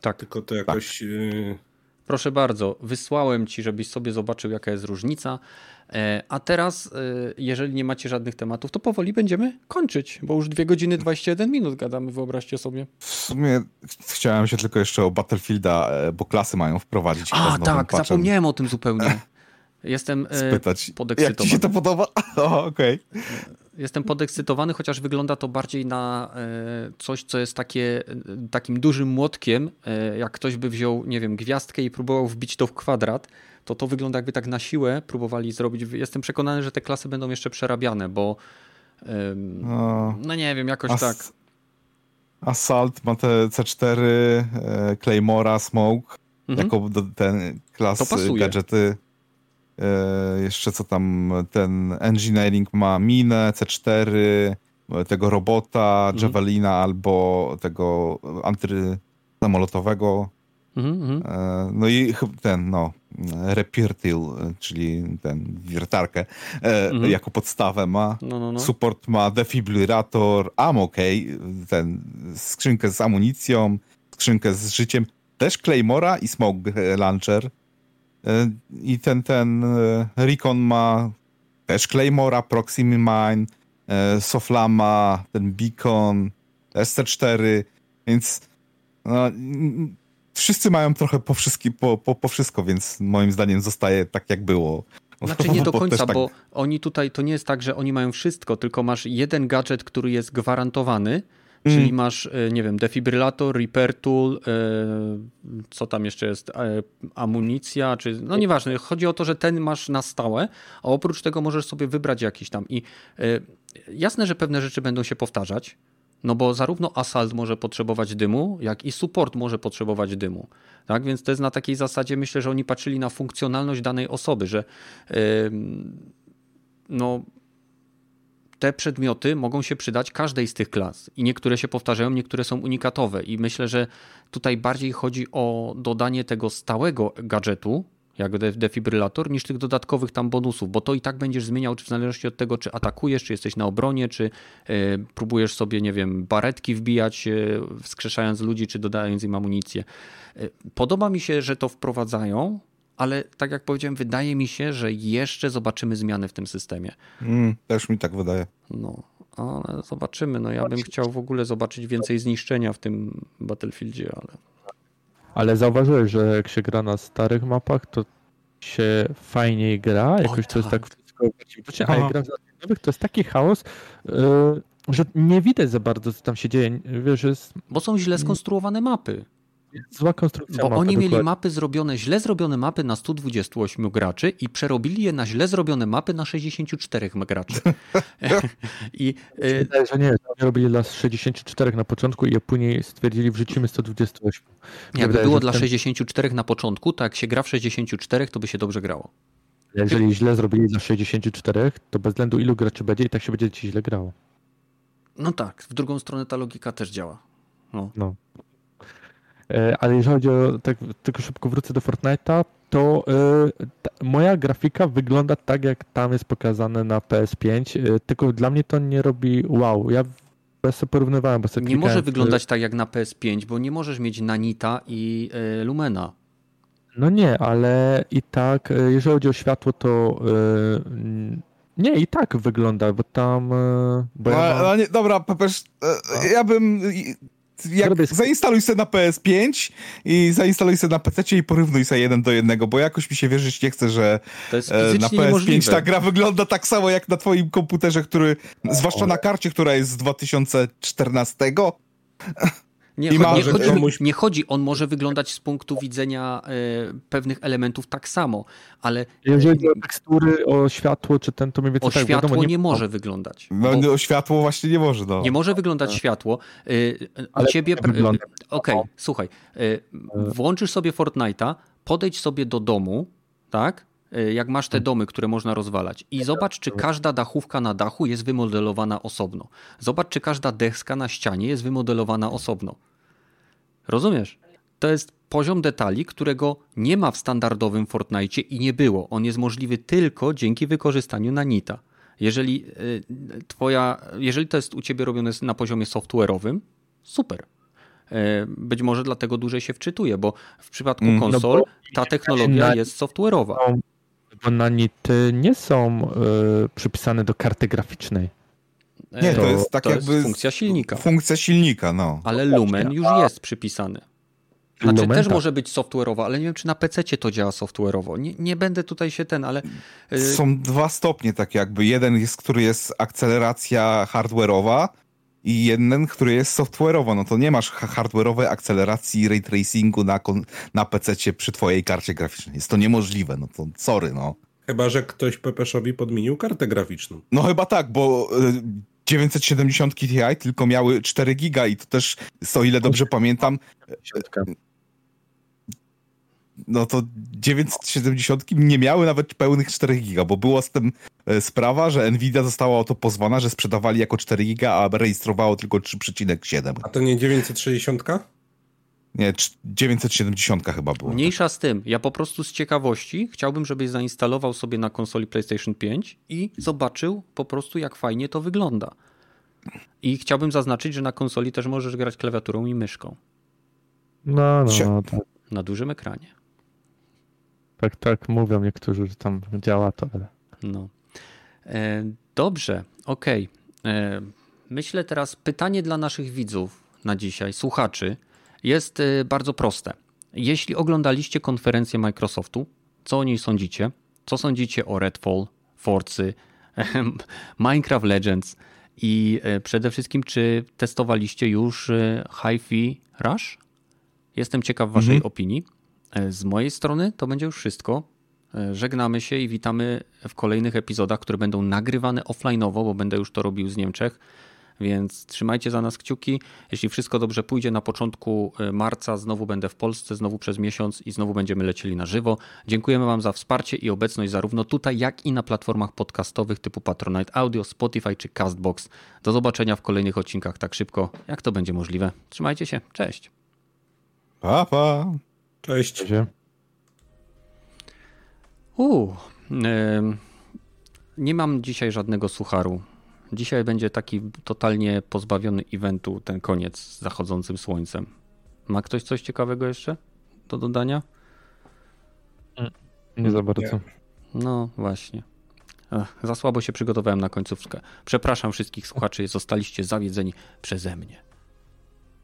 Speaker 2: tak. tylko to jakoś... Tak.
Speaker 1: Proszę bardzo, wysłałem ci, żebyś sobie zobaczył, jaka jest różnica. E, a teraz, e, jeżeli nie macie żadnych tematów, to powoli będziemy kończyć, bo już 2 godziny 21 minut gadamy, wyobraźcie sobie.
Speaker 4: W sumie chciałem się tylko jeszcze o Battlefielda, e, bo klasy mają wprowadzić.
Speaker 1: A, tak, patchem. zapomniałem o tym zupełnie. Jestem
Speaker 4: Spytać,
Speaker 1: podekscytowany.
Speaker 4: Jak ci się to podoba? Okej. Okay.
Speaker 1: Jestem podekscytowany, chociaż wygląda to bardziej na coś, co jest takie, takim dużym młotkiem. Jak ktoś by wziął, nie wiem, gwiazdkę i próbował wbić to w kwadrat, to to wygląda jakby tak na siłę próbowali zrobić. Jestem przekonany, że te klasy będą jeszcze przerabiane, bo no, no nie wiem, jakoś As tak.
Speaker 4: Assault ma te C4, e, Claymora, Smoke, mhm. jako ten klasy, gadżety. E, jeszcze co tam, ten Engineering ma minę, C4, tego robota, mhm. Javelina albo tego antysamolotowego. Mhm, mhm. e, no i ten, no, Repirtil, czyli ten wiertarkę mhm. jako podstawę ma. No, no, no. Support ma defibrillator, ammo key, ten skrzynkę z amunicją, skrzynkę z życiem, też Claymora i Smoke Launcher. I ten, ten Recon ma też Claymora, Proximy Mine, Soflama, ten Beacon, SC4, więc no, wszyscy mają trochę po, po, po, po wszystko, więc moim zdaniem zostaje tak, jak było.
Speaker 1: Znaczy nie do końca, tak... bo oni tutaj, to nie jest tak, że oni mają wszystko, tylko masz jeden gadżet, który jest gwarantowany, mm. czyli masz, e, nie wiem, defibrylator, repair tool, e, co tam jeszcze jest, e, amunicja, czy, no nieważne, chodzi o to, że ten masz na stałe, a oprócz tego możesz sobie wybrać jakiś tam i jasne, że pewne rzeczy będą się powtarzać, no bo zarówno Assault może potrzebować dymu, jak i support może potrzebować dymu. Tak? Więc to jest na takiej zasadzie, myślę, że oni patrzyli na funkcjonalność danej osoby, że no, te przedmioty mogą się przydać każdej z tych klas i niektóre się powtarzają, niektóre są unikatowe i myślę, że tutaj bardziej chodzi o dodanie tego stałego gadżetu, jak defibrylator, niż tych dodatkowych tam bonusów, bo to i tak będziesz zmieniał w zależności od tego, czy atakujesz, czy jesteś na obronie, czy e, próbujesz sobie, nie wiem, baretki wbijać, e, wskrzeszając ludzi, czy dodając im amunicję. E, podoba mi się, że to wprowadzają, ale tak jak powiedziałem, wydaje mi się, że jeszcze zobaczymy zmiany w tym systemie.
Speaker 4: Mm, też mi tak wydaje.
Speaker 1: No, ale zobaczymy. No ja bym chciał w ogóle zobaczyć więcej zniszczenia w tym Battlefieldzie, ale
Speaker 3: ale zauważyłeś, że jak się gra na starych mapach, to się fajniej gra, jakoś to jest tak, tak wszystko a jak gra w nowych, to jest taki chaos, yy, że nie widać za bardzo, co tam się dzieje. Wiesz, jest...
Speaker 1: Bo są źle skonstruowane mapy.
Speaker 3: Zła konstrukcja.
Speaker 1: Bo mapy, oni dokładnie. mieli mapy zrobione, źle zrobione mapy na 128 graczy i przerobili je na źle zrobione mapy na 64 graczy.
Speaker 3: I, Wydaje, że nie, oni robili dla 64 na początku i je później stwierdzili wrzucimy 128.
Speaker 1: Jakby wydaje, było dla ten... 64 na początku, to jak się gra w 64, to by się dobrze grało.
Speaker 3: Jeżeli źle zrobili dla 64, to bez względu ilu graczy będzie i tak się będzie ci źle grało.
Speaker 1: No tak, w drugą stronę ta logika też działa. No. no.
Speaker 3: E, ale jeżeli chodzi o, tak tylko szybko wrócę do Fortnite'a, to y, ta, moja grafika wygląda tak, jak tam jest pokazane na PS5, y, e, tylko dla mnie to nie robi wow. Ja ja sobie porównywałem, bo sobie
Speaker 1: Nie może wyglądać tak jak na PS5, bo nie możesz mieć Nanita i y, Lumena.
Speaker 3: No nie, ale i tak, jeżeli chodzi o światło, to nie, i tak wygląda, bo tam... Bo
Speaker 4: no, ja mam... no nie, dobra, Pepesz, ja bym jak zainstaluj sobie na PS5 i zainstaluj sobie na PC i porównuj sobie jeden do jednego, bo jakoś mi się wierzyć nie chce, że e, na PS5 niemożliwe. ta gra wygląda tak samo jak na twoim komputerze, który, zwłaszcza na karcie, która jest z 2014.
Speaker 1: Nie, ma, nie, chodzi, komuś... nie, chodzi, on może wyglądać z punktu widzenia e, pewnych elementów tak samo, ale...
Speaker 3: Jeżeli o tekstury, o światło, czy ten, to mniej więcej
Speaker 1: O tak, światło wiadomo, nie, nie, może wyglądać.
Speaker 4: No, o światło właśnie nie może, no.
Speaker 1: Nie może wyglądać światło. E, u ciebie... Okej, okay, słuchaj. E, włączysz sobie Fortnite'a, podejdź sobie do domu, tak? Jak masz te domy, które można rozwalać i zobacz, czy każda dachówka na dachu jest wymodelowana osobno. Zobacz, czy każda deska na ścianie jest wymodelowana osobno. Rozumiesz? To jest poziom detali, którego nie ma w standardowym Fortnite i nie było. On jest możliwy tylko dzięki wykorzystaniu Nanita. Jeżeli, e, twoja, jeżeli to jest u ciebie robione na poziomie software'owym, super. E, być może dlatego dłużej się wczytuje, bo w przypadku mm, no konsol ta technologia jest software'owa.
Speaker 3: Bo nanity nie są y, przypisane do karty graficznej.
Speaker 4: Nie, to, to jest tak
Speaker 1: to
Speaker 4: jakby.
Speaker 1: Jest funkcja silnika.
Speaker 4: Funkcja silnika, no.
Speaker 1: Ale Lumen już jest przypisany. Znaczy Lumen, też tak. może być software'owa, ale nie wiem, czy na PC to działa software'owo. Nie, nie będę tutaj się ten, ale.
Speaker 4: Y, Są dwa stopnie, tak jakby. Jeden jest, który jest akceleracja hardware'owa, i jeden, który jest software'owo. No to nie masz hardware'owej akceleracji ray tracingu na, na PC przy twojej karcie graficznej. Jest to niemożliwe. No to sorry, no.
Speaker 2: Chyba, że ktoś Pepeszowi podmienił kartę graficzną.
Speaker 4: No chyba tak, bo 970 Ti tylko miały 4 giga i to też, o ile dobrze pamiętam, no to 970 nie miały nawet pełnych 4 giga, bo była z tym e, sprawa, że Nvidia została o to pozwana, że sprzedawali jako 4 giga, a rejestrowało tylko 3,7.
Speaker 2: A to nie 960?
Speaker 4: Nie, 970 chyba było.
Speaker 1: Mniejsza z tym. Ja po prostu z ciekawości chciałbym, żebyś zainstalował sobie na konsoli PlayStation 5 i zobaczył po prostu, jak fajnie to wygląda. I chciałbym zaznaczyć, że na konsoli też możesz grać klawiaturą i myszką.
Speaker 3: No, no, no tak.
Speaker 1: Na dużym ekranie.
Speaker 3: Tak, tak mówią niektórzy, że tam działa to, ale...
Speaker 1: No. E, dobrze, okej. Okay. E, myślę teraz pytanie dla naszych widzów na dzisiaj, słuchaczy, jest e, bardzo proste. Jeśli oglądaliście konferencję Microsoftu, co o niej sądzicie? Co sądzicie o Redfall, Forcy, Minecraft Legends i e, przede wszystkim, czy testowaliście już e, Hi-Fi Rush? Jestem ciekaw Waszej mhm. opinii. Z mojej strony to będzie już wszystko. Żegnamy się i witamy w kolejnych epizodach, które będą nagrywane offline'owo, bo będę już to robił z Niemczech. Więc trzymajcie za nas kciuki. Jeśli wszystko dobrze pójdzie, na początku e, marca znowu będę w Polsce, znowu przez miesiąc i znowu będziemy lecieli na żywo. Dziękujemy Wam za wsparcie i obecność zarówno tutaj, jak i na platformach podcastowych typu Patronite Audio, Spotify czy Castbox. Do zobaczenia w kolejnych odcinkach tak szybko, jak to będzie możliwe. Trzymajcie się. Cześć.
Speaker 4: Pa, pa.
Speaker 2: Cześć.
Speaker 1: Uuu, nie mam dzisiaj żadnego sucharu. Dzisiaj będzie taki totalnie pozbawiony eventu ten koniec z zachodzącym słońcem. Ma ktoś coś ciekawego jeszcze do dodania?
Speaker 3: Nie za bardzo. Nie.
Speaker 1: No właśnie. Ech, za słabo się przygotowałem na końcówkę. Przepraszam wszystkich słuchaczy, zostaliście zawiedzeni przeze mnie.